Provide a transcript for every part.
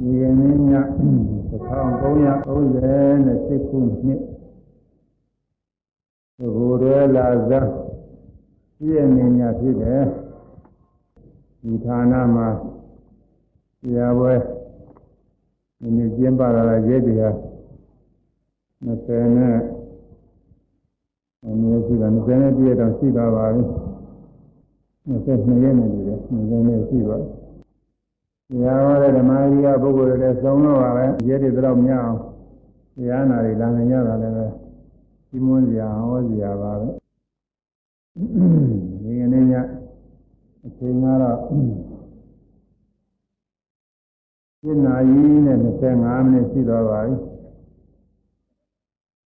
ဒီကနေ့ည1338ခုနှစ်ဒီဘုရားလာဇာပြည့်နေညဖြစ်တယ်ဒီဌာနမှာဆရာပွဲဒီနေ့ကျင်းပလာတဲ့ရဲတရား20နဲ့အနည်းရှိတာ20နဲ့ပြည့်တော့ရှိသွားပါပြီ22ရက်နေပြီလေ20နဲ့ရှိပါ ပြီတရားဟောတဲ့ဓမ္မကြီးကပုဂ္ဂိုလ်တွေလည်းသုံးတော့ပါပဲရဲတွေတော့မရအောင်တရားနာတွေလာနိုင်ကြတာလည်းပဲဒီမွန်းစရာဟောစရာပါပဲဒီကနေ့ညအချိန်ကတော့7နာရီနဲ့25မိနစ်ရှိတော့ပါပြီ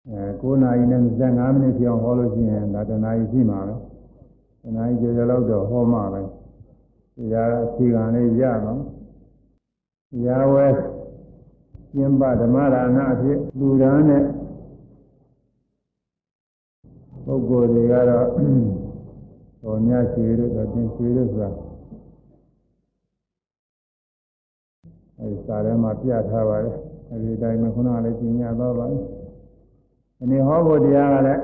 အဲ9နာရီနဲ့25မိနစ်ပြောင်းဟောလို့ရှိရင်ဒါတနာရီရှိမှာပဲတနာရီကျော်ကျော်လောက်တော့ဟောမှာပဲတရားအချိန်ကလေးရတော့ ရာဝဲကျင်းပဓမ္မဒါနအဖြစ်လူဒန်းနဲ့ပုဂ္ဂိုလ်တွေကတော့တော်များရွှေတို့တော့တင်ရွှေတို့ဆိုတာအဲဒီစာထဲမှာပြထားပါတယ်အဲဒီတိုင်းမှာခုနကလည်းကျင်ညာတော့ပါဘူးဒီနေ့ဟောဖို့တရားကလည်း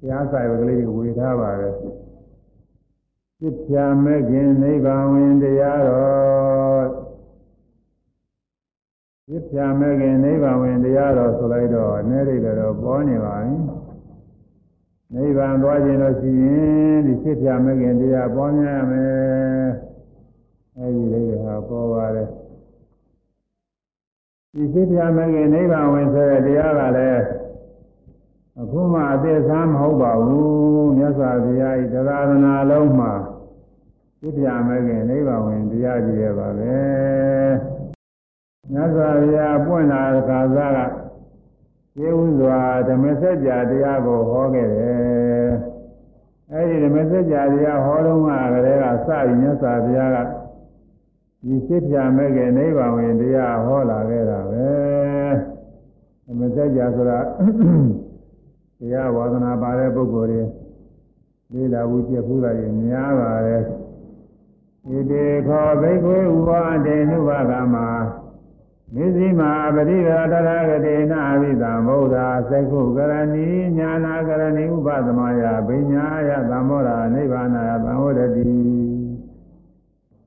တရားစာရုပ်ကလေးကိုဝေထားပါတယ်ပြစ်ဖြာမဲ့ခင်နိဗ္ဗာန်ဝင်တရားတော် ပြစ်ဖြာမဲ့ခင်နိဗ္ဗာန်ဝင်တရားတော်ဆိုလိုက်တော့အနေရိတ်တော့ပေါ်နေပါပြီနိဗ္ဗာန်သွားခြင်းလို့ရှိရင်ဒီပြစ်ဖြာမဲ့ခင်တရားပေါ်များရမယ်အဲဒီလေးကပေါ်ပါတယ်ဒီပြစ်ဖြာမဲ့ခင်နိဗ္ဗာန်ဝင်ဆိုတဲ့တရားကလည်းအခုမှအသေးစားမဟုတ်ပါဘူးမြတ်စွာဘုရားဤတရားသနာလုံးမှာပြစ်ဖြာမဲ့ခင်နိဗ္ဗာန်ဝင်တရားကြီးရပါပဲ မြတ်စွာဘုရားပွင့်လာတဲ့ခါစားကကျေဝစွာဓမ္မစကြာတရားကိုဟောခဲ့တယ်အဲဒီဓမ္မစကြာတရားဟောတော့မှကလေးကစပြီးမြတ်စွာဘုရားကဒီစိတ်ဖြာမဲ့ခင်နိဗ္ဗာန်ဝင်တရားဟောလာခဲ့တာပဲဓမ္မစကြာဆိုတာတရားဝါဒနာပါတဲ့ပုဂ္ဂိုလ်တွေလေးလာဘူးပြက်ဖူးလာရင်များပါတယ်ဣတိခောဘိက္ခွေဥပဒေနုဘကမှာ မိဇိမာပရိဒါတရဂတိနာဝိသမ္ဗုဒ္ဓသိက္ခုကရဏီညာနာကရဏီဥပသမယဘိညာယသံမောရာနိဗ္ဗာနယသံဝရတိ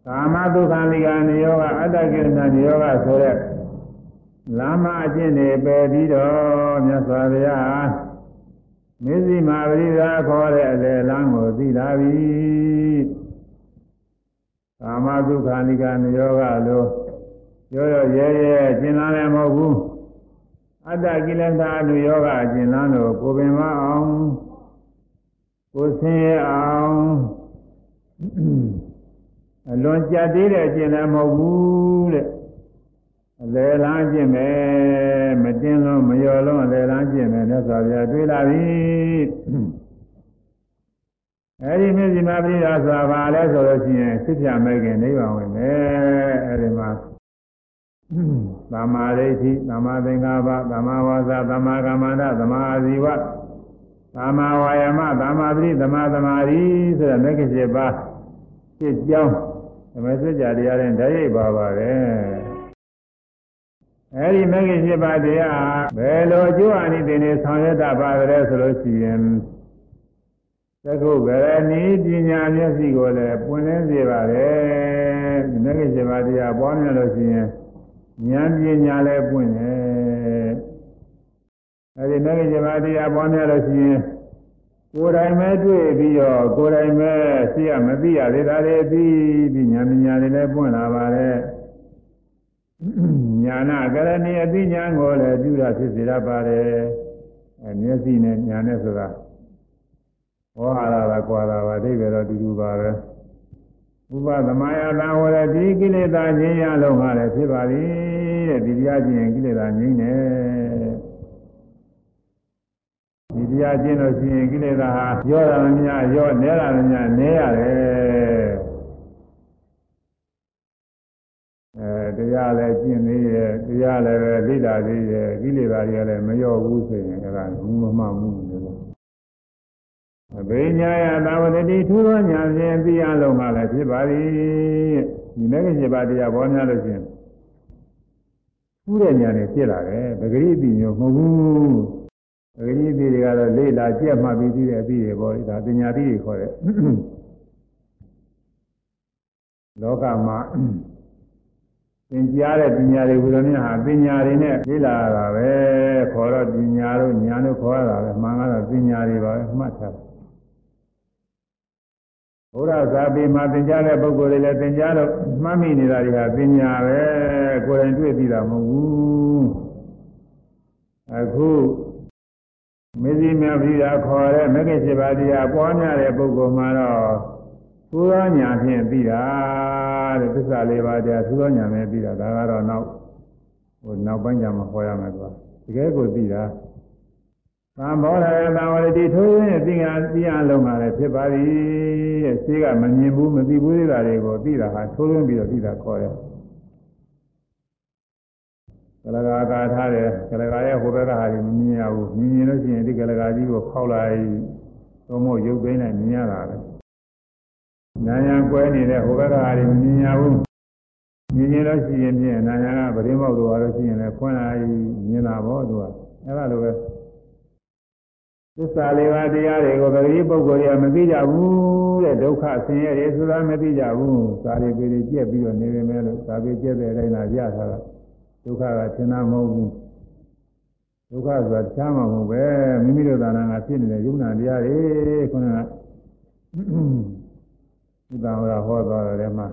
ကာမဒုက္ခလိကနိယောကအတ္တကိရဏနိယောကဆိုတဲ့လမ်းမအကျင့်တွေပယ်ပြီးတော့မြတ်စွာဘုရားမေဇိမာပရိဒါခေါ်တဲ့အလေလမ်းကိုသိလာပြီကာမဒုက္ခလိကနိယောကလို့ ရောရောရဲရဲကျင်လာလည်းမဟုတ်ဘူးအတ္တကိလေသာအနုယောဂကျင်လာလို့ကိုပင်မအောင်ကိုဆင်းရဲအောင်အလွန်ကြက်သေးတဲ့ကျင်လည်းမဟုတ်ဘူးတဲ့အလေလားကျင့်မယ်မတင်းလုံးမလျော်လုံးအလေလားကျင့်မယ်မြတ်စွာဘုရားတွေးလာပြီအဲဒီမြစ်စီမပရိဒါဆိုတာဘာလဲဆိုလို့ရှိရင်စစ်ပြမဲ့ခင်နိဗ္ဗာန်ဝင်မယ်အဲဒီမှာ သမ္မာဒိဋ္ဌိသမ္မာသင်္ကပ္ပသမ္မာဝါစာသမ္မာကမ္မန္တသမ္မာအာဇီဝသမ္မာဝါယမသမ္မာပရိသမ္မာသမာဓိဆိုတဲ့မဂ္ဂင်7ပါးဖြစ်ကြောင်းဓမ္မစကြာတရားနဲ့ဓာတ်ရိပ်ပါပါတယ်အဲဒီမဂ္ဂင်7ပါးတရားဘယ်လိုအကျိုးအနိသင်တွေဆောင်ရွက်တာပါလဲဆိုလို့ရှိရင်သက္ကုဗရဏီပညာမျက်စိကိုလည်းပွင့်လင်းစေပါတယ်မဂ္ဂင်7ပါးတရားပွားများလို့ရှိရင် ဉာဏ်ပညာလည်းပွင့်တယ်အဲဒီမဂ္ဂင်7ပါးတရားပွားများလို့ရှိရင်ကိုယ်တိုင်ပဲတွေ့ပြီးတော့ကိုယ်တိုင်ပဲသိရမသိရသေးတာတွေပြီးပြီးဉာဏ်ပညာတွေလည်းပွင့်လာပါတယ်ညာနာကရဏီအသိဉာဏ်ကိုလည်းပြုတာဖြစ်စေရပါတယ်အဲမျက်စိနဲ့ညာနဲ့ဆိုတာဟောဟာတာကွာတာပါအဓိပ္ပာယ်တော့တူတူပါပဲဥပသမယတံဝရတိကိလေသာငြိမ်းရလုံးဟာလည်းဖြစ်ပါသည် တဲ့ဒီတရားကျင့်ရင်ကိလေသာငြိမ်းတယ်ဒီတရားကျင့်လို့ရှိရင်ကိလေသာဟာရောတာမများရောနဲတာမများနဲရတယ်အဲတရားလည်းကျင့်သေးရဲ့တရားလည်းပဲလိလာသေးရဲ့ကိလေသာတွေကလည်းမရောဘူးဆိုရင်အဲ့ဒါဘူးမမှမှုလို့အဘိညာယသာဝတတိထူသောညာဖြင့်သိရလုံးမှလည်းဖြစ်ပါသည်ဒီမဲ့က7ပါးတရားပေါ်များလို့ချင်း ဖူးတဲ့ညာနဲ့ဖြစ်လာတယ်ပဂရိအပြီးမျိုးမဟုတ်ဘူးပဂရိအပြီးတွေကတော့လေ့လာကြက်မှပြီးပြီးတဲ့အပြီးတွေပေါ့ဒါပညာပြီးတွေခေါ်တယ်လောကမှာသင်ကြားတဲ့ပညာတွေဘုရားမြတ်ဟာပညာတွေနဲ့လေ့လာရတာပဲခေါ်တော့ပညာတို့ညာတို့ခေါ်ရတာပဲမှန်ကတော့ပညာတွေပါပဲမှတ်ထား ဘုရားသာပေမှာသင်ကြားတဲ့ပုဂ္ဂိုလ်တွေလည်းသင်ကြားလို့မှတ်မိနေတာတွေဟာပညာပဲကိုယ်တိုင်တွေ့သိတာမဟုတ်ဘူးအခုမေဇိမြပိဒါခေါ်တဲ့မဂ္ဂင်7ပါးတရားပွားများတဲ့ပုဂ္ဂိုလ်မှာတော့သုသောညာဖြင့်သိတာတဲ့သစ္စာလေးပါးတရားသုသောညာနဲ့သိတာဒါကတော့နောက်ဟိုနောက်ပိုင်းကျမှဟောရမယ်ကွာတကယ်ကိုသိတာ သံဘောရယသံဝရတိထိုးရင်းသိငါသိအလုံးပါလေဖြစ်ပါသည်တဲ့ရှိကမမြင်ဘူးမသိဘူးသေးတာတွေကိုသိတာဟာထိုးရင်းပြီးတော့သိတာခေါ်တယ်ကလကာကာထားတယ်ကလကာရဲ့ဟိုဘက်ကဟာကြီးမမြင်ရဘူးမြင်ရင်လို့ရှိရင်ဒီကလကာကြီးကိုဖောက်လိုက်သုံးဖို့ရုပ်သိမ်းလိုက်မြင်ရတာပဲနာယံကွဲနေတဲ့ဟိုဘက်ကဟာကြီးမမြင်ရဘူးမြင်ရင်လို့ရှိရင်ဖြင့်နာယံကပရင်းမောက်လို့ရလို့ရှိရင်လည်းခွန်းလိုက်မြင်တာပေါ့သူကအဲ့ဒါလိုပဲ သစ္စာလေးပါးတရားတွေကိုပဂတိပုဂ္ဂိုလ်တွေကမသိကြဘူးတဲ့ဒုက္ခဆင်းရဲတွေဆိုတာမသိကြဘူးသာရိပေတွေကြက်ပြီးတော့နေပေမဲ့လို့သာပေကြက်တဲ့အတိုင်းသာရထားတာဒုက္ခကသင်္နာမဟုတ်ဘူးဒုက္ခဆိုတာချမ်းမှာမဟုတ်ပဲမိမိတို့သာနာကဖြစ်နေတဲ့ယုံနာတရားတွေခုနကဥဒ္ဒါဝရဟောသွားတယ်မှာ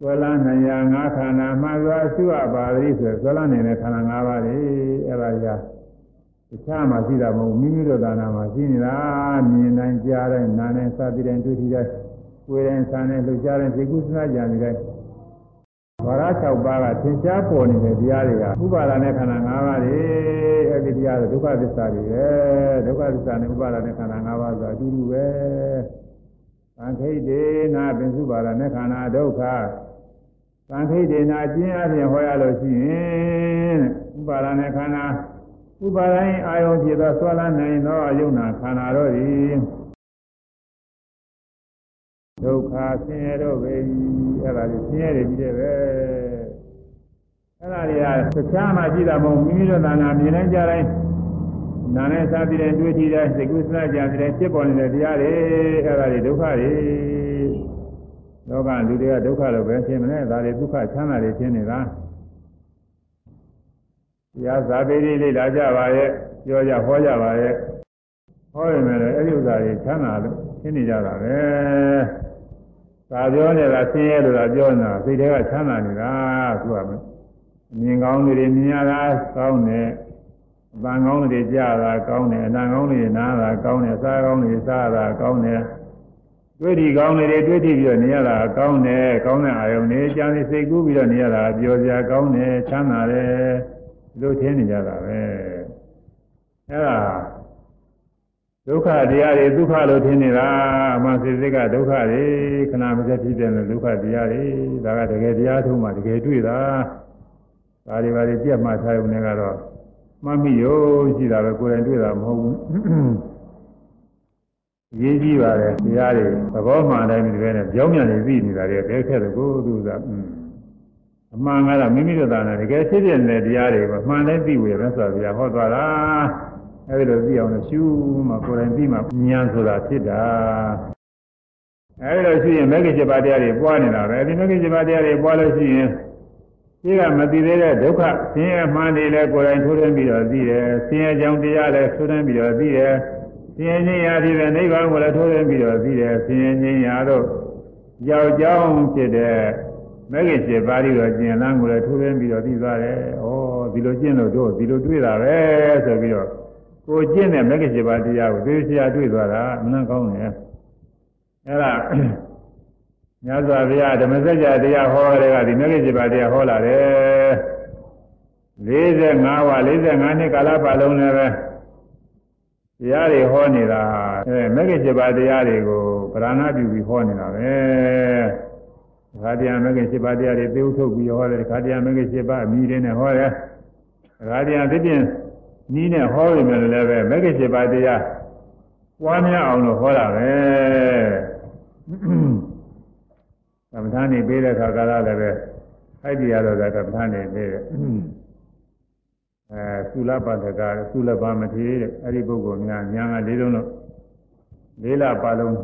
သွေလန်းနိုင်ရာငါးခန္ဓာမှာသွားရှိရပါသည်ဆိုသွေလန်းနေတဲ့ခန္ဓာ၅ပါးတွေအဲ့ဒါကြီးတ ခြားမှာရှိတာမဟုတ်မိမိတို့သာနာမှာရှိနေတာမြင်နိုင်ကြားတိုင်းနားနိုင်စသည်တိုင်းတွေ့ထိတိုင်းကိုယ်တိုင်းဆန်းတိုင်းလှုပ်ရှားတိုင်းသိကုသနာကြံနေတိုင်းဝါရ6ပါးကသင်ရှားပေါ်နေတဲ့တရားတွေကဥပါဒနဲ့ခန္ဓာ၅ပါးတွေအဲ့ဒီတရားတွေဒုက္ခသစ္စာတွေပဲဒုက္ခသစ္စာနဲ့ဥပါဒနဲ့ခန္ဓာ၅ပါးဆိုအတူတူပဲသံခိတေနာပင်စုပါဒနဲ့ခန္ဓာဒုက္ခသံခိတေနာအကျဉ်းအပြင်ဟောရလို့ရှိရင်ဥပါဒနဲ့ခန္ဓာ ဥပါဒိုင်းအာယုံဖြစ်သောဆွဲလန်းနိုင်သောယုံနာခန္ဓာတို့သည်ဒုက္ခဆင်းရဲတို့ပဲအဲ့ဒါကြီးဆင်းရဲတွေကြီးတယ်ပဲအဲ့ဒါတွေကတခြားမှရှိတာမဟုတ်မိမိတို့သာနာမြင်နိုင်ကြတိုင်းနာနဲ့စားပြီးတဲ့တွေ့ထိတဲ့စိတ်ကူးစနာကြတဲ့ဖြစ်ပေါ်နေတဲ့တရားတွေအဲ့ဒါတွေဒုက္ခတွေလောကလူတွေကဒုက္ခလို့ပဲရှင်းမလဲဒါတွေဒုက္ခချမ်းသာတွေရှင်းနေတာ တရားဇာပေလေးလေးလာကြပါရဲ့ပြောကြဟောကြပါရဲ့ဟောရမယ်လေအဲ့ဒီဥစ္စာတွေချမ်းသာလို့ရှင်းနေကြတာပဲသာပြောနေတာဆင်းရဲလို့သာပြောနေတာစိတ်ထဲကချမ်းသာနေတာသူကအမြင်ကောင်းတွေမြင်ရတာကောင်းတယ်အပန်းကောင်းတွေကြားတာကောင်းတယ်အနံကောင်းတွေနားတာကောင်းတယ်စားကောင်းတွေစားတာကောင်းတယ်တွေ့ထီကောင်းတွေတွေ့ထီပြီးတော့နေရတာကောင်းတယ်ကောင်းတဲ့အာယုန်တွေကြားနေစိတ်ကူးပြီးတော့နေရတာပျော်စရာကောင်းတယ်ချမ်းသာတယ် လို့ထင်နေကြတာပဲအဲ့ဒါဒုက္ခတရားတွေဒုက္ခလို့ထင်နေတာအမှန်စိစိကဒုက္ခတွေခဏမစက်ဖြစ်တဲ့ဒုက္ခတရားတွေဒါကတကယ်တရားထုံးမှတကယ်တွေ့တာဒါတွေပါတွေပြတ်မှထားရုံနဲ့ကတော့မှတ်မိရောရှိတာပဲကိုယ်တိုင်တွေ့တာမဟုတ်ဘူးရေးကြည့်ပါလေတရားတွေသဘောမှန်တိုင်းဒီပဲနဲ့ကြောင်းမြန်နေသိနေတာတွေတဲခက်တယ်ကိုသူက အမှန်ကတော့မိမိတို့သာနဲ့တကယ်ဖြစ်တဲ့တရားတွေကိုမှန်တိုင်းသိဝေပဲဆိုတော့ဟောသွားတာအဲဒီလိုသိအောင်လို့ရှုမှကိုယ်တိုင်သိမှဉာဏ်ဆိုတာဖြစ်တာအဲဒီလိုရှိရင်မဂ္ဂင်7ပါးတရားတွေပွားနေတာပဲဒီမဂ္ဂင်7ပါးတရားတွေပွားလို့ရှိရင်ဒီကမသိသေးတဲ့ဒုက္ခဆင်းရဲမှန်တယ်လေကိုယ်တိုင်ထိုးထွင်းပြီးတော့သိတယ်ဆင်းရဲကြောင့်တရားလည်းထိုးထွင်းပြီးတော့သိတယ်ဆင်းရဲခြင်းရာဒီပဲနိဗ္ဗာန်ကိုလည်းထိုးထွင်းပြီးတော့သိတယ်ဆင်းရဲခြင်းရာတို့ကြောက်ကြောင်းဖြစ်တဲ့ မဂ္ဂင်7ပါးတွေတော့ကျင်လန်းကိုလည်းထိုးထွင်းပြီးတော့သိသွားတယ်ဩဒီလိုကျင့်လို့တို့ဒီလိုတွေ့တာပဲဆိုပြီးတော့ကိုကျင့်တဲ့မဂ္ဂင်7ပါးတရားကိုသိစရာတွေ့သွားတာမနှံကောင်းတယ်အဲ့ဒါမြတ်စွာဘုရားဓမ္မစကြာတရားဟောတဲ့ကဒီမဂ္ဂင်7ပါးတရားဟောလာတယ်45ဝ45နှစ်ကာလပတ်လုံးလည်းပဲတရားတွေဟောနေတာအဲမဂ္ဂင်7ပါးတရားတွေကိုဗရဏပြုပြီးဟောနေတာပဲ ခါတရားမဂ္ဂင်7ပါးတရားတွေသေဥထုတ်ပြီးဟောတယ်ခါတရားမဂ္ဂင်7ပါးအမိတွေနဲ့ဟောတယ်ခါတရားသိပြင်နီးနဲ့ဟောရမယ်လည်းပဲမဂ္ဂင်7ပါးတရားပွားများအောင်လို့ဟောတာပဲသမထနေပေးတဲ့ခါကလည်းပဲခခိုက်တရားတော့ကကမ္ဘာနေပဲတဲ့အဲသုလပတ္တကသုလပါမထေတဲ့အဲ့ဒီပုဂ္ဂိုလ်များညာကလေးလုံးလို့လေးလပါလုံး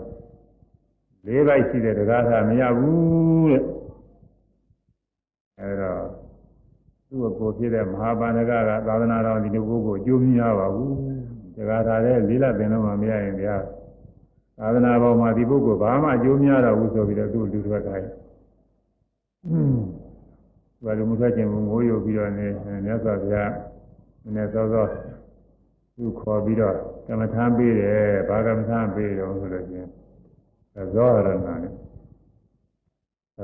လေးပိုက်ရှိတဲ့တရားသာမရဘူးတဲ့အဲတော့သူ့ကိုဖြစ်တဲ့မဟာပန္နကကသာသနာတော်ဒီလိုပုဂ္ဂိုလ်အကျိုးမရပါဘူးတရားသာတဲ့လေးလပင်လုံးမှမရရင်တရားသာသနာပေါ်မှာဒီပုဂ္ဂိုလ်ဘာမှအကျိုးမရတော့ဘူးဆိုပြီးတော့သူ့လူထွက်ခိုင်းဘာလို့မထွက်ခြင်းဘူးငိုးရုပ်ပြီးတော့နေမြတ်စွာဘုရားနည်းနည်းစောစောသူခေါ်ပြီးတော့ကမ္မထာပေးတယ်ဘာကမ္မထာပေးတော့ဆိုလို့ချင်း ဇောရဏနဲ့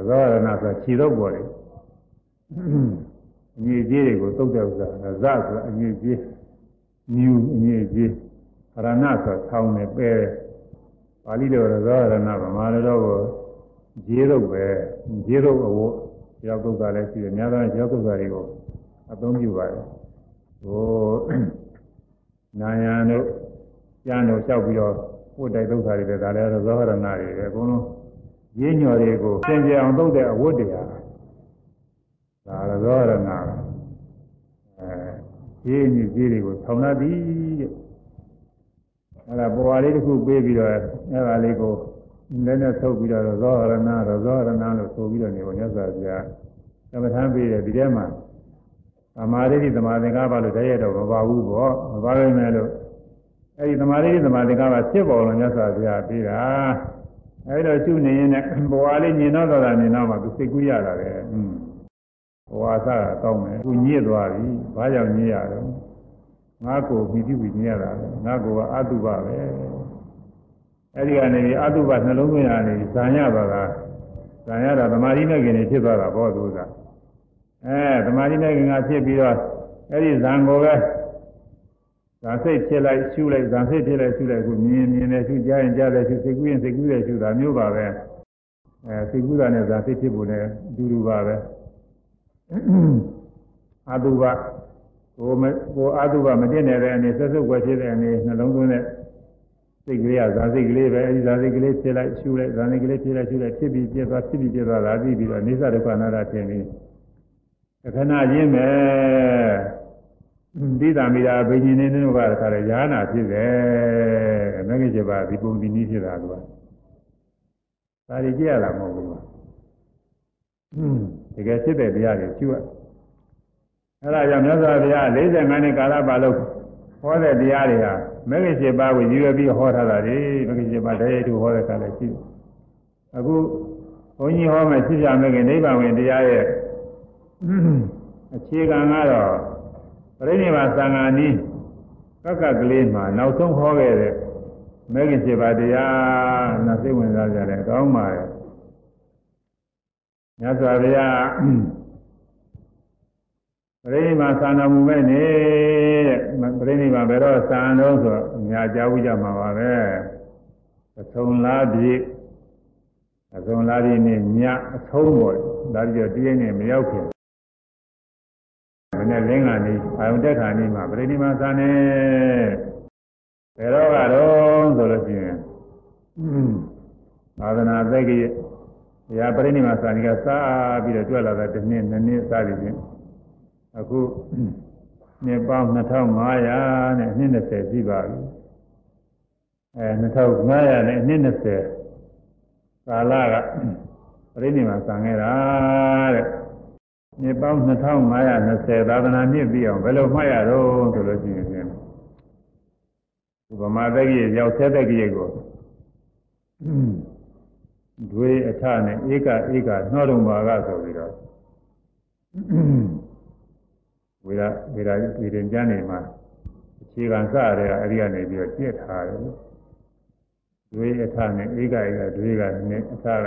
ဇောရဏဆိုခြေတော့ပေါ်တယ်အငြိကြီးတွေကိုတုတ်တဲ့ဥစ္စာဇဆိုအငြိကြီးမြူအငြိကြီးရဏဆိုဆောင်းနေပဲပါဠိတော်ဇောရဏဗမာလိုတော့ကိုဂျေတော့ပဲဂျေတော့အဝတ်ရောက်ကုက္ကလည်းရှိတယ်များသောရောက်ကုက္ကတွေကိုအသုံးပြုပါတယ်ဟိုနာယံတို့ကျမ်းတို့လျှောက်ပြီးတော့ ပို့တိုက်ဒုက္ခတွေပဲဒါလည်းသောဟရဏတွေပဲအကုန်လုံးရင်းညော်တွေကိုသင်ကြအောင်သုတ်တဲ့အဝတ်တရားဒါလည်းသောဟရဏအဲရင်းညစ်ကြီးတွေကိုဆောင်းလာသည်တဲ့အဲဒါပေါ်ဝါလေးတစ်ခုပေးပြီးတော့အဲဒါလေးကိုလည်းနဲ့ထုတ်ပြီးတော့သောဟရဏသောဟရဏလို့ဆိုပြီးတော့နေပေါ်မြတ်စွာဘုရားကမ္မထမ်းပေးတယ်ဒီထဲမှာသမာဓိတိသမာသင်္ကပ္ပလို့တည်းရတော့မပါဘူးပေါ့မပါနိုင်မယ်လို့ အဲဒီသမာဓိတိသမာသင်္ကပ္ပဖြစ်ပေါ်လို့မြတ်စွာဘုရားပြီးတာအဲဒီတော့ရှုနေရင်လည်းဘဝလေးညင်တော့တော့မြင်တော့မှသူစိတ်ကူးရတာပဲอืมဘဝဆတာကောင်းတယ်သူညစ်သွားပြီဘာကြောင့်ညစ်ရတော့ငါကိုမိတိဝိညစ်ရတာပဲငါကိုကအတုပပဲအဲဒီကနေပြီးအတုပနှလုံးသွင်းရနေဇာညသွားတာဇာညတာသမာဓိနဲ့ခင်နေဖြစ်သွားတာဘောသူကအဲသမာဓိနဲ့ခင်ကဖြစ်ပြီးတော့အဲ့ဒီဇံကိုပဲ ဇာစိတ်ဖြစ်လိုက်ရှုလိုက်ဇာစိတ်ဖြစ်လိုက်ရှုလိုက်ခုမြင်မြင်နဲ့ရှုကြားရင်ကြားတယ်ရှုစိတ်ကူးရင်စိတ်ကူးတယ်ရှုတာမျိုးပါပဲအဲစိတ်ကူးတာနဲ့ဇာစိတ်ဖြစ်ဖို့လည်းအတူတူပါပဲအတုပကိုမကိုအတုပမတင်နေတဲ့အနေဆက်စုပ်ွယ်ဖြစ်တဲ့အနေနှလုံးသွင်းတဲ့စိတ်ကလေးကဇာစိတ်ကလေးပဲအဲဒီဇာစိတ်ကလေးဖြစ်လိုက်ရှုလိုက်ဇာစိတ်ကလေးဖြစ်လိုက်ရှုလိုက်ဖြစ်ပြီးပြသွားဖြစ်ပြီးပြသွားတာပြီးပြီးတော့အိသဒုက္ခနာတာထင်ပြီးခဏချင်းပဲ ဒီတံမိတာဘိညာဉ်နေနေကတခါလေယာနာဖြစ်တယ်မဂ္ဂင်7ပါးဒီပုံဒီနည်းဖြစ်တာကဒါတွေကြည့်ရတာမဟုတ်ဘူးတကယ်ဖြစ်တဲ့တရားတွေကျူရအဲ့ဒါကြောင့်မြတ်စွာဘုရား45နှစ်ကာလပါလို့ဟောတဲ့တရားတွေဟာမဂ္ဂင်7ပါးကိုရည်ရွယ်ပြီးဟောထားတာလေမဂ္ဂင်7ပါးတည်းတူဟောတဲ့ခါလည်းရှိတယ်အခုဘုန်းကြီးဟောမယ်ဖြစ်ပြမဂ္ဂင်နိဗ္ဗာန်ဝင်တရားရဲ့အခြေခံကတော့ ပြိဋိဘာသံဃာနီးကကကလေးမှာနောက်ဆုံးဟောခဲ့တဲ့မဲခင်7ပါးတရားနာစိတ်ဝင်စားကြတယ်ကောင်းပါရဲ့မြတ်စွာဘုရားပြိဋိဘာသံတော်မူမဲ့နေတဲ့ပြိဋိဘာဘယ်တော့သံတော်ဆိုအများကြားဘူးကြမှာပါပဲအဆုံးလားပြည့်အဆုံးလားပြည့်နဲ့ညအဆုံးပေါ်ဒါကြတော့တည်းနဲ့မရောက်ခင် နဲ့လင်းကနေအာယုန်တက်ခါနေမှာပြိဋိမာသာနေဘယ်တော့ကတော့ဆိုလို့ရှိရင်သာသနာသက္ကိဘုရားပြိဋိမာသာနေကစားပြီးတော့တွေ့လာတဲ့တစ်နှစ်နှစ်နှစ်စသည်ဖြင့်အခုနှစ်ပေါင်း2500နဲ့နှစ်20ရှိပါပြီအဲ2500နဲ့နှစ်20ကာလကပြိဋိမာဆံခဲ့တာတဲ့ နှစ်ပေါင်း2520သာသနာနှစ်ပြီးအောင်ဘယ်လိုမှတ်ရတော့ဆိုလို့ရှိရင်ဖြင့်ဥပမာတက္ကိရောက်ဆဲတက္ကိကိုဒွေအထနဲ့ဧကဧကနှောတော်မှာကဆိုပြီးတော့ဝေဒဝေဒဝေဒင်ကျမ်းနေမှာအခြေခံစရတဲ့အဲဒီကနေပြီးတော့ကျက်ထားတယ်ဒွေအထနဲ့ဧကဧကဒွေကနဲ့အထက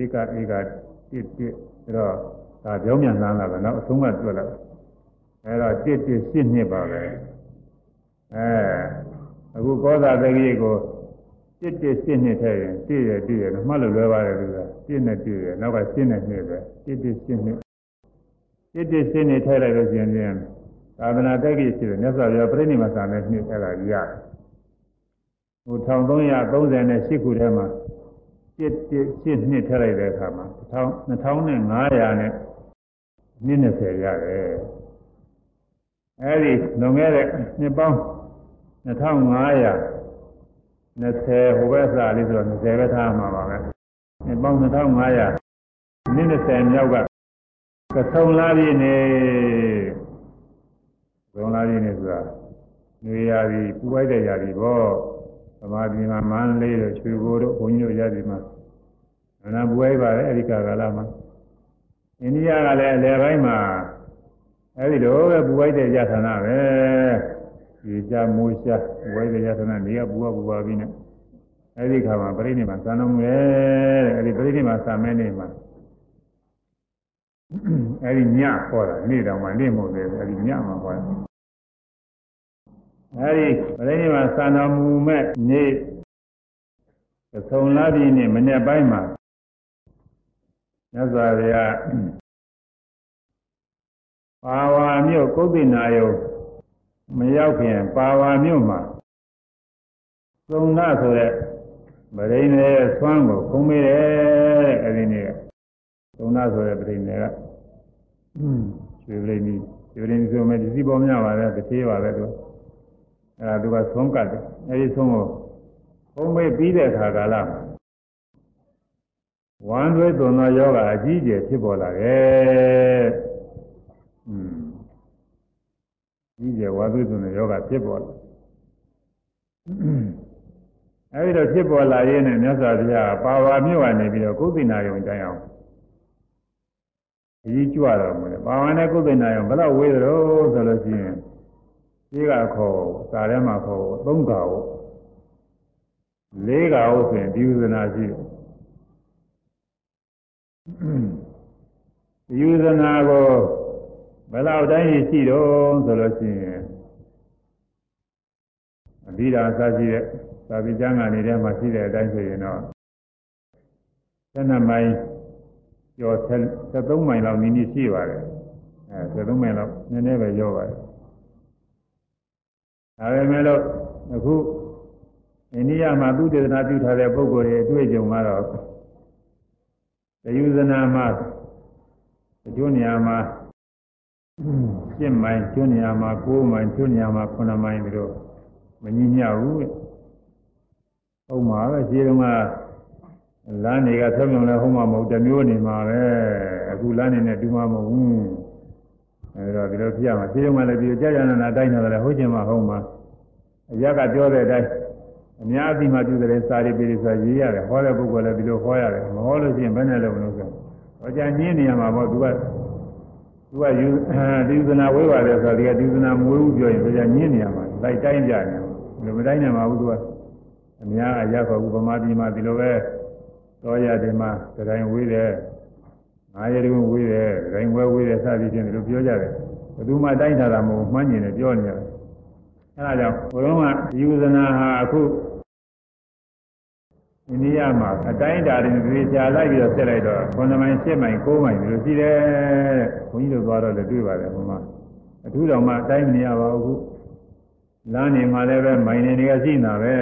ဧကဧကတစ်တစ်အဲတော့ ဒါပြောင်းမြန်လာတာပဲနောက်အဆုံးမတွေ့လာအဲ့တော့တစ်တစ်ရှစ်နှစ်ပါပဲအဲအခုကောသာတကြီးကိုတစ်တစ်ရှစ်နှစ်ထဲရင်တည့်ရတည့်ရမှတ်လို့လွယ်ပါတယ်သူကတစ်နဲ့တည့်ရနောက်ကရှင်းနဲ့နှစ်ပဲတစ်တစ်ရှစ်နှစ်တစ်တစ်ရှစ်နှစ်ထဲလိုက်လို့ရှင်ပြန်သာသနာတက်ကြီးရှိတယ်မြတ်စွာဘုရားပြိဋိမဆာနဲ့နှစ်ထဲလာရတယ်ဟို1338ခုထဲမှာ7 7နှစ်ထည့်လိုက်တဲ့အခါမှာ1500နဲ့900နဲ့ စ်20ရတယ်အဲဒီလွန်ခဲ့တဲ့နှစ်ပေါင်း2500 20ဟိုဘက်စားလေးဆိုတော့20ပဲထားမှာပါပဲနှစ်ပေါင်း2500နှစ်20မြောက်ကကဆုံလာပြည့်နေသုံးလာပြည့်နေဆိုတာနေရာကြီးပူပိုက်တဲ့ရာကြီးပေါ့သမာဓိမှာမန်းလေးတို့ချွေဘိုးတို့ဘုန်းကြီးတို့ရာကြီးမှာအနာပူပိုက်ပါလေအဲဒီကာလမှာ အိန္ဒိယကလည်းအလယ်ပိုင်းမှာအဲဒီလိုပဲပူပိုက်တဲ့ရသနာပဲဒီကြမိုးရှာဝိုင်းတဲ့ရသနာနေရပူပါပူပါပြီးနဲ့အဲဒီခါမှာပြိဋိနိဗ္ဗာန်သံတော်မူရဲ့အဲဒီပြိဋိနိဗ္ဗာန်သံမဲနေမှာအဲဒီညခေါ်တာနေ့တောင်မှနေ့မဟုတ်သေးဘူးအဲဒီညမှာခေါ်တာအဲဒီပြိဋိနိဗ္ဗာန်သံတော်မူမဲ့နေ့သုံးလာပြီနေ့မနေ့ပိုင်းမှာ မြတ်စွာဘုရားပါဝါမြို့ကုသိနာယုမရောက်ခင်ပါဝါမြို့မှာသုံးနာဆိုတဲ့ဗရိနေရဲ့ဆွမ်းကိုခုံးမိတယ်အဲဒီနေ့သုံးနာဆိုတဲ့ဗရိနေကရွှေဗရိနီရွှေဗရိနီဆိုမဲ့ဒီစီပေါ်များပါလေတစ်သေးပါပဲသူအဲဒါသူကသုံးကတ်တယ်အဲဒီသုံးကိုခုံးမိပြီးတဲ့အခါကာလ ဝမ်းသွေးသွန်သောယောဂအကြီးအကျယ်ဖြစ်ပေါ်လာတယ်။อืมကြီးကျယ်ဝါသွေးသွန်သောယောဂဖြစ်ပေါ်လာအဲဒီတော့ဖြစ်ပေါ်လာရင်းနဲ့မြတ်စွာဘုရားပါဝါမြို့ကနေပြီးတော့ကုသိနာယုံတိုင်အောင်အကြီးကြွတော်မူတယ်ပါဝါနဲ့ကုသိနာယုံဘယ်တော့ဝေးသလဲဆိုလို့ရှိရင်ဒီကခေါ်စာထဲမှာခေါ်သုံးခါဟုတ်လေးခါဟုတ်ဆိုရင်ဒီဥဒနာရှိတယ် ယူဇနာကိုဘယ်လောက်တိုင်းရှိတော့ဆိုလို့ရှိရင်အဘိဓါစရှိတဲ့သာဝိကျမ်းကနေထဲမှာရှိတဲ့အတိုင်းဆိုရင်တော့12မိုင်ကျော်73မိုင်လောက်နည်းနည်းရှိပါတယ်အဲ73မိုင်လောက်နည်းနည်းပဲရောပါတယ်ဒါပေမဲ့လို့အခုအိန္ဒိယမှာသူတေသနာပြုထားတဲ့ပုဂ္ဂိုလ်တွေအတွေ့အကြုံကတော့ တယုဇနာမှာအကျိုးနေရာမှာ7မိုင်ကျွန်းနေရာမှာ9မိုင်ကျွန်းနေရာမှာ9မိုင်ပြီးတော့မညီမျှဘူးတဲ့ဟုတ်မှာပဲခြေတုံးကလမ်းတွေကဆက်မြုံလဲဟုတ်မှာမဟုတ်တမျိုးနေမှာပဲအခုလမ်းနေနဲ့တူမှာမဟုတ်ဘူးအဲဒါဒီလိုပြရမှာခြေတုံးကလည်းဒီကြာကြာနာနာတိုင်းနေတယ်ဟုတ်ချင်မှဟုတ်မှာအရကပြောတဲ့အတိုင်း အများအသိမှပြုတဲ့စာရီပေရီဆိုရေးရတယ်ဟောတဲ့ပုဂ္ဂိုလ်လည်းဒီလိုဟောရတယ်မဟောလို့ရှိရင်ဘယ်နဲ့လုပ်မလို့ဆိုတော့ကြာညင်းနေရမှာပေါ့သူကသူကယူဒီသနာဝေးပါတယ်ဆိုတော့ဒီကဒီသနာမဝေးဘူးပြောရင်ဆိုကြာညင်းနေရမှာလိုက်တိုင်းကြတယ်ဘယ်လိုမတိုင်းနိုင်ပါဘူးသူကအများအရခေါ်ဘူးဗမာပြည်မှာဒီလိုပဲတော်ရတယ်မှာတိုင်းဝေးတယ်ငါးရည်ဝေးတယ်တိုင်းဝဲဝေးတယ်စသည်ဖြင့်ဒီလိုပြောကြတယ်ဘယ်သူမှတိုင်းထားတာမဟုတ်မှန်းကျင်တယ်ပြောနေရတယ် အဲဒါကြောင့်ဘုရောကယူဇနာဟာအခုအိန္ဒိယမှာအတိုင်းအတာတွေပြေချာလိုက်ပြီးတော့ဆက်လိုက်တော့9မိုင်10မိုင်9မိုင်ဒီလိုရှိတယ်တဲ့ဘုန်းကြီးတို့သွားတော့လည်းတွေ့ပါတယ်ဘုမအထူးတော်မှအတိုင်းမနေရပါဘူးလမ်းနေမှာလည်းပဲမိုင်နေတွေကရှိနေတာပဲ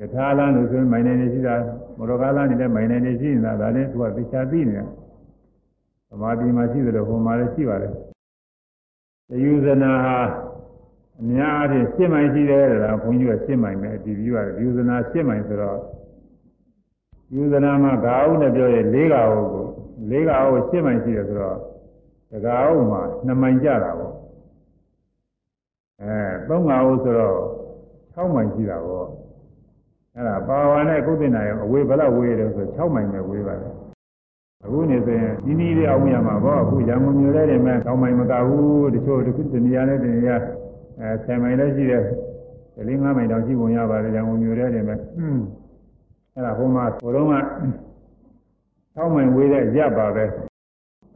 ယထာလမ်းလို့ဆိုရင်မိုင်နေနေရှိတာမော်တော်ကားလမ်းနေလည်းမိုင်နေနေရှိနေတာဒါလည်းသူကသိချာသိနေတာသမာဓိမှာရှိတယ်လို့ဟိုမှာလည်းရှိပါတယ်တယူဇနာဟာ အများအားဖြင့်ရှင်းမိုင်ရှိတယ်တဲ့ဘုန်းကြီးကရှင်းမိုင်ပဲဒီပြီးရတယ်ယူဇနာရှင်းမိုင်ဆိုတော့ယူဇနာမှာဂါဟုနဲ့ပြောရင်၄ဂါဟုကို၄ဂါဟုရှင်းမိုင်ရှိတယ်ဆိုတော့ဒဂါဟုမှာ2မိုင်ကြတာပေါ့အဲ3ဂါဟုဆိုတော့6မိုင်ရှိတာပေါ့အဲ့ဒါပါဝါနဲ့ကုသနာရောအဝေးဘယ်လောက်ဝေးတယ်ဆို6မိုင်ပဲဝေးပါတယ်အခုနေဆိုရင်ဒီနည်းလေးအောင်ရမှာပေါ့အခုရန်ကုန်မြို့ထဲတင်မဲ့တောင်မိုင်မကဘူးတချို့တစ်ခုတနေရာနဲ့တနေရာ အဲ10မိုင်လည်းရှိတယ်ဒီလေး9မိုင်တောင်ရှိပုံရပါတယ်ရန်ကုန်မြို့ထဲတင်မဲ့အဲ့ဒါဟိုမှာဘုရုံးက6မိုင်ဝေးတဲ့ရပ်ပါပဲ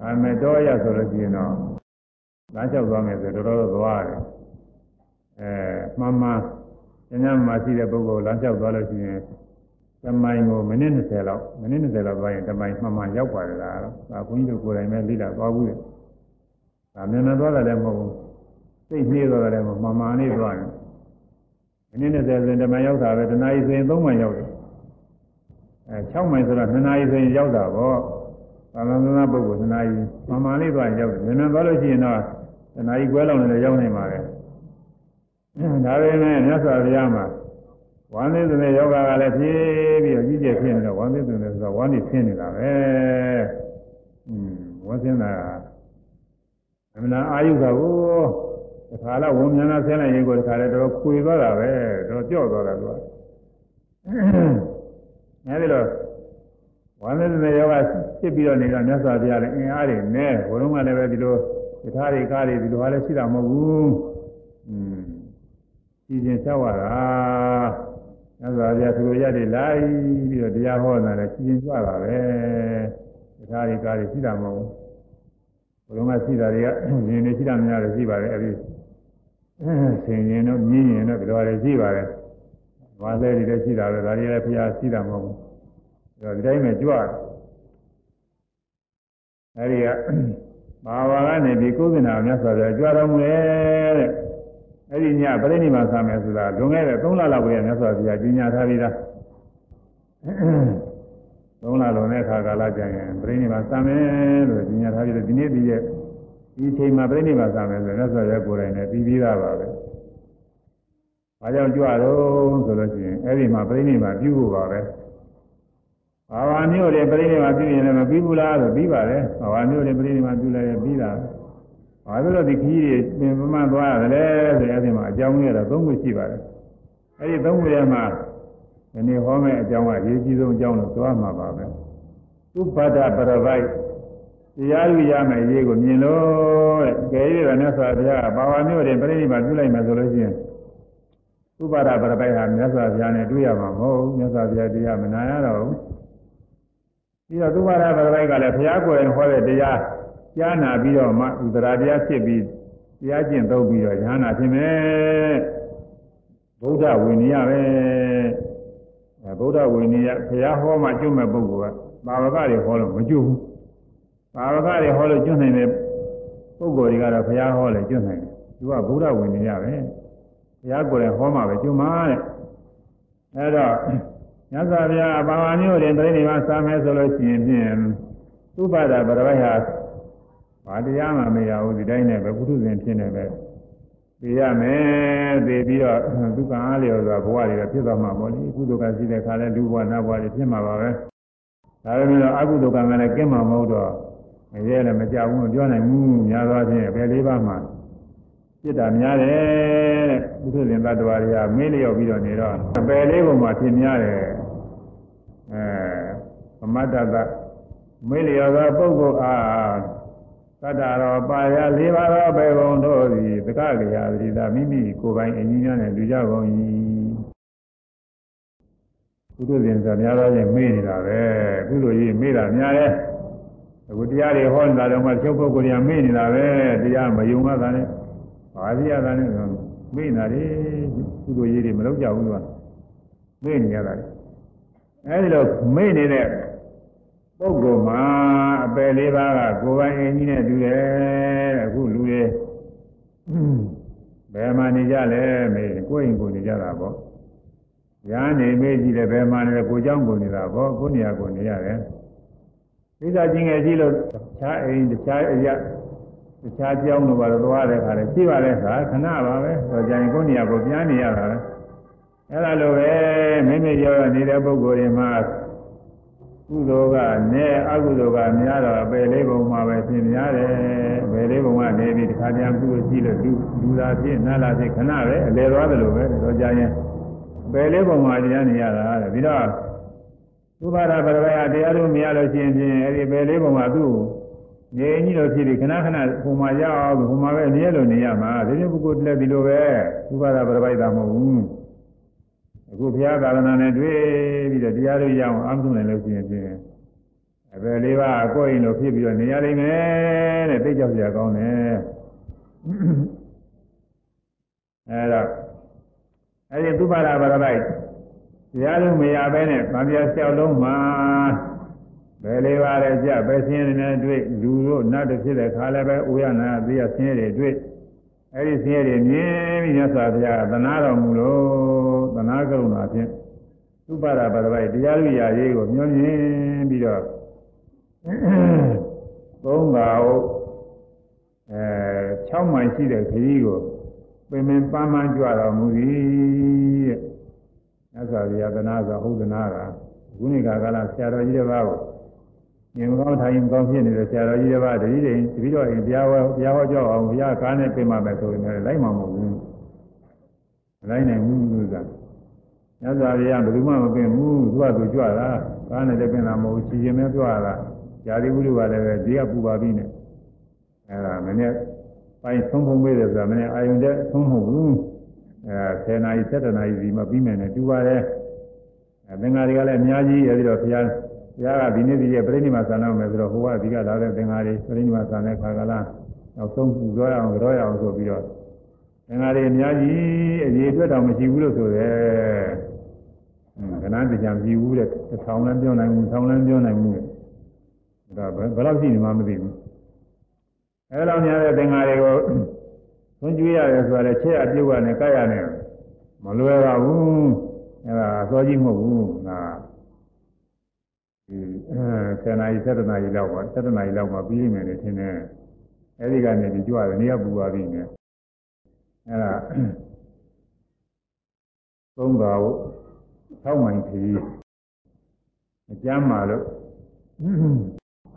ဒါမဲ့တော့ရဆိုလို့ရှိရင်တော့လမ်းလျှောက်သွားမယ်ဆိုတော့တော်တော်သွားရတယ်အဲမှန်မှန်ညညမှာရှိတဲ့ပုဂ္ဂိုလ်လမ်းလျှောက်သွားလို့ရှိရင်တမိုင်ကိုမိနစ်20လောက်မိနစ်20လောက်သွားရင်တမိုင်မှန်မှန်ရောက်ပါတယ်လားတော့ဒါဘုန်းကြီးတို့ကိုယ်တိုင်ပဲလေ့လာသွားဘူးလေဒါမြန်မြန်သွားတယ်လည်းမဟုတ်ဘူး စိတ်နှေးသွားတယ်လည်းမှန်မှန်လေးသွားတယ်မိနစ်20ဆိုရင်တမိုင်ရောက်တာပဲတနာရီဆိုရင်3မိုင်ရောက်တယ်အဲ6မိုင်ဆိုတော့2နာရီဆိုရင်ရောက်တာပေါ့သာမန်သာပုဂ္ဂိုလ်သနာကြီးမှန်မှန်လေးသွားရောက်တယ်။မြန်မြန်သွားလို့ရှိရင်တော့သနာကြီးကွဲလောက်နေလည်းရောက်နိုင်ပါလေ။ဒါပေမဲ့မြတ်စွာဘုရားမှာဝမ်းသေးတဲ့ယောဂကလည်းဖြည်းပြီးတော့ကြီးကျယ်ဖြစ်နေတော့ဝမ်းသေးတဲ့ဆိုတော့ဝမ်းနေဆင်းနေတာပဲ။อืมဝမ်းဆင်းတာအမှန်အာယုကကို တခါတော့ဝန်မြန်လာဆင်းလိုက်ရင်ကိုတခါလည်းတော့ခွေသွားတာပဲတော့ကြော့သွားတာသူကအဲဒီတော့ဝမ်းနေတဲ့ယောဂဖြစ်ပြီးတော့နေတာမြတ်စွာဘုရားလည်းအင်အားတွေနဲ့ဘုရုံးကလည်းပဲဒီလိုတခါတွေကားတွေဒီလိုဟာလည်းရှိတာမဟုတ်ဘူးอืมစီစဉ်ချက်ရတာမြတ်စွာဘုရားသူတို့ရတယ်လိုက်ပြီးတော့တရားဟောတာလည်းစီစဉ်ကြွတာပဲတခါတွေကားတွေရှိတာမဟုတ်ဘူးဘုရုံးကရှိတာတွေကရင်တွေရှိတာများတယ်ရှိပါတယ်အဲဒီ ဆင်ရင်တော့မြင်းရင်တော့ဒီလိုလည်းရှိပါတယ်။ဘာလဲတွေလည်းရှိတာပဲဒါတွေလည်းဖျားရှိတာမဟုတ်ဘူး။ဒါဒီတိုင်းပဲကြွတယ်။အဲဒီကဘာဝကနေဒီကုသနာမြတ်စွာဘုရားကြွတော်မူလေတဲ့။အဲဒီညပြိဋိမာဆာမယ်ဆိုတာလွန်ခဲ့တဲ့3လလောက်ကမြတ်စွာဘုရားကြီးညာထားပြီးသား။3လလွန်တဲ့အခါကာလကျရင်ပြိဋိမာဆာမယ်လို့ကြီးညာထားပြီးတော့ဒီနေ့ဒီရဲ့ ဒီချိန်မှာပြိဋိဘာသာမယ်ဆိုရင်လက်ဆွဲရဲကိုယ်တိုင်နဲ့ပြီးပြီးသားပါပဲ။ဘာကြောင့်ကြွတော့ဆိုလို့ရှိရင်အဲ့ဒီမှာပြိဋိဘာပြုဖို့ပါပဲ။ဘာဝမျိုးတွေပြိဋိဘာပြုရင်လည်းမပြီးဘူးလားဆိုပြီးပါလေ။ဘာဝမျိုးတွေပြိဋိဘာပြုလိုက်ရင်ပြီးတာ။ဘာလို့လဲဒီခီးတွေပင်ပမသွားရတယ်ဆိုရင်အဲ့ဒီမှာအကြောင်းကြီးတော့သုံးခုရှိပါတယ်။အဲ့ဒီသုံးခုထဲမှာဒီနေ့ဟောမယ့်အကြောင်းကရေးကြီးဆုံးအကြောင်းလို့သွားမှာပါပဲ။ဥပဒပရပိုက် တရားယူရမယ်ရေးကိုမြင်လို့တဲ့ကြဲရတဲ့မြတ်စွာဘုရားဘာဝမျိုးတွေပြိဋိဘာပြုလိုက်မယ်ဆိုလို့ရှိရင်ဥပါဒပရပိုက်ဟာမြတ်စွာဘုရားနဲ့တွေ့ရမှာမဟုတ်မြတ်စွာဘုရားတရားမနာရတော့ဘူးပြီးတော့ဥပါဒပရပိုက်ကလည်းဘုရားကိုယ်ရင်ဟောတဲ့တရားကြားနာပြီးတော့မှဥဒရာတရားဖြစ်ပြီးတရားကျင့်သုံးပြီးတော့ဉာဏ်နာဖြစ်မယ်ဗုဒ္ဓဝိနည်းပဲအဲဗုဒ္ဓဝိနည်းဘုရားဟောမှကျွတ်မဲ့ပုဂ္ဂိုလ်ကဘာဝကတွေဟောလို့မကျွတ်ဘူး ဘာဝကတွေဟောလို့ကျွတ်နိုင်တဲ့ပုဂ္ဂိုလ်တွေကတော့ဘုရားဟောလေကျွတ်နိုင်တယ်သူကဗုဒ္ဓဝိနည်းပဲဘုရားကိုယ်လည်းဟောမှပဲကျွတ်မှာတဲ့အဲတော့ညဇာဗျာဘာဝမျိုးတွေပြိဋိဘာစာမယ်ဆိုလို့ရှိရင်ဖြင့်သုဘဒဗရဝိဟာဘာတရားမှမရဘူးဒီတိုင်းနဲ့ပဲပုထုဇဉ်ဖြစ်နေပဲသိရမယ်သိပြီးတော့ဒုက္ခအားလျော်စွာဘဝတွေဖြစ်သွားမှာပေါ့လေကုသိုလ်ကရှိတဲ့ခါလဲလူဘဝနတ်ဘဝတွေဖြစ်မှာပါပဲဒါပေမဲ့အကုသိုလ်ကံကလည်းကင်းမှာမဟုတ်တော့ မရဲလည်းမကြဘူးမပြောနိုင်ဘူးများသောအားဖြင့်ဘယ်လေးပါးမှပြစ်တာများတယ်တဲ့ပုထုဇဉ်သတ္တဝါတွေကမေးလျော့ပြီးတော့နေတော့ပယ်လေးပုံမှာဖြစ်များတယ်အဲသမတ္တသမေးလျော့သောပုဂ္ဂိုလ်အားသတ္တရောပါရလေးပါးသောဘေဘုံတို့သည်တက္ကရာတိသာမိမိကိုယ်ပိုင်အညီများနဲ့လူကြကုန်၏ပုထုဇဉ်ဆိုများသောဖြင့်မေးနေတာပဲကုလိုကြီးမေးတာများတယ် အခုတရားတွေဟောနေတာတော့မှချုပ်ပုဂ္ဂိုလ်တွေကမေ့နေတာပဲတရားမယုံမှသာနဲ့ဘာစီရတာနဲ့မေ့နေတာလေကုသိုလ်ရေးတွေမလုပ်ကြဘူးကမေ့နေရတာလေအဲဒီလိုမေ့နေတဲ့ပုဂ္ဂိုလ်မှာအပယ်လေးပါးကကိုယ်ပိုင်အင်းကြီးနဲ့တူတယ်အခုလူတွေဘယ်မှာနေကြလဲမေ့ကိုယ်ရင်ကိုယ်နေကြတာပေါ့ညာနေမေ့ကြည့်တယ်ဘယ်မှာနေလဲကိုเจ้าကိုနေတာပေါ့ကိုနေရာကိုနေရတယ် သိသာချင်းငယ်ကြီးလို့တခြားအိမ်တခြားအရာတခြားကြောင်းတို့ဘာလို့သွားတဲ့ခါလဲရှိပါလဲခါခဏပါပဲဆိုကြရင်ကိုယ်နေရာကိုပြန်နေရတာပဲအဲ့ဒါလိုပဲမိမိရောနေတဲ့ပုဂ္ဂိုလ်တွေမှာကုသိုလ်ကနဲ့အကုသိုလ်ကများတော့ပယ်လေးပုံမှာပဲပြင်များတယ်ပယ်လေးပုံကနေပြီးတခါပြန်ကုသိုလ်ရှိလို့လူလူသာဖြစ်နာလာဖြစ်ခဏပဲအလဲသွားတယ်လို့ပဲတော့ကြရင်ပယ်လေးပုံမှာတရားနေရတာတဲ့ပြီးတော့ သုဘာရပရဝယတရားတို့မရလို့ရှိရင်ဖြင့်အဲ့ဒီပယ်လေးပုံမှာသူ့နေကြီးလို့ဖြစ်ပြီးခဏခဏဟိုမှာရအောင်ဟိုမှာပဲအနည်းလို့နေရမှာဒီလိုပုဂ္ဂိုလ်တက်ဒီလိုပဲသုဘာရပရဝယတာမဟုတ်ဘူးအခုဘုရားသာသနာနဲ့တွေ့ပြီးတော့တရားတို့ရအောင်အားထုတ်နိုင်လို့ရှိရင်ဖြင့်အပယ်လေးပါအကိုယ်ရင်လို့ဖြစ်ပြီးတော့နေရနိုင်မယ်တဲ့သိကြောက်စရာကောင်းတယ်အဲ့တော့အဲ့ဒီသုဘာရပရဝယ တရားလုံးမရဘဲနဲ့ဗာပြလျှောက်လုံးမှာဘယ်လေးပါးလဲကြပဲဆင်းရဲနေတွေ့လူတို့နတ်တို့ဖြစ်တဲ့ခါလည်းပဲအိုရနာသေးရဆင်းရဲတွေတွေ့အဲ့ဒီဆင်းရဲတွေမြင်ပြီးမြတ်စွာဘုရားသနာတော်မူလို့သနာကရုဏာဖြင့်သုပါဒပါဒပိုက်တရားလူရာရေးကိုမျောမြင်ပြီးတော့သုံးပါးအဲ6မိုင်ရှိတဲ့ခရီးကိုပင်ပင်ပန်းပန်းကြွတော်မူသည်တဲ့။ မြတ်စွာဘုရားသနာဆိုဟုတ်သနာကခုနိကာကလာဆရာတော်ကြီးတစ်ပါးကိုမြင်ကောင်းထိုင်ကောင်းဖြစ်နေတဲ့ဆရာတော်ကြီးတစ်ပါးတတိတိတတိတော်ရင်တရားဟောတရားဟောကြောက်အောင်ဘုရားကားနဲ့ပြင်ပါမယ်ဆိုရင်လည်းလိုက်မှာမဟုတ်ဘူး။လိုက်နိုင်ဘူးလို့ဆိုတာ။မြတ်စွာဘုရားဘယ်သူမှမပြင်ဘူးသူကသူကြွတာကားနဲ့လည်းပြင်တာမဟုတ်ဘူးချီရင်ပဲကြွတာ။ယာတိဝိရုကလည်းပဲဒီကပူပါပြီနဲ့။အဲဒါမနေ့ပိုင်းဆုံးဖုံးပေးတယ်ဆိုတာမနေ့အာယုန်တဲ့ဆုံးမဟုတ်ဘူး။ အဲ10နာရီ7နာရီဒီမှာပြီးမယ်နဲ့တူပါတယ်။အဲသင်္ဃာတွေကလည်းအများကြီးအဲဒီတော့ဘုရားဘုရားကဒီနေ့ဒီရက်ပြိဋိမာဆန္ဒမယ်ဆိုတော့ဟိုကအဓိကလာတဲ့သင်္ဃာတွေပြိဋိမာဆန္ဒခါကလာနောက်ဆုံးပူဇော်ရအောင်ကြောရအောင်ဆိုပြီးတော့သင်္ဃာတွေအများကြီးအရေးအတွက်တော့မရှိဘူးလို့ဆိုတယ်။ကဏ္ဍတရားမရှိဘူးတဲ့တစ်ထောင်လည်းပြောနိုင်ဘူးထောင်လည်းပြောနိုင်ဘူးဒါဘယ်လောက်ရှိနေမှမသိဘူး။အဲလိုများတဲ့သင်္ဃာတွေကိုသွ န်ကျွေးရတယ်ဆိုတော့ချက်အပြုတ်ကနေကြိုက်ရနေမလွယ်ပါဘူး။အဲဒါအစောကြီးမဟုတ်ဘူး။ဒါဒီ10နာရီ7နာရီလောက်ပါ7နာရီလောက်မှပြီးနေမယ်လေထင်တယ်။အဲဒီကနေဒီကြွရတယ်နေရာပူပါပြီနဲ့။အဲဒါသုံးပါးကို6မိုင်ခရီးအကျမ်းမာလို့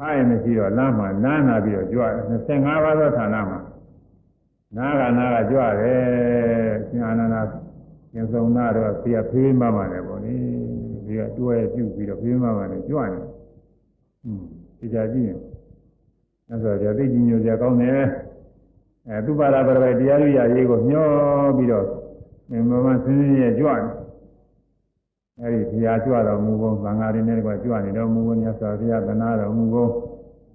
အားရမရှိတော့လမ်းမှာနားနာပြီးတော့ကြွတယ်25ပါးသောဌာနမှာ နာကနာကကြွတယ်ရှင်အာနန္ဒကျင်စုံနာတော့ဖေးဖေးမမနဲ့ပေါ့လေဒီကတွဲပြုတ်ပြီးတော့ဖေးမမနဲ့ကြွနေอืมဒီကြကြည့်ရင်အဲ့ဆိုကြသိကြီးညိုကြကောင်းတယ်အဲသူပါရပရပိုက်တရားလူရရေးကိုမျောပြီးတော့မမမစင်းစင်းရဲ့ကြွတယ်အဲဒီဘုရားကြွတော်မူကုန်သံဃာတွေနဲ့ကကြွနေတော်မူကုန်မြတ်စွာဘုရားသနာတော်မူကုန်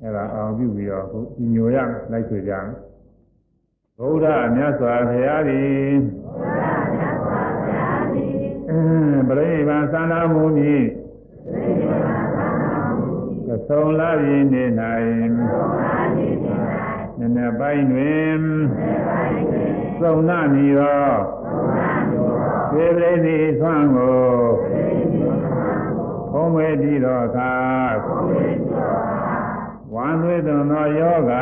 အဲဒါအောင်ပြုပြီးတော့ဒီညိုရလိုက်ဆွေကြတယ် ဗုဒ္ဓမြတ်စွာဘုရားသည်ပရိဗံသန္တာမူမည်ကသုံးလာပြီနေ၌နည်းနည်းပိုင်းတွင်သုံးနာမည်သောသေပရိသေသွမ်းကိုဖုံးဝဲတည်သောအခါဝမ်းသွေးသွန်သောယောဂ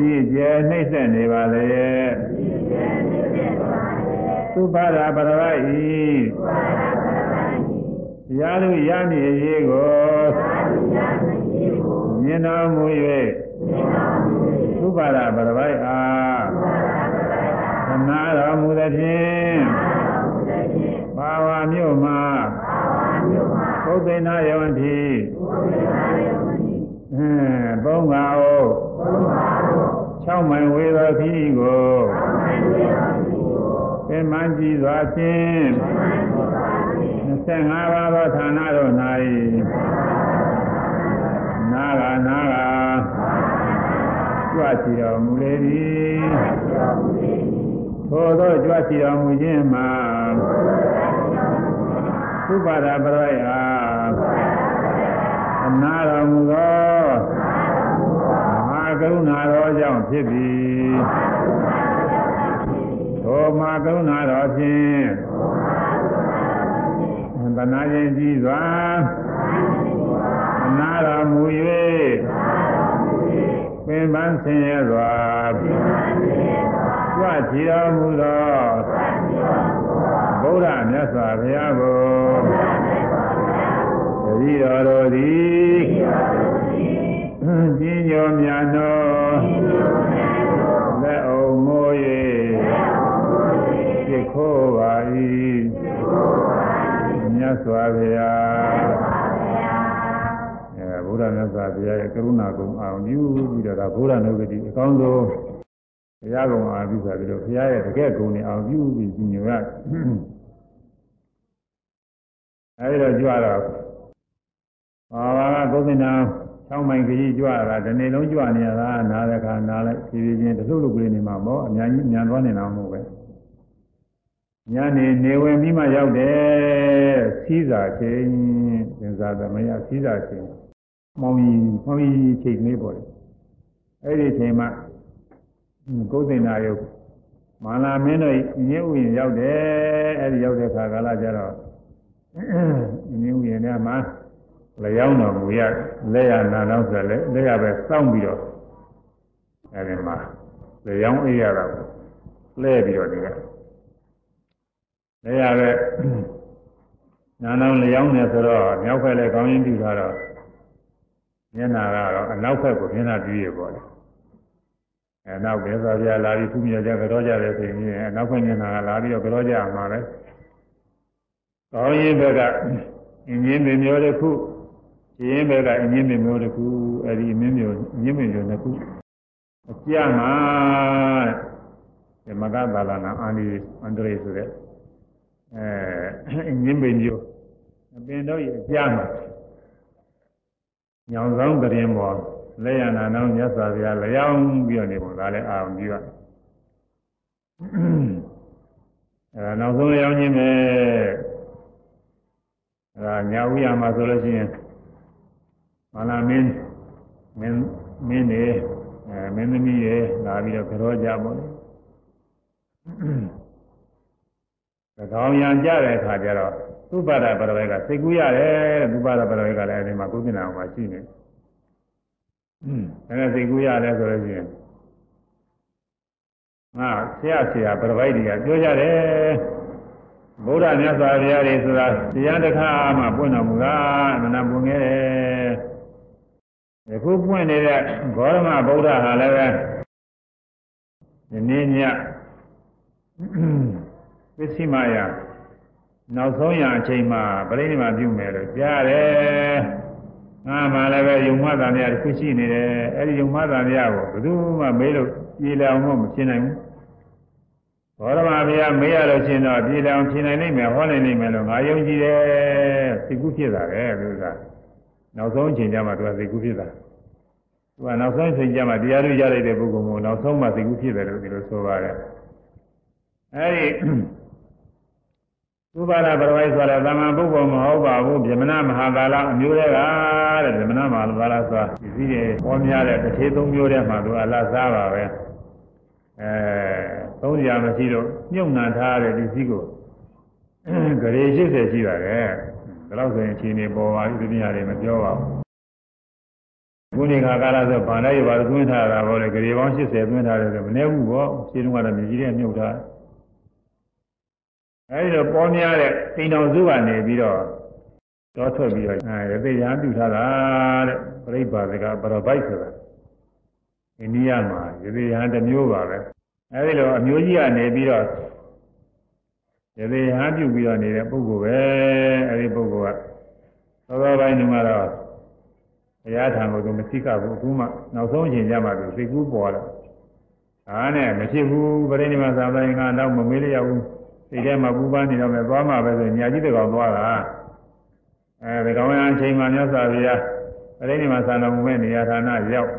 အကြည့်ကျဲနှိမ့်ဆက်နေပါလေသုဘာရပရဝိရာလူရမည်ရေးကိုမြင်တော်မူ၍သုဘာရပရဝိအားသနာတော်မူသည်ဖြင့်ဘာဝမြို့မှာပုသိဏယဝတိအဲသုံးပါး အို6မိုင်ဝေသောခီးကိုသင်္မန်းကြည်စွာဖြင့်25ပါးသောဌာနတို့၌နာဂနာဂကြွချီတော်မူလေသည်ထိုသောကြွချီတော်မူခြင်းမှာသုပါဒပရိယအနာတော်မူသောမဟာ ကရုဏာတော်ကြောင့်ဖြစ်သည်ထိုမဟာကရုဏာတော်ဖြင့်သနာခြင်းကြီးစွာအနာတော်မူ၍ပင်ပန်းဆင်းရဲစွာကြွချီတော်မူသောဗုဒ္ဓမြတ်စွာဘုရားကိုတတိတော်တို့သည် ကြီးညိုမြတ်သောလက်အုံမိုး၍ဖြစ်ခိုးပါ၏မြတ်စွာဘုရားအဲဗုဒ္ဓမြတ်စွာဘုရားရဲ့ကရုဏာကုံအောင်ပြုပြီးတော့ဒါဗုဒ္ဓနုဂတိအကောင်းဆုံးဘုရားကုံအောင်ပြုဆိုပြီးတော့ဘုရားရဲ့တကယ်ကုံနဲ့အောင်ပြုပြီးကြီးညိုရအဲဒီတော့ကြွတော့ဘာဘာကသုသေနာ 6မိုင်ခကြီးကြွတာဒီနေ့လုံးကြွနေရတာနားတဲ့ခါနားလိုက်ဖြည်းဖြည်းချင်းတလှုပ်လှုပ်ကလေးနေမှာပေါ့အများကြီးညံသွားနေတာမဟုတ်ပဲညနေနေဝင်ပြီးမှရောက်တယ်စီးစာချင်းသင်္သာသမယစီးစာချင်းမောင်ကြီးမောင်ကြီးချိန်လေးပေါ့လေအဲ့ဒီချိန်မှာကုသိဏယုတ်မာလာမင်းတို့ညဥ်ဥယျာဉ်ရောက်တယ်အဲ့ဒီရောက်တဲ့ခါကာလကျတော့ညဥ်ဥယျာဉ်ထဲမှာဘလျောင်းတော်မူရ လက်ရနာနောက်ဆိုလဲလက်ရပဲစောင့်ပြီးတော့အဲဒီမှာလျောင်းအေးရတာကိုလဲပြီးတော့နေရလက်ရပဲနာနောက်လျောင်းနေဆိုတော့မြောက်ဖက်လည်းကောင်းရင်းပြထားတော့မျက်နာကတော့အနောက်ဖက်ကိုမျက်နာပြည့်ရပေါ့လေအဲနောက်ပဲသာပြလာပြီးသူမြေကြကြောကြတယ်ဆိုရင်အနောက်ဖက်မျက်နာကလာပြီးတော့ကြောကြမှာပဲကောင်းရင်ဘက်ကအင်းင်းပင်မျိုးတစ်ခု ရှင်းဘက်ကအင်းင်းပင်မျိုးတစ်ခုအဲဒီအင်းမျိုးအင်းပင်မျိုးနှစ်ခုအကြမှာဒီမကသာလနာအန်ဒီအန်ဒရေဆိုတဲ့အဲအင်းင်းပင်မျိုးအပင်တော့ရဲ့အကြမှာညောင်ဆောင်တရင်ပေါ်လက်ရနာနောင်မြတ်စွာဘုရားလျောင်းပြီးတော့နေပုံဒါလည်းအာရုံပြုရအဲဒါနောက်ဆုံးလျောင်းခြင်းပဲအဲဒါညာဥရမှာဆိုလို့ရှိရင် မာလာမင်းမင်းမင်းနေအဲမင်းသမီးရေလာပြီးတော့ကြောကြပါလို့သကောင်းရံကြတဲ့အခါကျတော့သုပ္ပဒပရဝေကစိတ်ကူးရတယ်သုပ္ပဒပရဝေကလည်းအဲဒီမှာကုသနာအောင်မှာရှိနေတယ်ဒါနဲ့စိတ်ကူးရတယ်ဆိုလို့ရှိရင်ငါဆရာဆရာပရဝိုက်တွေကပြောကြတယ်ဗုဒ္ဓမြတ်စွာဘုရားတွေဆိုတာတရားတစ်ခါမှပွင့်တော်မူတာအမှန်တပွင့်ခဲ့တယ် ယခုပွင့်နေတဲ့ဂေါရမဗုဒ္ဓဟာလည်းပဲဒီနေ့ညပစ္စည်းမယနောက်ဆုံးရအချိန်မှာပြိဋိမာပြုမယ်လို့ကြားတယ်ငါမှလည်းပဲယုံမသာများတစ်ခုရှိနေတယ်အဲ့ဒီယုံမသာများကိုဘယ်သူမှမေးလို့ပြေလည်အောင်မဖြစ်နိုင်ဘူးဘောရမဘုရားမေးရလို့ရှင်တော့ပြေလည်အောင်ဖြစ်နိုင်နိုင်မယ်ဟောနိုင်နိုင်မယ်လို့ငါယုံကြည်တယ်သိကုဖြစ်တာပဲသူက နောက်ဆုံးအချိန်ကျမှသူကသိကုဖြစ်တာသူကနောက်ဆုံးအချိန်ကျမှတရားတွေရလိုက်တဲ့ပုဂ္ဂိုလ်ကိုနောက်ဆုံးမှသိကုဖြစ်တယ်လို့ဒီလိုဆိုပါတယ်အဲဒီသုဘာရပရဝိဆိုတဲ့သမ္မာပုဂ္ဂိုလ်မဟုတ်ပါဘူးဗြဟ္မဏမဟာကာလအမျိုးတွေကတဲ့ဗြဟ္မဏမဟာကာလဆိုတာဒီစည်းတွေပေါ်များတဲ့တစ်ထေသုံးမျိုးထဲမှာသူအလားစားပါပဲအဲသုံးရာမရှိတော့ညှုံနှံထားတဲ့ဒီစည်းကိုဂရေ80ရှိပါတယ် ဒါတော့ဆိုရင်အချိန်နေပေါ်ပါပြီဒီနေရာတွေမပြောပါဘူးခုနေခါကာလဆိုဗန္ဓရဘာသွင်းထားတာပေါ့လေဂရေပေါင်း80သွင်းထားတယ်ဆိုမနေဘူးပေါ့ရှင်းတော့ကတော့မြကြီးတဲ့မြုပ်ထားအဲဒီတော့ပေါ်များတဲ့အိမ်တော်စုကနေပြီးတော့တော့ထွက်ပြီးတော့အဲသေရန်ပြုထားတာတဲ့ပြိပ္ပါဒကပရပိုက်ဆိုတာအိန္ဒိယမှာရေသေရန်တစ်မျိုးပါပဲအဲဒီလိုအမျိုးကြီးကနေပြီးတော့ ရေသေရန်ပြုပြီးတော့နေတဲ့ပုဂ္ဂိုလ်ပဲအဲဒီပုဂ္ဂိုလ်ကသောသောပိုင်းတုန်းကတော့ဘုရားထံကိုသူမသိကဘူးအခုမှနောက်ဆုံးအချိန်ကျမှသူသိကူးပေါ်လာဒါနဲ့မဖြစ်ဘူးပရိနိဗ္ဗာန်သာသနာ့ကတော့မမေးလျောက်ဘူးစိတ်ထဲမှာပူပန်းနေတော့မယ်သွားမှာပဲဆိုညာကြီးတကောင်သွားတာအဲဒီကောင်ရအချိန်မှမြတ်စွာဘုရားပရိနိဗ္ဗာန်သာတော်မူမဲ့နေရာဌာနရောက်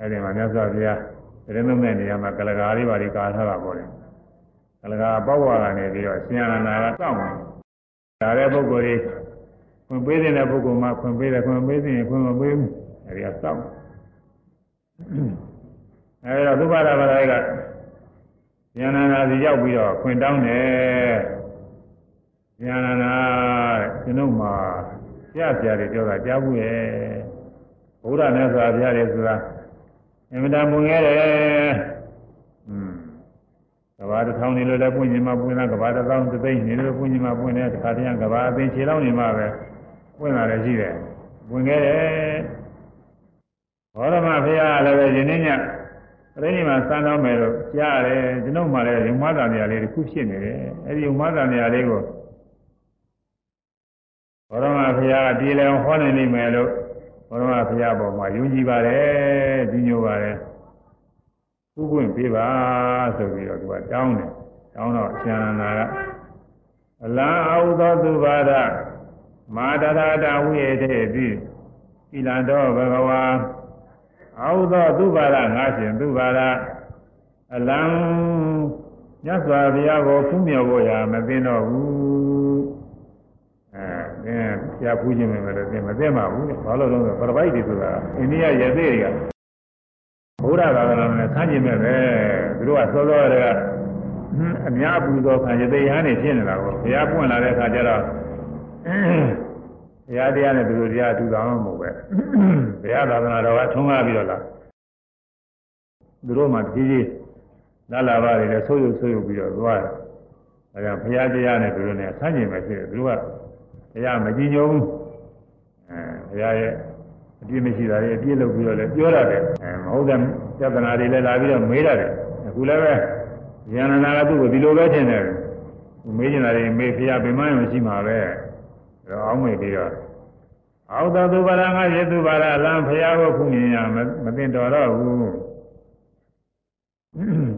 အဲဒီမှာမြတ်စွာဘုရားပရိနိဗ္ဗာန်နေရာမှာကလကာလေးပါးဒီကာထားတာပေါ့လေ ကလကာပေါ့ဝါကနေပြီးတော့ရှင်ရဏနာကစောင့်ဒါတဲ့ပုဂ္ဂိုလ်တွေခွင့်ပေးတဲ့ပုဂ္ဂိုလ်မှခွင့်ပေးတယ်ခွင့်ပေးရင်ခွင့်မပေးဘူးအဲဒီကစောင့်အဲဒီတော့သုဘရဘာသာကဉာဏနာစီရောက်ပြီးတော့ခွင်တောင်းတယ်ဉာဏနာတဲ့ကျွန်ုပ်မှာဆရာဆရာတွေပြောတာကြားဘူးရဲ့ဘုရားမြတ်စွာဘုရားတွေဆိုတာအင်မတန်ပွင့်ခဲ့တယ်อืม ကဘာတစ်ထောင်နေလို့လည်းပွင့်ခြင်းမှပွင့်တာကဘာတစ်သောင်းတစ်သိန်းနေလို့ပွင့်ခြင်းမှပွင့်တယ်တစ်ခါတည်းကဘာအသိခြေလောက်နေမှပဲပွင့်လာတယ်ရှိတယ်ပွင့်ခဲ့တယ်ဘောရမဘုရားလည်းပဲယနေ့ညပရိနိဗ္ဗာန်စံတော်မယ်လို့ကြားရတယ်ကျွန်တော်မှလည်းယုံမသာနေရာလေးတစ်ခုဖြစ်နေတယ်အဲဒီယုံမသာနေရာလေးကိုဘောရမဘုရားကပြေလည်အောင်ဟောနိုင်နိုင်မယ်လို့ဘောရမဘုရားပေါ်မှာယုံကြည်ပါတယ်ဒီညိုပါတယ် ဥပွင့်ပေးပါဆိုပြီးတော့သူကတောင်းတယ်တောင်းတော့အရှင်အနန္ဒာကအလံအာဟုသောသူပါဒမာတရတာဝိယေတေတိဣလံတော်ဘဂဝါအာဟုသောသူပါဒငါရှင်သူပါဒအလံမြတ်စွာဘုရားကိုဖူးမြော်ဖို့ရာမသိတော့ဘူးအဲသင်ဆရာဖူးခြင်းပဲလို့သင်မသိမှာဘူးဘာလို့လဲဆိုတော့ပရပိုက်တွေဆိုတာအိန္ဒိယရသေးတွေက ဘုရားသာသနာနဲ့ဆန်းကျင်မဲ့ပဲသူတို့ကစောစောတည်းကအများပူဇော်ခံရသေးရဟန်းနေဖြစ်နေတာကိုဘုရားပွင့်လာတဲ့အခါကျတော့ရားတရားနဲ့သူတို့တရားအတူတော်မှမဟုတ်ပဲဘုရားသာသနာတော်ကထုံးကားပြီးတော့လားသူတို့မှတကြီးကြီးလာလာပါတွေလည်းဆိုးရုပ်ဆိုးရုပ်ပြီးတော့သွားတယ်ဒါကြောင့်ဘုရားတရားနဲ့သူတို့နဲ့ဆန့်ကျင်ပဲဖြစ်တယ်သူတို့ကတရားမကြည်ညိုဘူးအဲဘုရားရဲ့ အပြည့်မရှိတာတွေအပြည့်လုပ်ပြီးတော့လည်းပြောရတယ်အဲမဟုတ်တဲ့ပြဿနာတွေလည်းလာပြီးတော့မေးရတယ်အခုလည်းပဲဉာဏနာကသူ့ကိုဒီလိုပဲထင်တယ်မေးနေတာတွေမေးဖျားပင်မမရှိမှာပဲတော့အောင်းမေးပြီးတော့အောက်တော်သူပါရငါယေသူပါရအလံဖျားကိုခုမြင်ရမသိတော်တော့ဘူး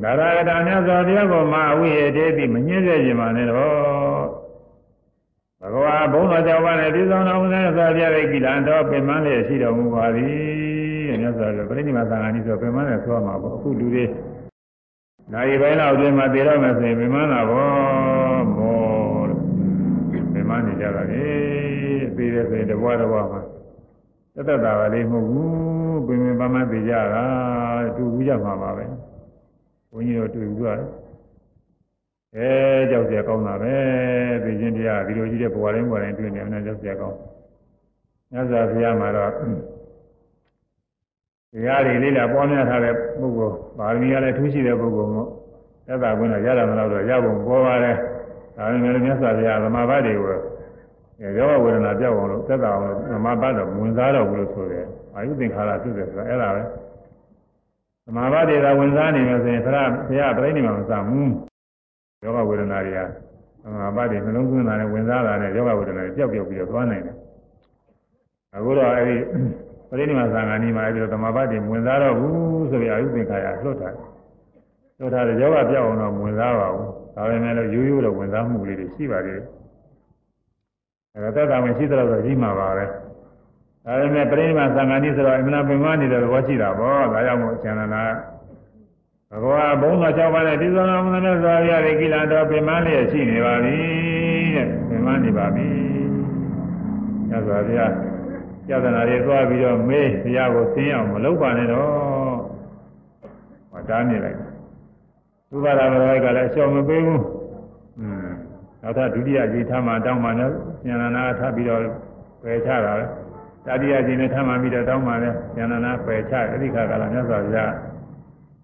ဒါရကတာမြတ်စွာဘုရားကိုမာဝိဟေတေတိမညှင်းစေခြင်းပါနဲ့တော့ ဘဂဝါဘုံတော်ကြောင့်ပါနဲ့ဒီဆောင်တော်မူတဲ့စွာဘုရားရဲ့ကိလန်တော်ပင်မလေးရှိတော်မူပါသည်မြတ်စွာဘုရားပြိဋိမာသံဃာကြီးဆိုပင်မလေးဆိုမှာပေါ့အခုလူတွေနိုင်ပိုင်းလောက်အတွင်းမှာတည်တော့မယ်ဆိုရင်ပင်မလာပေါ့မောပင်မနေကြတာလေပြီးတဲ့ဆိုရင်တဘွားတဘွားမှာသက်သက်တာပါလေးမဟုတ်ဘူးပင်ပင်ပန်းပန်းသိကြတာတူဘူးကြမှာပါပဲဘုန်းကြီးတို့တွေ့ဘူးရတယ် အဲကြောက်ကြကောင်းတာပဲသိချင်းတရားဒီလိုကြီးတဲ့ဘဝတိုင်းဘဝတိုင်းတွေ့နေတယ်ကြောက်ကြကောင်းမြတ်စွာဘုရားမှာတော့တရားတွေလေးလာပေါင်းများထားတဲ့ပုဂ္ဂိုလ်ဗာရမီရလည်းထူးရှိတဲ့ပုဂ္ဂိုလ်မို့သက်သာကွင်းတော့ရတာမလို့တော့ရဖို့ပေါ်ပါတယ်ဒါပေမဲ့မြတ်စွာဘုရားသမာဘတွေကိုရောဝေဒနာပြောက်အောင်လို့သက်သာအောင်လို့သမာဘတော့ဝင်စားတော့ဘူးလို့ဆိုတယ်အာယုသင်္ခါရဖြစ်တယ်ဆိုတာအဲ့ဒါပဲသမာဘတွေကဝင်စားနေလို့ဆိုရင်ဘုရားဘုရားပြိဋိနိဗ္ဗာန်မစားဘူး ယောဂဝေဒနာတွေကသမာဘတ်တွေနှလုံးသွင်းတာနဲ့ဝင်စားတာနဲ့ယောဂဝေဒနာတွေပျောက်ပျောက်ပြီးတော့သွားနိုင်တယ်အခုတော့အဲ့ဒီပရိနိဗ္ဗာန်သံဃာနီမှာအဲ့ဒီသမာဘတ်တွေဝင်စားတော့ဘူးဆိုပြီးအာယုသင်္ခါရလွတ်တာလွတ်တာတဲ့ယောဂပြောက်အောင်တော့ဝင်စားပါဘူးဒါပေမဲ့လို့ရိုးရိုးတော့ဝင်စားမှုလေးတွေရှိပါသေးတယ်အဲဒါသက်သာဝင်ရှိတော့တော့ကြီးမှာပါပဲဒါပေမဲ့ပြိဋိမာသံဃာနိဆိုတော့အမှန်ပင်မနေတဲ့သဘောရှိတာပေါ့ဒါကြောင့်မို့အကျဉ်းနာ ဘဂဝါဘုံတော်၆ပါးနဲ့ဒီသောနာမနဲ့သောရရကိလတော်ပင်မလျက်ရှိနေပါပြီတဲ့ပင်မနေပါပြီညဇောဘုရားယသနာတွေသွားပြီးတော့မေးဘုရားကိုသိအောင်မလုပ်ပါနဲ့တော့ဟောတားနေလိုက်သုဘာရဘရောကလည်းအလျှော်မပေးဘူးอืมနောက်ထပ်ဒုတိယကြီးထားမှတောင်းမှလည်းဉာဏနာထပ်ပြီးတော့ပယ်ချတာပဲတတိယကြီးနဲ့ထပ်မှပြီးတော့တောင်းမှလည်းဉာဏနာပယ်ချအဲ့ဒီခါကလည်းမြတ်စွာဘုရား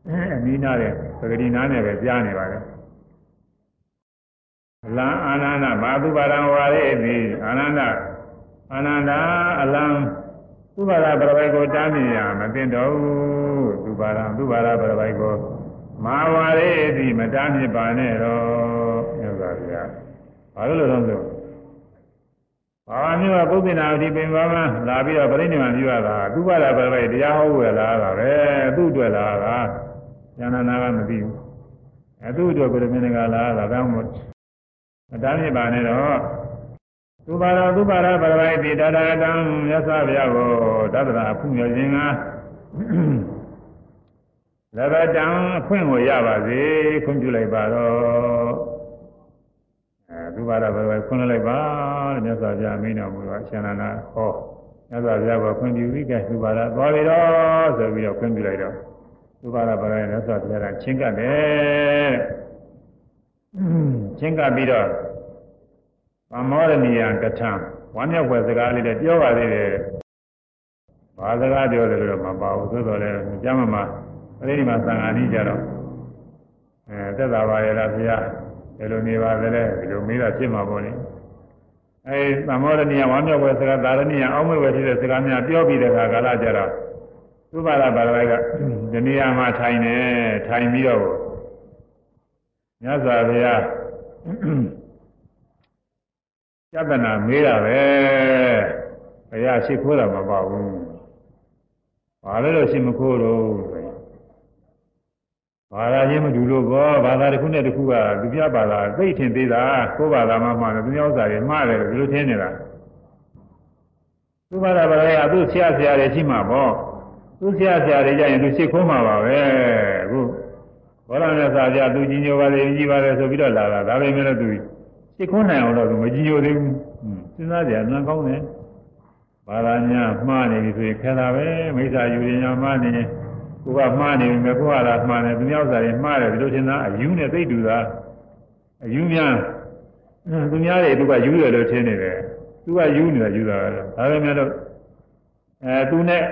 အနီးနားတဲ့သဂတိနားနဲ့ပဲကြားနေပါလေအလံအာနန္ဒဘာသူပါရံဝါရေသည်အာနန္ဒအာနန္ဒအလံသူပါရပရပိုက်ကိုတားမြင်ရမသိတော့ဘူးသူပါရသူပါရပရပိုက်ကိုမာဝါရေသည်မတားမြစ်ပါနဲ့တော့မြတ်စွာဘုရားဘာလို့လဲတော့ဆိုဘာဝမျိုးကပုပ္ပိနာအဓိပင်ပါမလာပြီးတော့ပြိဋိနိဗ္ဗာန်ပြုရတာသူပါရပရပိုက်တရားဟောဝယ်လာတာပဲသူ့အတွက်လာတာ ဉာဏနာကမသိဘူးအဲသူ့အတွက်ကိုယ်မင်းကလာတာဒါမှမဟုတ်မတားမြစ်ပါနဲ့တော့သူပါတော်သူပါရပရပိုက်တိတတရတံမြတ်စွာဘုရားကိုတသရာဖုမြောခြင်းကလည်းပဲတံအခွင့်ကိုရပါစေခွင့်ပြုလိုက်ပါတော့အဲသူပါရပရပိုက်ခွင့်လိုက်ပါတဲ့မြတ်စွာဘုရားမိန့်တော်မူတော့အရှင်နာနာဟောမြတ်စွာဘုရားကခွင့်ပြုပြီးကဲသူပါရသွားပြီတော့ဆိုပြီးတော့ခွင့်ပြုလိုက်တော့ သူပါရပရပိုက်မြတ်စွာဘုရားကချင်းကပ်တယ်ချင်းကပ်ပြီးတော့သမောရဏီယကထံဝမ်းမြောက်ွယ်စကားလေးတွေပြောပါသေးတယ်။ဘာစကားပြောတယ်လို့တော့မပါဘူးသို့တော်လည်းကြမ်းမမှာပရိနိဗ္ဗာန်သံဃာကြီးကြတော့အဲသက်သာပါရဲ့လားဘုရားဘယ်လိုနေပါသလဲဒီလိုမေးတာဖြစ်မှာပေါ့လေ။အဲသမောရဏီယဝမ်းမြောက်ွယ်စကားသာရဏီယအောက်မေ့ွယ်ဖြစ်တဲ့စကားများပြောပြီးတဲ့အခါကာလကြတော့ သုဘာရပါရဝိုက်ကဒီနေရာမှာထိုင်နေထိုင်ပြီးတော့မြတ်စွာဘုရားယတနာမေးတာပဲဘုရားရှိခိုးတာမပေါ့ဘူးဘာလဲလို့ရှိမခိုးတော့ဘာသာချင်းမတူလို့ဘောဘာသာတစ်ခုနဲ့တစ်ခုကသူပြဘာသာသိထင်သေးတာကိုယ်ဘာသာမှမှတယ်သူများဥစ္စာတွေမှားတယ်ဒီလိုထင်နေတာသူဘာသာဘာသာကသူ့ဆရာဆရာတွေရှိမှာပေါ့ သူဆရာဆရာတွေကြရင်သူရှိခိုးမှာပါပဲအခုဘောရနဲ့စာပြသူကြီးညိုပါလေကြီးပါလေဆိုပြီးတော့လာတာဒါပေမဲ့လည်းသူစိတ်ခွန်းနိုင်အောင်တော့မကြည်ညိုသေးဘူးစဉ်းစားကြအမှန်ကောင်းတယ်ဘာသာညာမှားနေပြီဆိုရင်ခဲတာပဲမိစ္ဆာယူရင်ညာမှားနေရင်ကိုကမှားနေပြီမဲ့ကိုကလာမှားနေသူများဥစ္စာတွေမှားတယ်ဒီလိုထင်တာအယူနဲ့သိတူတာအယူများသူများတွေသူကယူတယ်လို့ထင်နေတယ်သူကယူနေတာယူတာကတော့ဒါပေမဲ့လို့အဲသူနဲ့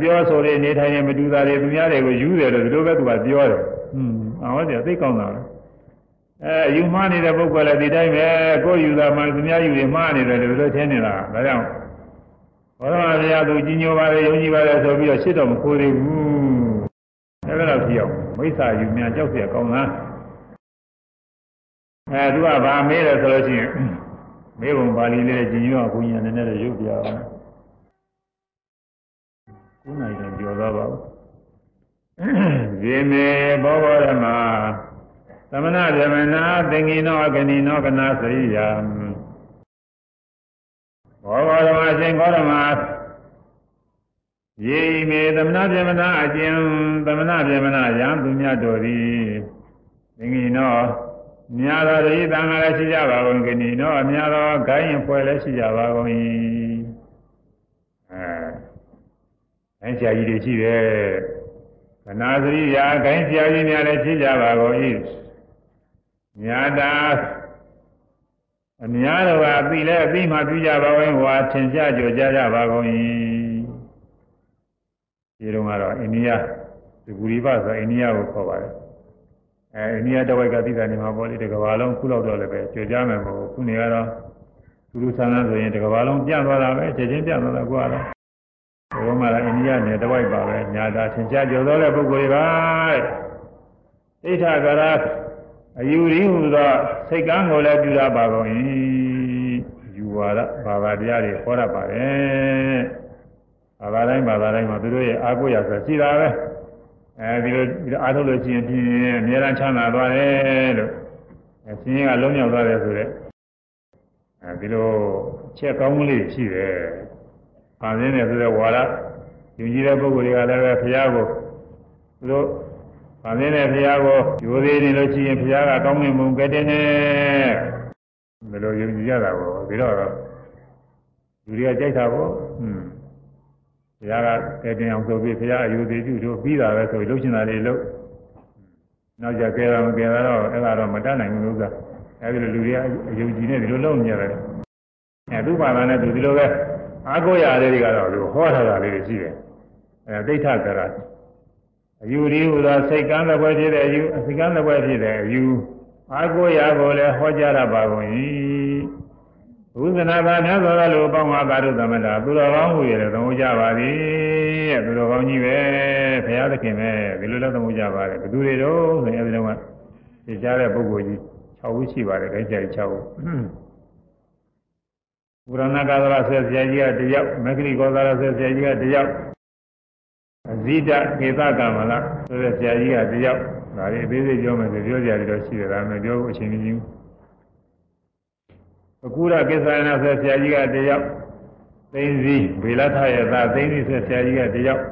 ပြောဆိုတဲ့နေထိုင်နေမတူတာတွေသူများတွေကိုယူတယ်လို့ဒီလိုပဲသူကပြောတယ်ဟွန်းအော်တယ်သိကောင်းတာပဲအဲယူမှားနေတဲ့ပုဂ္ဂိုလ်လည်းဒီတိုင်းပဲကိုယ်ယူတာမှသူများယူရင်မှားနေတယ်လို့လို့ထင်နေတာဒါကြောင့်ဘောရမဘုရားသူကြီးညိုပါလေယုံကြည်ပါလေဆိုပြီးတော့ရှစ်တော်မခိုးသေးဘူးအဲ့ဒါတော့ဖြစ်အောင်မိစ္ဆာယူများကြောက်เสียကောင်းလားအဲသူကဗာမေးတယ်ဆိုလို့ရှိရင်မေးပုံပါဠိလေးကြီးညိုကဘုရားနည်းနည်းတော့ရုပ်ပြအောင် ခုနိုင်တယ်ပြောသွားပါဦးဇေမေဘောဂရမသမဏဗေမနာသင်္ကိနောအကနိနောကနာစရိယဘောဂရမအရှင်ဂေါရမယေမေသမဏဗေမနာအကျဉ်သမဏဗေမနာယံသူမြတ်တော်သည်သင်္ကိနောမြာတော်ရိသံဃာလည်းရှိကြပါကုန်ကနိနောအများတော်ဂိုင်းရင်ဖွဲ့လည်းရှိကြပါကုန်၏ အဲအဲဆရာကြီးတွေရှိတယ်ကနာစရိယာဂိုင်းဆရာကြီးများလည်းရှိကြပါကုန်၏မြာတာအများတော်ကအပြီးလဲအပြီးမှပြကြပါဝင်ဟွာထင်ရှားကြကြကြပါကုန်၏ဒီတော့ကတော့အိန္ဒိယဒီဂူရိပဆိုအိန္ဒိယကိုခေါ်ပါတယ်အဲအိန္ဒိယတဝိုက်ကသိတာနေမှာပေါ့လေတကဘာလုံးခုလောက်တော့လည်းပဲကြွကြမယ်ပေါ့ခုနေကတော့သူလူဆန်းဆန်းဆိုရင်တကဘာလုံးပြန့်သွားတာပဲချက်ချင်းပြန့်သွားတာကွာတော့ ဘုရားမလာအိန္ဒိယနယ်တဝိုက်ပါပဲညာတာသင်ကြားကြော်သောတဲ့ပုဂ္ဂိုလ်တွေပါတဲ့ဣဋ္ဌကရာအယူရင်းဟူသောစိတ်ကန်းကိုလည်းပြုရပါကုန်၏ယူဝါဒဘာသာတရားတွေဟောရပါတယ်ဘာသာတိုင်းဘာသာတိုင်းမှာသူတို့ရဲ့အာကိုရဆိုရှိတာပဲအဲဒီလိုဒီအားထုတ်လို့ရှိရင်ဖြင့်အများအားချမ်းသာသွားတယ်လို့အရှင်ကလုံးမြောက်သွားတယ်ဆိုတော့အဲဒီလိုချက်ကောင်းကလေးရှိတယ်။ ပါရင်းတယ်ဆိုတဲ့ဝါဒယူကြည်တဲ့ပုဂ္ဂိုလ်တွေကလည်းပဲဘုရားကိုသူတို့ပါရင်းတဲ့ဘုရားကိုယူသေးနေလို့ရှိရင်ဘုရားကကောင်းမြတ်မှုကတဲ့နဲ့ဘယ်လိုယူကြည်ရတာကိုပြီးတော့လူတွေကကြိုက်တာပေါ့။ဟွန်းဘုရားကကဲတင်အောင်ဆိုပြီးဘုရားအယူသေးပြုတို့ပြီးတာပဲဆိုလှုပ်ရှင်တာတွေလှုပ်နောက်ကြကဲတာမကဲတာတော့အဲ့ဒါတော့မတတ်နိုင်ဘူးလို့ဆိုတာအဲဒီလိုလူတွေကအယုံကြည်နဲ့ဒီလိုလုပ်နေရတယ်အဲသူ့ဘာသာနဲ့သူဒီလိုပဲ အားကိုးရတဲ့တွေကတော့သူဟောထားတာလေးတွေရှိတယ်အဲဒိဋ္ဌကရအယူဒီဟူသောစိတ်ကမ်းတဲ့ဘွယ်ဖြစ်တဲ့အယူစိတ်ကမ်းတဲ့ဘွယ်ဖြစ်တဲ့အယူအားကိုးရကိုလည်းဟောကြားရပါကုန်၏ဘုဇနာသာမြတ်စွာဘုရားလိုပေါင်းပါကာရုသမတာသူတော်ကောင်းဟူရတဲ့သမှုကြပါသည်တဲ့သူတော်ကောင်းကြီးပဲဘုရားသခင်ပဲဒီလိုလည်းသမှုကြပါတယ်ဘယ်သူတွေတော့ဆိုရင်အဲဒီတော့ကသိကြတဲ့ပုဂ္ဂိုလ်ကြီး6ဦးရှိပါတယ်ခိုင်းကြ6ဦး ဘုရဏကာသရဆက်ဆရာကြီးကတယောက်မဂ္ဂရိကောသရဆက်ဆရာကြီးကတယောက်အဇိတကေသကမလဆိုတဲ့ဆရာကြီးကတယောက်ဒါလေးအသေးစိတ်ပြောမယ်ဆိုပြောကြရတော့ရှိတယ်ဒါမှမပြောဘူးအချိန်ကြီးအကူရကိစ္ဆာယနာဆက်ဆရာကြီးကတယောက်သိန်းစီဘေလထရဲ့သားသိန်းစီဆက်ဆရာကြီးကတယောက်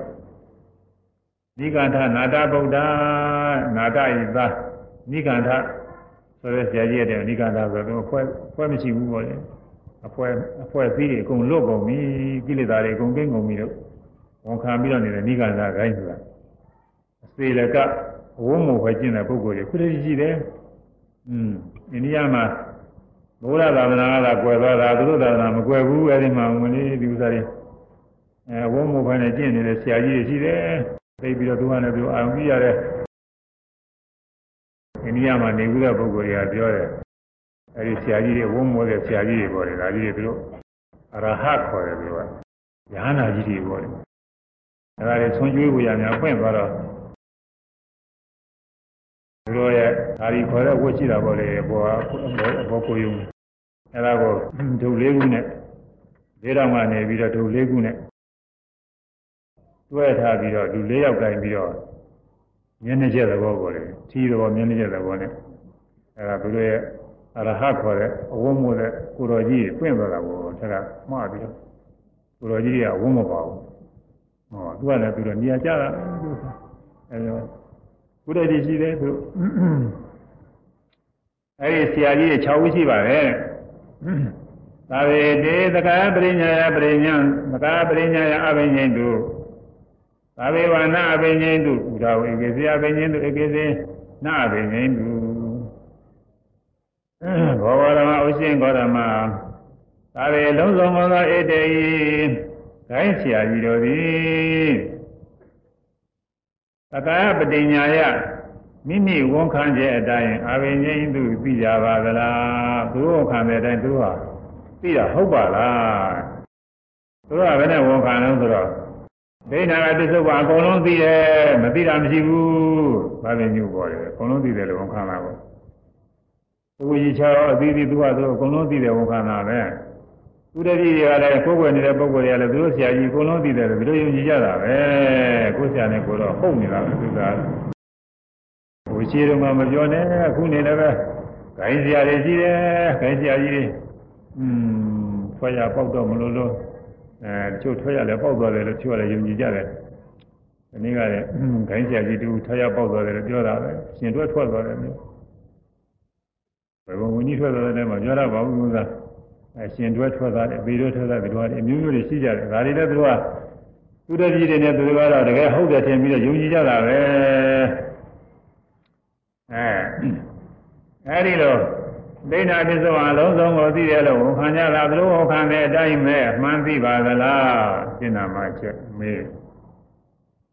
နိကန္ထနာတဗုဒ္ဓနာတဤသားနိကန္ထဆိုတဲ့ဆရာကြီးတဲ့နိကန္ထဆိုတော့ဖွဲဖွဲမရှိဘူးပေါ့လေ အဖွဲအဖွဲသီးတွေအကုန်လွတ်ကုန်ပြီကိလေသာတွေအကုန်ကင်းကုန်ပြီတော့ဝန်ခံပြီးတော့နေတဲ့နိကန္ထခိုင်းဆိုတာအစေလကအဝုံမို့ပဲကျင့်တဲ့ပုဂ္ဂိုလ်တွေခုတည်းရှိတယ်อืมအိန္ဒိယမှာဘုရားသာသနာကသာကွယ်သွားတာသူတို့သာသနာမကွယ်ဘူးအဲဒီမှာဝင်နေဒီဥစ္စာတွေအဲဝုံမို့ပဲနဲ့ကျင့်နေတဲ့ဆရာကြီးတွေရှိတယ်သိပြီးတော့သူကလည်းသူအာရုံကြည့်ရတဲ့အိန္ဒိယမှာနေဘူးတဲ့ပုဂ္ဂိုလ်တွေကပြောတယ် အဲဒီဆရာကြီးတွေဝုံမိုးတဲ့ဆရာကြီးတွေပေါ်တယ်ဒါကြီးတွေသူတို့အရဟတ်ခေါ်တယ်သူကယဟနာကြီးတွေပေါ်တယ်အဲဒါတွေဆွန်ကျွေးကိုရများဖွင့်သွားတော့သူတို့ရဲ့ဒါဒီခေါ်တဲ့ဝတ်ရှိတာပေါ့လေဘောဘောကိုယုံအဲဒါကိုဒုလေးခုနဲ့လေးတော်မှနေပြီးတော့ဒုလေးခုနဲ့တွဲထားပြီးတော့ဒီလေးယောက်ကင်ပြီးတော့မျက်နှာကျက်သဘောပေါ်တယ်ထီးသဘောမျက်နှာကျက်သဘောနဲ့အဲဒါသူတို့ရဲ့ အရဟတ်ခေါ်တဲ့အဝုံမို့တဲ့ကိုတော်ကြီးပြင့်သွားတာကိုထက်ကမှားပြီးတော့ကိုတော်ကြီးကအဝုံမပါဘူးဟောသူကလည်းသူတို့နေရာကျတာအဲဒါကုရတိရှိတယ်သူအဲဒီဆရာကြီးတွေ6ဦးရှိပါတယ်သာဝေတေသက္ကပရိညာယပရိညာသက္ကပရိညာယအဘိညာဉ်တုသာဝေဝနာအဘိညာဉ်တုဥဒါဝေကေစီအဘိညာဉ်တုဧကေစီနာအဘိညာဉ်တု ဘောဝရမဥရှင်ဂေါရမသဒါပေလုံးစုံသောဧတေဤဂိုင်းဆရာကြီးတို့သည်သတ္တပတိညာယမိမိဝန်ခံခြင်းအတိုင်းအာဘိငိမ့်သူသိကြပါသလားသူဝန်ခံတဲ့အတိုင်းသူဟာသိတာဟုတ်ပါလားသူကဘယ်နဲ့ဝန်ခံလို့ဆိုတော့ဒိဋ္ဌာကတစ္ဆုတ်ပါအကုန်လုံးသိတယ်မသိတာမရှိဘူးဘာပဲညူပေါ်တယ်အကုန်လုံးသိတယ်လို့ဝန်ခံတာပေါ့ သူကြီးချောအသီးသီးသူကသူအကုန်လုံးသိတယ်ဝန်ခံတာပဲသူတတိတွေကလည်းကိုယ်ွယ်နေတဲ့ပုံကိုယ်တွေကလည်းသူတို့ဆရာကြီးအကုန်လုံးသိတယ်လို့သူတို့ယုံကြည်ကြတာပဲကိုယ်ဆရာနဲ့ကိုယ်တော့ဟုတ်နေတာပဲသူကဟိုရှိတော့မှမပြောနဲ့အခုနေလည်းပဲဂိုင်းဆရာတွေရှိတယ်ဂိုင်းဆရာကြီးတွေอืมဖွဲ့ရပေါက်တော့မလို့လို့အဲချုပ်ထွက်ရလဲပေါက်သွားတယ်လို့ပြောရတယ်ယုံကြည်ကြတယ်ဒီနေ့ကလည်းဂိုင်းဆရာကြီးတူထွက်ရပေါက်သွားတယ်လို့ပြောတာပဲရှင်တွဲထွက်သွားတယ်မျိုး ဘယ်ဘုံဝင်ကြီးထွက်သွားတယ်မှာပြောရပါဘူးကွာအရှင်တွဲထွက်သွားတယ်ဘေတွဲထွက်သွားတယ်တို့ကအမျိုးမျိုးတွေရှိကြတယ်ဒါတွေလည်းသူကသူတတိတွေနဲ့သူတို့ကတော့တကယ်ဟုတ်တယ်ထင်ပြီးတော့ယုံကြည်ကြတာပဲအဲအဲဒီလိုဒိဋ္ဌာပစ္စုံအလုံးစုံကိုသိတယ်လို့ဝန်ခံကြတာဘလို့ဝန်ခံတဲ့အတိုင်းပဲအမှန်သိပါသလားရှင်းနာမှချက်မေး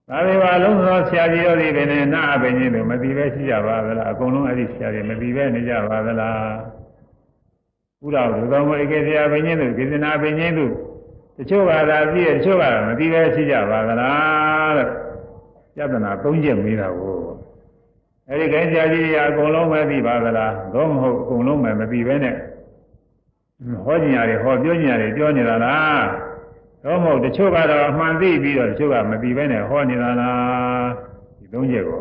ဒါတွေပါလုံးစုံဆရာကြီးတို့ဒီပင်နဲ့နာအပင်ကြီးတို့မသိပဲရှိကြပါသလားအကုန်လုံးအဲ့ဒီဆရာကြီးမသိပဲနေကြပါသလားဥတော်ဘုသောမဧကေဆရာပင်ကြီးတို့ကိစ္စနာပင်ကြီးတို့တချို့ကသာသိရတချို့ကမသိပဲရှိကြပါသလားတဲ့ယတနာ၃ချက်မေးတာကိုအဲဒီခိုင်းဆရာကြီးကအကုန်လုံးပဲသိပါသလားတော့မဟုတ်အကုန်လုံးပဲမသိပဲနဲ့ဟောကျင်ရတယ်ဟောပြောကျင်ရတယ်ပြောနေတာလား တော့မဟုတ်တချို့ကတော့အမှန်သိပြီးတော့တချို့ကမသိပဲနဲ့ဟောနေတာလားဒီသုံးချက်ကို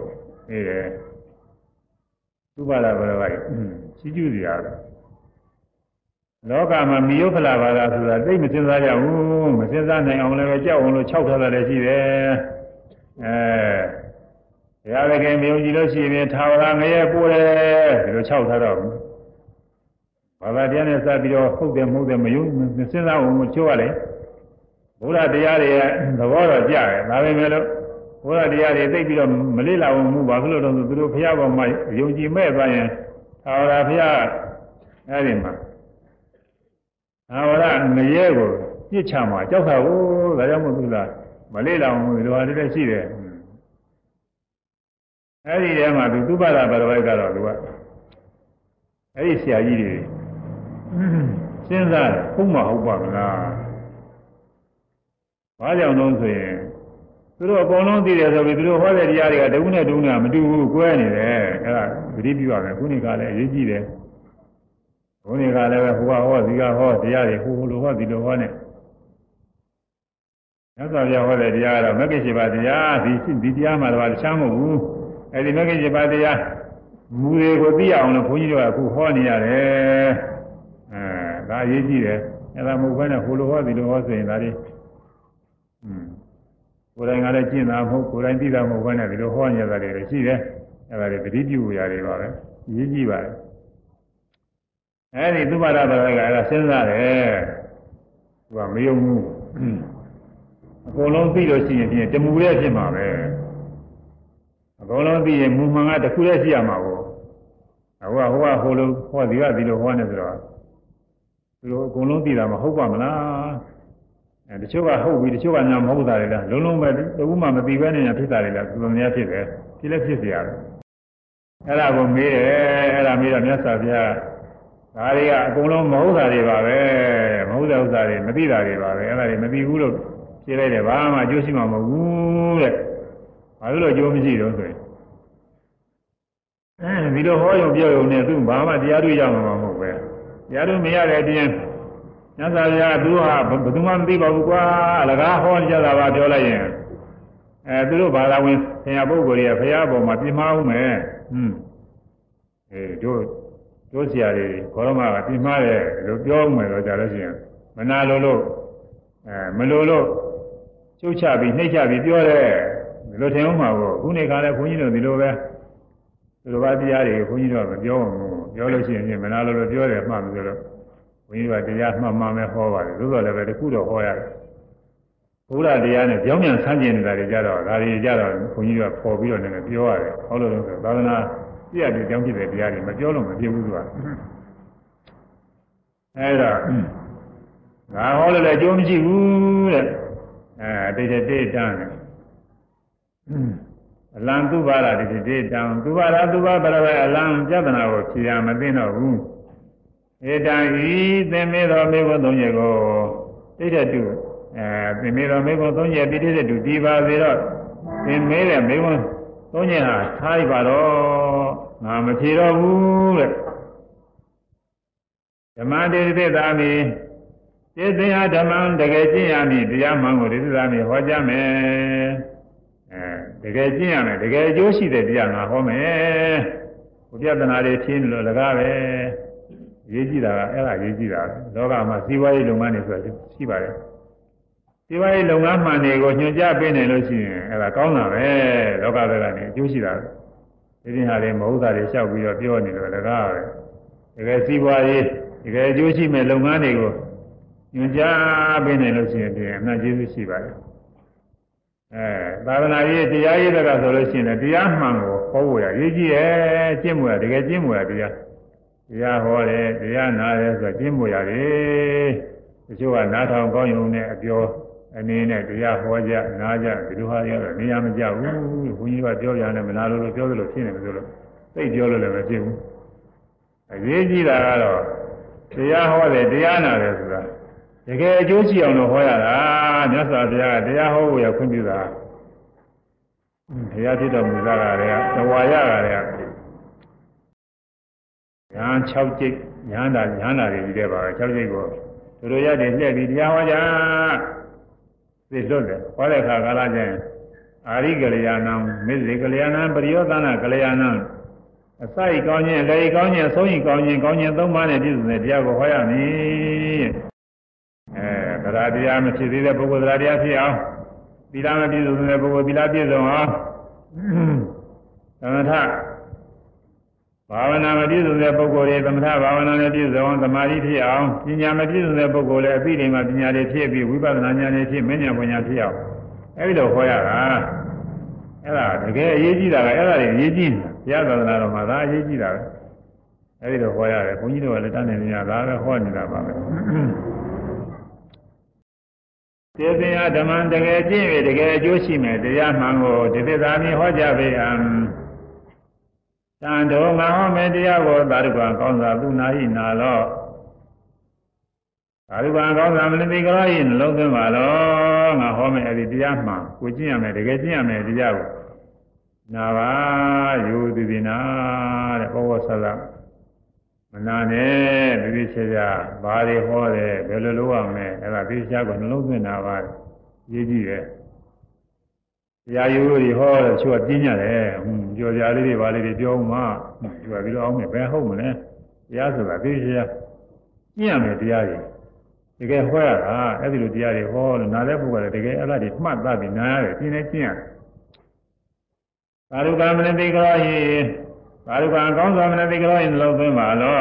အေးတယ်သုဘလာဘရဝိုက်ရှိကျူစရာလောကမှာမိယုဖလာဘာသာဆိုတာသိမစင်စားကြဘူးမစင်စားနိုင်အောင်လည်းပဲကြောက်အောင်လို့ခြောက်ထားတာလည်းရှိတယ်အဲဘုရားသခင်မြုံကြည့်လို့ရှိရင်ထာဝရငရဲပိုးတယ်ဒီလို၆ထားတော့ဘာသာတရားနဲ့စပ်ပြီးတော့ဟုတ်တယ်မဟုတ်တယ်မယုံမစဉ်းစားဘူးမချိုးရလေ ဘုရားတရားတွေရဲ့သဘောတော့ကြတယ်ဒါပေမဲ့လို့ဘုရားတရားတွေသိပြီးတော့မလေ့လာဘူးမှုဘာဖြစ်လို့လဲဆိုသူတို့ဘုရားပေါ်မှာယုံကြည်မဲ့သွားရင်ထာဝရဘုရားအဲဒီမှာထာဝရငရဲကိုပြစ်ချမှာကြောက်တာကိုဒါကြောင့်မို့သူကမလေ့လာဘူးဒီလိုဟာတွေရှိတယ်အဲ့ဒီထဲမှာသူသုဘတာဘရဝိုက်ကတော့သူကအဲ့ဒီဆရာကြီးတွေစဉ်းစားတယ်ဟုတ်မဟုတ်ပါမလား ဘာကြောင့်လို့ဆိုရင်သူတို့အကုန်လုံးသိတယ်ဆိုပြီးသူတို့ဟောတဲ့တရားတွေကတဝုနဲ့တဝုနဲ့မတူဘူးကွဲနေတယ်အဲ့ဒါသတိပြုရမယ်ခုနေ့ကလည်းအရေးကြီးတယ်ခုနေ့ကလည်းပဲဟိုကဟောဒီကဟောတရားတွေဟိုလိုဟောဒီလိုဟောနဲ့မြတ်စွာဘုရားဟောတဲ့တရားကတော့မဂ္ဂင်ရှိပါတရားဒီဒီတရားမှာတော့တခြားမဟုတ်ဘူးအဲဒီမဂ္ဂင်7ပါးတရားမူတွေကိုသိအောင်လို့ဘုန်းကြီးတို့ကအခုဟောနေရတယ်အဲဒါအရေးကြီးတယ်အဲဒါမဟုတ်ဘဲနဲ့ဟိုလိုဟောဒီလိုဟောဆိုရင်ဒါတွေอืม ကိုယ်တိုင်ကလည်းကျင့်တာမဟုတ်ကိုယ်တိုင်သိတာမဟုတ်ဘဲနဲ့ဒီလိုဟောနေရတာတွေရှိတယ်အဲဒါတွေတတိပြုရာတွေပါပဲအရေးကြီးပါတယ်အဲဒီသုဘရတော်ကအဲဒါစဉ်းစားတယ်သူကမယုံဘူးအကုန်လုံးသိလို့ရှိရင်ပြင်တမူရဲ့ဖြစ်မှာပဲအကုန်လုံးသိရင်မူမှန်ကတစ်ခုတည်းရှိရမှာကိုဟိုကဟိုကဟိုလိုဟောဒီကဒီလိုဟောနေဆိုတော့သူတို့အကုန်လုံးသိတာမဟုတ်ပါမလား အဲတချို့ကဟုတ်ပြီတချို့ကညာမဟုတ်တာလေလားလုံးလုံးပဲတခုမှမသိဘဲနဲ့ညာဖြစ်တာလေလားသူတို့များဖြစ်တယ်ဒီလည်းဖြစ်เสียရတယ်အဲ့ဒါကိုမေးတယ်အဲ့ဒါမေးတော့မြတ်စွာဘုရားဒါတွေကအကုန်လုံးမဟုတ်တာတွေပါပဲမဟုတ်တဲ့ဥစ္စာတွေမသိတာတွေပါပဲအဲ့ဒါတွေမသိဘူးလို့ဖြေလိုက်တယ်ဘာမှအကျိုးရှိမှာမဟုတ်ဘူးတဲ့ဘာလို့လို့ကြိုးမရှိတော့ဆိုရင်အဲဒီလိုဟောရုံပြောရုံနဲ့သူဘာမှတရားတွေ့ကြမှာမဟုတ်ပဲတရားတွေ့မရတဲ့အပြင် ညသာရသူဟာဘယ်သူမှမသိပါဘူးကွာအလကားဟောကြတာပါပြောလိုက်ရင်အဲသူတို့ဘာသာဝင်ဆရာပုဂ္ဂိုလ်တွေကဘုရားပေါ်မှာပြင်းမှားဦးမယ်ဟွန်းအဲတို့တို့ဆရာတွေခေါရမကပြင်းမှားတယ်လို့ပြောဦးမယ်တော့ကြာလို့ရှိရင်မနာလို့လို့အဲမလို့လို့ချုပ်ချပြီးနှိမ့်ချပြီးပြောတယ်ဒီလိုထင်အောင်မှာကိုခုနေကလည်းဘုန်းကြီးတို့ဒီလိုပဲဒီလိုပါတရားတွေဘုန်းကြီးတို့ကမပြောဘူးပြောလို့ရှိရင်မနာလို့လို့ပြောတယ်မှမပြောတော့ ဘုန်းကြီးကတရားမှတ်မှပဲဟောပါတယ်သို့တော်လည်းပဲတခုတော့ဟောရတယ်ဘုရားတရားနဲ့ကြောင်းမြန်ဆန်းကျင်နေတာတွေကြတော့ဒါတွေကြတော့ဘုန်းကြီးကပေါ်ပြီးတော့လည်းပြောရတယ်ဟောလို့လို့ဆိုသာသနာပြည့်တဲ့ကြောင်းဖြစ်တဲ့တရားတွေမပြောလို့မဖြစ်ဘူးသူကအဲဒါငါဟောလို့လည်းအကျိုးမရှိဘူးတဲ့အဲတိတ်တိတ်တန်းတယ်အလံသူပါရတိတိတံသူပါရသူပါပရဝေအလံပြဒနာကိုဖြေရမသိတော့ဘူး ဧတံဤသင်္မေတော်မေကိုသုံးချက်ကိုတိတ်တူအဲသင်္မေတော်မေကိုသုံးချက်တိတိတူဒီပါစေတော့သင်မေတဲ့မေကိုသုံးချက်ဟာထားပါတော့ငါမဖြေတော့ဘူးတဲ့ဓမ္မတေတိသာမိသေသင်္ဟာဓမ္မံတကယ်ကျင့်ရမည်တရားမှန်ကိုတေတိသာမိဟောကြားမယ်အဲတကယ်ကျင့်ရမယ်တကယ်အကျိုးရှိတဲ့တရားငါဟောမယ်ဘုရားတနာတွေဖြင်းလို့လကားပဲ ရေးကြည့်တာကအဲ့ဒါရေးကြည့်တာလောကမှာစီးပွားရေးလုပ်ငန်းတွေဆိုတာရှိပါတယ်စီးပွားရေးလုပ်ငန်းမှန်တွေကိုညွှန်ကြားပေးနေလို့ရှိရင်အဲ့ဒါကောင်းတာပဲလောကဘက်ကနေအကျိုးရှိတာဒီပြင်ဟာတွေမဟုတ်တာတွေလျှောက်ပြီးတော့ပြောနေလို့လကားပဲတကယ်စီးပွားရေးတကယ်အကျိုးရှိမဲ့လုပ်ငန်းတွေကိုညွှန်ကြားပေးနေလို့ရှိရင်ပြင်အမှန်ကျေးဇူးရှိပါတယ်အဲသာသနာရေးတရားရေးတဲ့ကဆိုလို့ရှိရင်တရားမှန်ကိုဟောဖို့ရရေးကြည့်ရဲ့ကျင့်မှုရတကယ်ကျင့်မှုရတရား တရားဟောတယ်တရားနာတယ်ဆိုတော့ကျင့်မှုရတယ်တချို့ကနားထောင်ကောင်းရုံနဲ့အပြောအနေနဲ့တရားဟောကြနားကြဒီလိုဟာရတော့နေရာမကျဘူးဘုန်းကြီးကပြောရတယ်မနာလို့လို့ပြောသလိုဖြစ်နေမလို့သိပြောလို့လည်းမဖြစ်ဘူးအရေးကြီးတာကတော့တရားဟောတယ်တရားနာတယ်ဆိုတာတကယ်အကျိုးရှိအောင်လို့ဟောရတာမြတ်စွာဘုရားကတရားဟောဖို့ရခွင့်ပြုတာဘုရားဖြစ်တော်မူတာကလည်းသဝါရကလည်း ညာ6ကျိတ်ညာတာညာတာတွေကြီးတဲ့ပါပဲ6ကျိတ်ကိုတို့တို့ရတယ်လှည့်ပြီးတရားဟောကြသိလွတ်တယ်ဟောတဲ့အခါကာလကျရင်အာရိကလျာဏံမေဇေကလျာဏံပရိယောသနာကလျာဏံအစိုက်ကောင်းခြင်းလေကောင်းခြင်းအဆုံးဤကောင်းခြင်းကောင်းခြင်းသုံးပါးနဲ့ပြည့်စုံတဲ့တရားကိုဟောရမည်အဲသရတရားမဖြစ်သေးတဲ့ပုဂ္ဂိုလ်သရတရားဖြစ်အောင်သီလမပြည့်စုံတဲ့ပုဂ္ဂိုလ်သီလပြည့်စုံအောင်သမထ ဘာဝနာမပြည့်စုံတဲ့ပုဂ္ဂိုလ်တွေသမထဘာဝနာနဲ့ပြည့်စုံအောင်သမာဓိဖြစ်အောင်ပညာမပြည့်စုံတဲ့ပုဂ္ဂိုလ်လည်းအသိဉာဏ်မှာပညာတွေဖြစ်ပြီးဝိပဿနာဉာဏ်တွေဖြစ်မဉ္ဇဉ်ပညာဖြစ်အောင်အဲဒီလိုဟောရတာအဲ့ဒါတကယ်အရေးကြီးတာကအဲ့ဒါတွေအရေးကြီးနေတာဘုရားသာသနာတော်မှာဒါအရေးကြီးတာပဲအဲ့ဒီတော့ဟောရတယ်ဘုန်းကြီးတို့ကလည်းတန်းနေနေရဒါပဲဟောနေတာပါပဲသေသင်္ဟာဓမ္မံတကယ်ကျင့်ရတကယ်အကျိုးရှိမယ်တရားမှန်ကိုဒီသစ္စာမြင်ဟောကြားပေအံ တန်တော်ငါဟောမယ်တရားကိုသာဓုကံကောင်းစွာသူနာဟိနာလောသာဓုကံကောင်းစွာမနတိကရောဟိနှလုံးသွင်းပါလောငါဟောမယ်အဲ့ဒီတရားမှန်ကိုကျင့်ရမယ်တကယ်ကျင့်ရမယ်တရားကိုနာပါယူသည်ဒီနာတဲ့ဘောဝဆလာမနာနဲ့ဒီဒီချေချာဘာတွေဟောတယ်ဘယ်လိုလုပ်ရမလဲအဲ့ဒါဒီချာကိုနှလုံးသွင်းတာပါရေးကြည့်တယ် တရားယူလို့ဒီဟောတယ်ချို့ကပြင်းကြတယ်ဟွန်းကြော်ကြလေးတွေဘာလေးတွေပြောမှဒီကပြီးတော့အောင်မယ်ဘယ်ဟုတ်မလဲတရားဆိုတာဒီချာကျင့်ရမယ်တရားတွေတကယ်ဟောရတာအဲ့ဒီလိုတရားတွေဟောလို့နားတဲ့ပုဂ္ဂိုလ်ကတကယ်အဲ့ဒါတွေမှတ်သားပြီးနားရတယ်ကျင့်နေကျင့်ရတယ်သာရုကမနတိကရောဟိသာရုကံကောင်းစွာမနတိကရောဟိနှလုံးသွင်းပါလော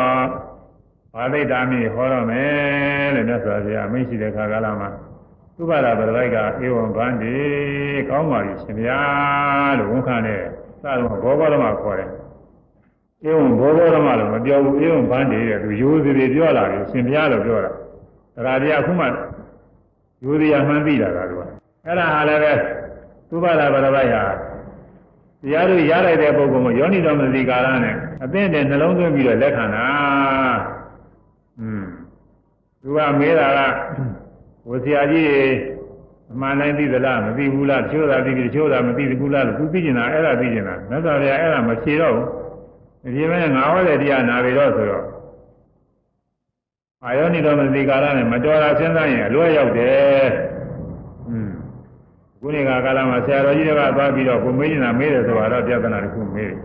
ဘာသိတာမိဟောတော့မယ်လို့မြတ်စွာဘုရားမိတ်ရှိတဲ့ခါကာလမှာ သုဘရာပရိကဧဝံဗန္တိကောင်းပါပြီရှင်ဗျာလို့ဝန်ခံတယ်စတော့ဘောဘောဓမခေါ်တယ်ဧဝံဘောဘောဓမလို့မပြောဘူးဧဝံဗန္တိတဲ့သူရိုးစီတွေပြောလာတယ်ရှင်ဗျာလို့ပြောတာဒါကြတရားခုမှရိုးစီရမှန်းသိတာကသူကအဲ့ဒါဟာလည်းပဲသုဘရာပရိကဟာတရားတို့ရလိုက်တဲ့ပုဂ္ဂိုလ်ကိုယောနိတော်မသိကာရနဲ့အသင့်တဲ့နှလုံးသွင်းပြီးတော့လက်ခံတာอืมသူကမေးတာက ဝဆရာကြီးအမှန်တိုင်းသိသလားမသိဘူးလားတချို့သာသိတယ်တချို့သာမသိဘူးလားသူသိကျင်တာအဲ့ဒါသိကျင်တာမြတ်စွာဘုရားအဲ့ဒါမဖြေတော့ဘူးမဖြေမဲငါဟောတဲ့တရားနာပြီတော့ဆိုတော့အာယောနိတော်မသိကာရနဲ့မတော်တာစဉ်းစားရင်အလွဲရောက်တယ်อืมခုနေ့ကကာလမှာဆရာတော်ကြီးတွေကသွားပြီးတော့ကိုမေးနေတာမေးတယ်ဆိုတော့ပြဿနာတစ်ခုမေးတယ်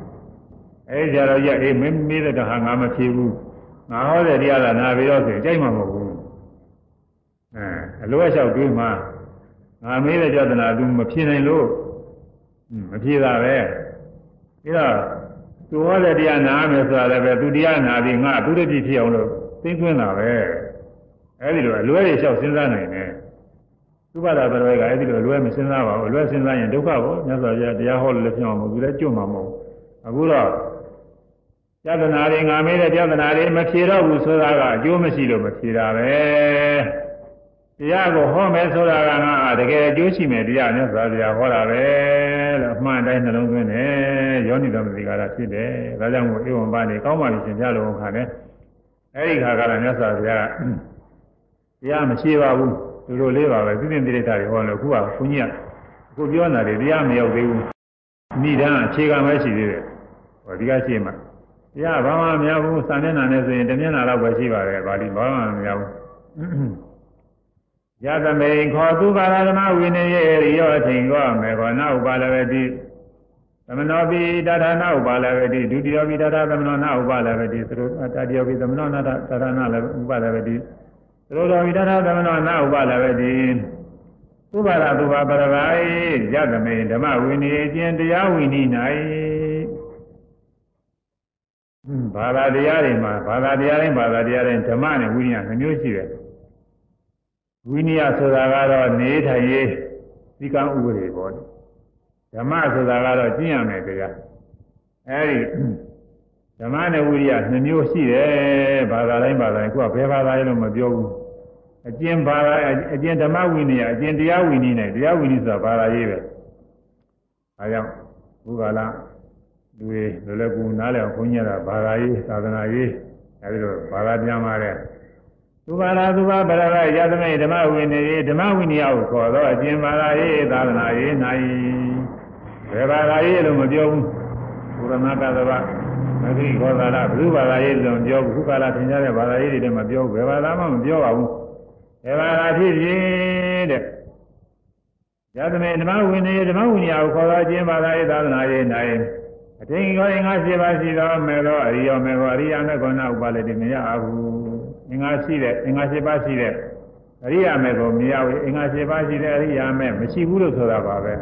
အဲဒီဆရာတော်ကြီးကအေးမင်းမေးတဲ့ကဟာငါမဖြေဘူးငါဟောတဲ့တရားကနာပြီးတော့ဆိုရင်ကြိုက်မှာမဟုတ်ဘူး အဲအလိုအလျှောက်တွေးမှငါမေးတဲ့ပြဿနာသူမဖြေနိုင်လို့မဖြေတာပဲပြီးတော့သူဟောတဲ့တရားနာမယ်ဆိုတာလည်းပဲသူတရားနာပြီးငါသူတတိဖြစ်အောင်လို့သိသွင်းတာပဲအဲဒီလိုအလွဲတွေလျှောက်စဉ်းစားနိုင်တယ်သုဘတာပရောကအဲ့ဒီလိုလွဲမစဉ်းစားပါဘူးလွဲစဉ်းစားရင်ဒုက္ခပေါ့မြတ်စွာဘုရားတရားဟောလို့လည်းပြောမှာမဟုတ်ဘူးလည်းကျွတ်မှာမဟုတ်အခုတော့ပြဿနာတွေငါမေးတဲ့ပြဿနာတွေမဖြေတော့ဘူးဆိုတာကအကျိုးမရှိလို့မဖြေတာပဲ တရားကိုဟောမယ်ဆိုတာကငါတကယ်အကျိုးရှိမယ်တရားနဲ့သာတရားဟောတာပဲလို့အမှန်တိုင်းနှလုံးသွင်းတယ်ယောနိတော်မသိကာရဖြစ်တယ်ဒါကြောင့်မို့ဧဝံပါနေကောင်းပါလိမ့်ရှင်ပြလို့ခါတယ်အဲဒီခါကလည်းမြတ်စွာဘုရားတရားမရှိပါဘူးသူတို့လေးပါပဲပြည့်ပြည့်တိရိစ္ဆာတွေဟောလို့အခုကဘုန်းကြီးကအခုပြောနေတာတွေတရားမရောက်သေးဘူးမိဒန်းအခြေခံပဲရှိသေးတယ်ဟောဒီကရှိမှတရားဘာမှမများဘူးစာမျက်နှာနဲ့ဆိုရင်တမျက်နှာလောက်ပဲရှိပါတယ်ဗာလိဘာမှမများဘူး ယသမေခောသူပါရသမဝိနည်းရိယောအထင်ကောမေခောနာဥပါလဝတိသမနောပိတထာနာဥပါလဝတိဒုတိယပိတထာသမနောနာဥပါလဝတိသရုတတိယပိသမနောနာတထာနာလည်းဥပါလဝတိသရုတော်ပိတထာသမနောနာဥပါလဝတိသုဘာရသုဘာပရဝိယသမေဓမ္မဝိနည်းကျင်တရားဝိနည်း၌ဘာသာတရားတွေမှာဘာသာတရားတိုင်းဘာသာတရားတိုင်းဓမ္မနဲ့ဝိနည်းနှမျိုးရှိတယ် ဝိနည်းဆိုတာကတော့နေထိုင်ရေးဒီကံဥပဒေပေါ့ဓမ္မဆိုတာကတော့ကျင့်ရမယ်တရားအဲဒီဓမ္မနဲ့ဝိရိယနှမျိုးရှိတယ်ဘာသာတိုင်းဘာသာတိုင်းခုကဘယ်ဘာသာလဲလို့မပြောဘူးအကျင့်ဘာသာအကျင့်ဓမ္မဝိနည်းအကျင့်တရားဝိနည်းနဲ့တရားဝိနည်းဆိုတာဘာသာရေးပဲအဲကြောင့်ဘုရားလားလူတွေလောလောကူနားလည်အောင်ခွင့်ရတာဘာသာရေးသာသနာရေးအဲဒီလိုဘာသာပြန်ပါတ ယ်သုဘာလာသုဘာဗရဝယသမေဓမ္မဝိနည်းဓမ္မဝိနည်းကိုခေါ်တော့အကျင့်ဘာသာရေးသာသနာရေးနိုင်ဘယ်ဘာသာရေးလို့မပြောဘူးဘုရမကသဗ္ဗမဂိခောသာလဘုဘာသာရေးလို့ပြောဘူးခုကာလသင်ကြားတဲ့ဘာသာရေးတွေလည်းမပြောဘူးဘယ်ဘာသာမှမပြောပါဘူးဘယ်ဘာသာဖြစ်ဖြစ်တဲ့ယသမေဓမ္မဝိနည်းဓမ္မဝိနည်းကိုခေါ်တော့အကျင့်ဘာသာရေးသာသနာရေးနိုင်အထင်ကြီးအင်္ဂါ၈ပါးရှိသောမေသောအရိယောမေသောအရိယာမေကောနာဥပါလေတိမရဘူး အင်္ဂါရှိတဲ့အင်္ဂါ၈ပါးရှိတဲ့အရိယာမေကိုမရဘူးအင်္ဂါ၈ပါးရှိတဲ့အရိယာမေမရှိဘူးလို့ဆိုတာပါပဲ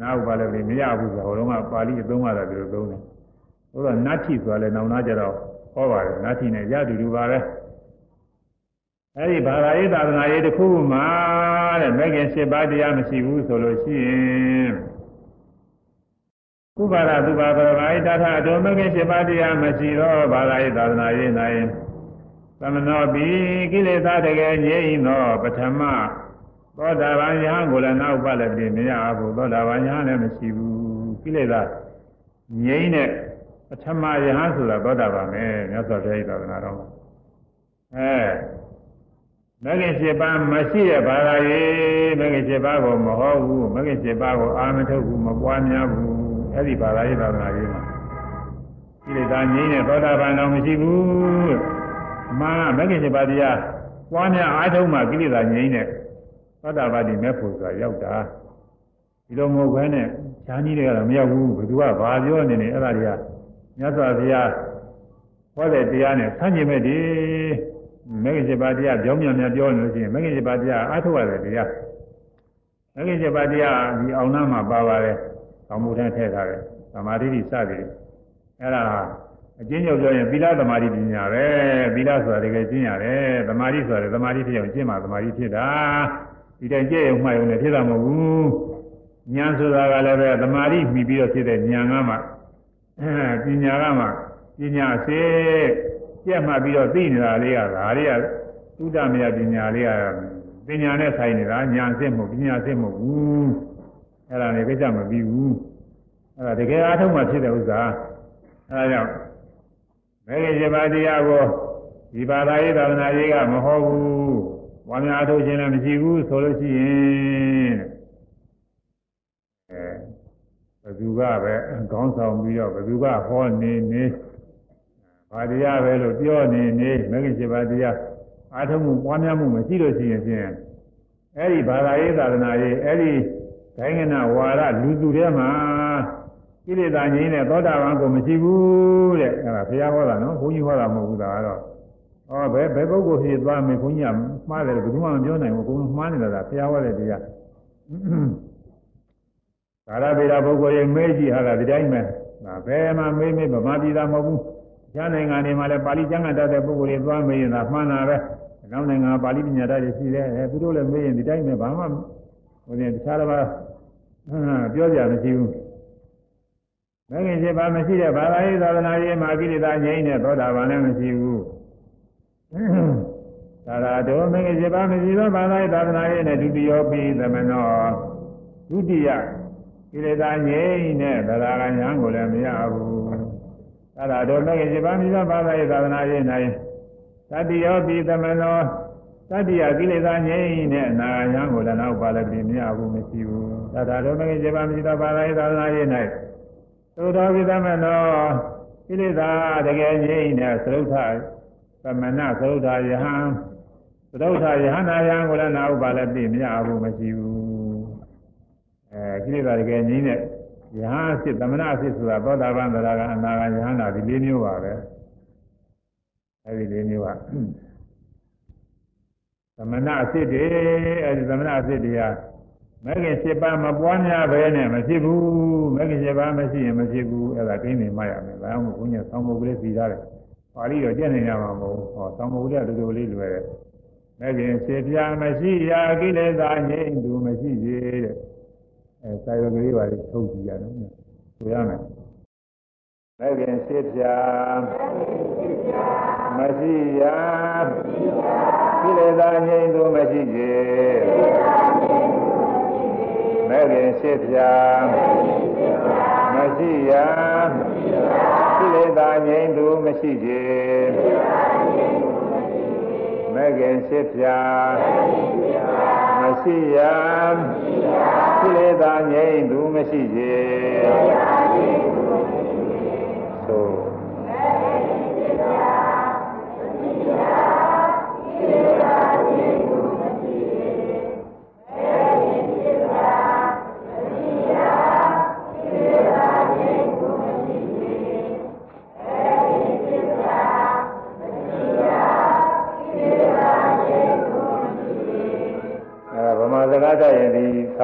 နာဥပါလေတိမရဘူးဆိုတော့ဟိုတုန်းကပါဠိအသုံးကတော့ဒီလိုသုံးတယ်ဟိုတော့နတ္ထိဆိုတာလည်းနောင်နာကြတော့ဟောပါတယ်နတ္ထိနဲ့ရတူတူပါပဲအဲဒီဘာသာရေးသာသနာရေးတစ်ခုမှတဲ့မဂ္ဂင်၈ပါးတရားမရှိဘူးဆိုလို့ရှိရင်ဥပါဒသုဘာပရမဣတထအတုမဂ္ဂင်7ပါးတရားမရှိတော့ဘာသာရေးသာသနာရေးနိုင် သမနောပိကိလေသာတကယ်ငြိမ့်သောပထမသောတာပန်ယဟန်ကိုလည်းနောက်ပါလည်းပြင်မရဘူးသောတာပန်ယဟန်လည်းမရှိဘူးကိလေသာငြိမ့်တဲ့ပထမယဟန်ဆိုတာသောတာပန်ပဲမြတ်စွာဘုရားသာသနာတော်အဲမဂ္ဂင်7ပါးမရှိတဲ့ဘာသာရေးမဂ္ဂင်7ပါးကိုမဟောဘူးမဂ္ဂင်7ပါးကိုအာမထုတ်ဘူးမပွားများဘူးအဲ့ဒီဘာသာရေးသာသနာရေးမှာကိလေသာငြိမ်းတဲ့သောတာပန်တော်မရှိဘူး မာမဂ္ဂင်7ပါးတရားပွားများအားထုတ်မှကိလေသာငြိမ်းတဲ့သောတာပတိမဲ့ဖို့ဆိုတာရောက်တာဒီလိုမဟုတ်ဘဲနဲ့ဈာကြီးတွေကတော့မရောက်ဘူးဘယ်သူကဘာပြောနေနေအဲ့ဒါတွေကမြတ်စွာဘုရားဟောတဲ့တရားနဲ့ဆန့်ကျင်မဲ့ဒီမဂ္ဂင်7ပါးတရားပြောင်းမြန်မြန်ပြောနေလို့ရှိရင်မဂ္ဂင်7ပါးတရားအားထုတ်ရတယ်တရားမဂ္ဂင်7ပါးတရားဒီအောင်နာမှာပါပါတယ်ကောင်းမှုထမ်းထည့်ထားတယ်သမာဓိတိစသည်အဲ့ဒါ အကျဉ်းချုပ်ပြောရင်သီလသမာဓိပညာပဲသီလဆိုတာတကယ်ကျင့်ရတယ်သမာဓိဆိုတာသမာဓိဖြစ်အောင်ကျင့်မှသမာဓိဖြစ်တာဒီတိုင်ကြည့်ရုံမှရုံနဲ့ဖြစ်တာမဟုတ်ဘူးဉာဏ်ဆိုတာကလည်းပဲသမာဓိမှီပြီးတော့ဖြစ်တဲ့ဉာဏ်ကမှအဲပညာကမှပညာစေကြက်မှပြီးတော့သိနေတာလေးကဒါလေးကသုဒ္ဓမယပညာလေးကပညာနဲ့ဆိုင်နေတာဉာဏ်စစ်မဟုတ်ပညာစစ်မဟုတ်ဘူးအဲ့ဒါလည်းကိစ္စမပြီးဘူးအဲ့ဒါတကယ်အားထုတ်မှဖြစ်တဲ့ဥစ္စာအဲ့ဒါကြောင့် မေဃေပါတရားကိုဒီဘာသာရေးသာသနာရေးကမဟုတ်ဘူးဝါများထုတ်ခြင်းလည်းမရှိဘူးဆိုလို့ရှိရင်အဲဘသူကပဲခေါင်းဆောင်ပြီးတော့ဘသူကဟောနေနေဘာတရားပဲလို့ပြောနေနေမေဃေပါတရားအားထုတ်မှုပွားများမှုမရှိလို့ရှိရင်ဖြင့်အဲ့ဒီဘာသာရေးသာသနာရေးအဲ့ဒီဒိုင်းကနာဝါရလူသူထဲမှာ ကိလေသာငြိမ်းတဲ့သောတာပန်ကိုမရှိဘူးတဲ့အဲ့ဒါဘုရားဟောတာနော်ဘုန်းကြီးဟောတာမဟုတ်ဘူးဒါကတော့ဩဘယ်ဘယ်ပုဂ္ဂိုလ်ဖြစ်သွားမယ်ဘုန်းကြီးကမှားတယ်ဘယ်သူမှမပြောနိုင်ဘူးအကုန်လုံးမှားနေတာဒါဘုရားဟောတဲ့တရားသာရဗေဒပုဂ္ဂိုလ်ရဲ့မဲကြီးဟာကဒီတိုင်းပဲဒါဘယ်မှမေးမေးဗမာပြည်သားမဟုတ်ဘူးကျမ်းနိုင်ငံတွေမှာလည်းပါဠိကျမ်းဂန်တတ်တဲ့ပုဂ္ဂိုလ်တွေသွားမေးရင်ဒါမှန်တာပဲနောက်နိုင်ငံပါဠိပညာတတ်တွေရှိတယ်အဲသူတို့လည်းမေးရင်ဒီတိုင်းပဲဘာမှဟိုရင်တခြားတစ်ပါးပြောကြမရှိဘူး မဂ္ဂင်7ပါးမရှိတဲ့ဘာသာရေးသာသနာရေးမှာကိလေသာငြိမ်းတဲ့သောတာပန်လည်းမရှိဘူးသာသာတော်မင်းကြီးပါမရှိသောဘာသာရေးသာသနာရေးနဲ့ဒုတိယပိသမနောဒုတိယကိလေသာငြိမ့်တဲ့သရဂညာကိုလည်းမရဘူးသာသာတော်မင်းကြီးပါမရှိသောဘာသာရေးသာသနာရေး၌သတိယောပိသမနောသတိယကိလေသာငြိမ့်တဲ့အနာဂညာကိုလည်းနောက်ပါလည်းပြင်မရဘူးမရှိဘူးသာသာတော်မင်းကြီးပါမရှိသောဘာသာရေးသာသနာရေး၌ သုတော်ပိသမနောကိလေသာတကယ်ငြိမ့်တဲ့သရုပ်ထသမဏသရုပ်ထယဟံသရုပ်ထယဟနာယံကိုလည်းနာဥပါလည်းပြင်မရဘူးမရှိဘူးအဲကိလေသာတကယ်ငြိမ့်တဲ့ယဟန်ဖြစ်သမဏဖြစ်ဆိုတာသောတာပန်သရကအနာဂယဟနာဒီလေးမျိုးပါပဲအဲဒီလေးမျိုးကသမဏအဖြစ်တွေအဲဒီသမဏအဖြစ်တွေဟာ မဂ္ဂင်7ပါးမပွားများပဲနဲ့မဖြစ်ဘူးမဂ္ဂင်7ပါးမရှိရင်မဖြစ်ဘူးအဲ့ဒါကိန်းနေမှရမယ်ဒါမှမဟုတ်ဘုညာဆောင်းမုတ်ကလေးစီထားတယ်ပါဠိတော့ကြက်နေရမှာမဟုတ်ဟောဆောင်းမုတ်ကလေးကတူတူလေးလွယ်တယ်မဂ္ဂင်7ပြားမရှိရာကိလေသာငြိမ့်သူမရှိသေးတဲ့အဲစာရုပ်ကလေးပါလေးထုတ်ကြည့်ရတယ်ဆိုရမယ်မဂ္ဂင်7ပြားမရှိရာကိလေသာငြိမ့်သူမရှိသေး မဲ့ခင်ရှိပြာမရှိရာကိလေသာငြိမ်းသူမရှိစေမဲ့ခင်ရှိပြာမရှိရာကိလေသာငြိမ်းသူမရှိစေသို့တ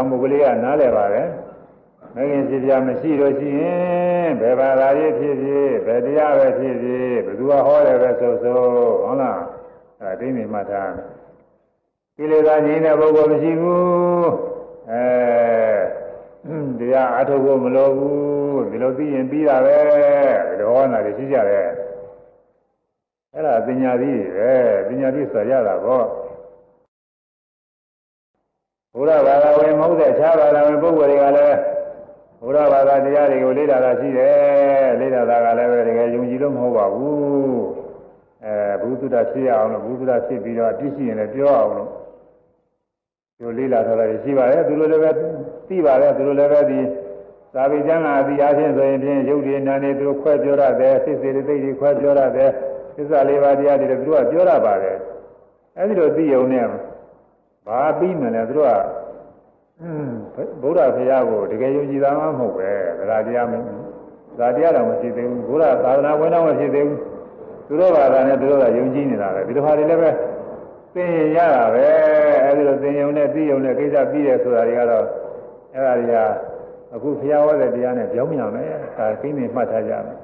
ရင်ဒီဆောင်းမုတ်ကလေးကနားလည်ပါတယ်မဂင်ဖြစ်ပြမရှိလို့ရှိရင်ဘယ်ဘာသာရေးဖြစ်ဖြစ်ဘယ်တရားပဲဖြစ်ဖြစ်ဘယ်သူကဟောတယ်ပဲဆိုဆိုဟုတ်လားအဲဒိဋ္ဌိမှတ်ထားတယ်ကိလေသာငြိမ်းတဲ့ပုဂ္ဂိုလ်မရှိဘူးအဲတရားအထုတ်ဖို့မလိုဘူးဒီလိုသိရင်ပြီးတာပဲဒီလိုဟောတာတွေရှိကြတယ်အဲ့ဒါပညာသီးပဲပညာသီးဆိုရတာပေါ့ ဘုရားဘာသာဝင်မဟုတ်တဲ့အခြားဘာသာဝင်ပုဂ္ဂိုလ်တွေကလည်းဘုရားဘာသာတရားတွေကိုလေ့လာတာရှိတယ်လေ့လာတာကလည်းပဲတကယ်ယုံကြည်လို့မဟုတ်ပါဘူးအဲဘုသူဒ္ဓဖြစ်ရအောင်လို့ဘုသူဒ္ဓဖြစ်ပြီးတော့အပြစ်ရှိရင်လည်းပြောအောင်လို့ဒီလေ့လာထားတာရှိပါတယ်သူတို့လည်းပဲသိပါတယ်သူတို့လည်းပဲဒီသာဝေကျမ်းကအတိအားဖြင့်ဆိုရင်ဖြင့်ယုတ်ဒီနာနေသူတို့ခွဲပြောရတယ်စိတ်စေတိတ်တွေခွဲပြောရတယ်သစ္စာလေးပါးတရားတွေလည်းသူတို့ကပြောရပါတယ်အဲဒီလိုသိုံနဲ့ ဘာပြီးမလဲသူတို့ကဗုဒ္ဓဘုရားကိုတကယ်ယုံကြည်တာမှမဟုတ်ပဲဒါတရားမဒါတရားတော့မရှိသေးဘူးဘုရားသာသနာဝင်တော့မရှိသေးဘူးသူတို့ဘာသာနဲ့သူတို့ကယုံကြည်နေတာပဲဒီလိုဟာတွေလည်းပဲသိရင်ရတာပဲအဲဒီလိုသိယုံနဲ့သိယုံနဲ့ကိစ္စပြီးတယ်ဆိုတာတွေကတော့အဲ့ဒါတွေကအခုဘုရားဟောတဲ့တရားနဲ့ပြောင်းပြန်မယ်ဒါသိနေမှတ်ထားကြမယ်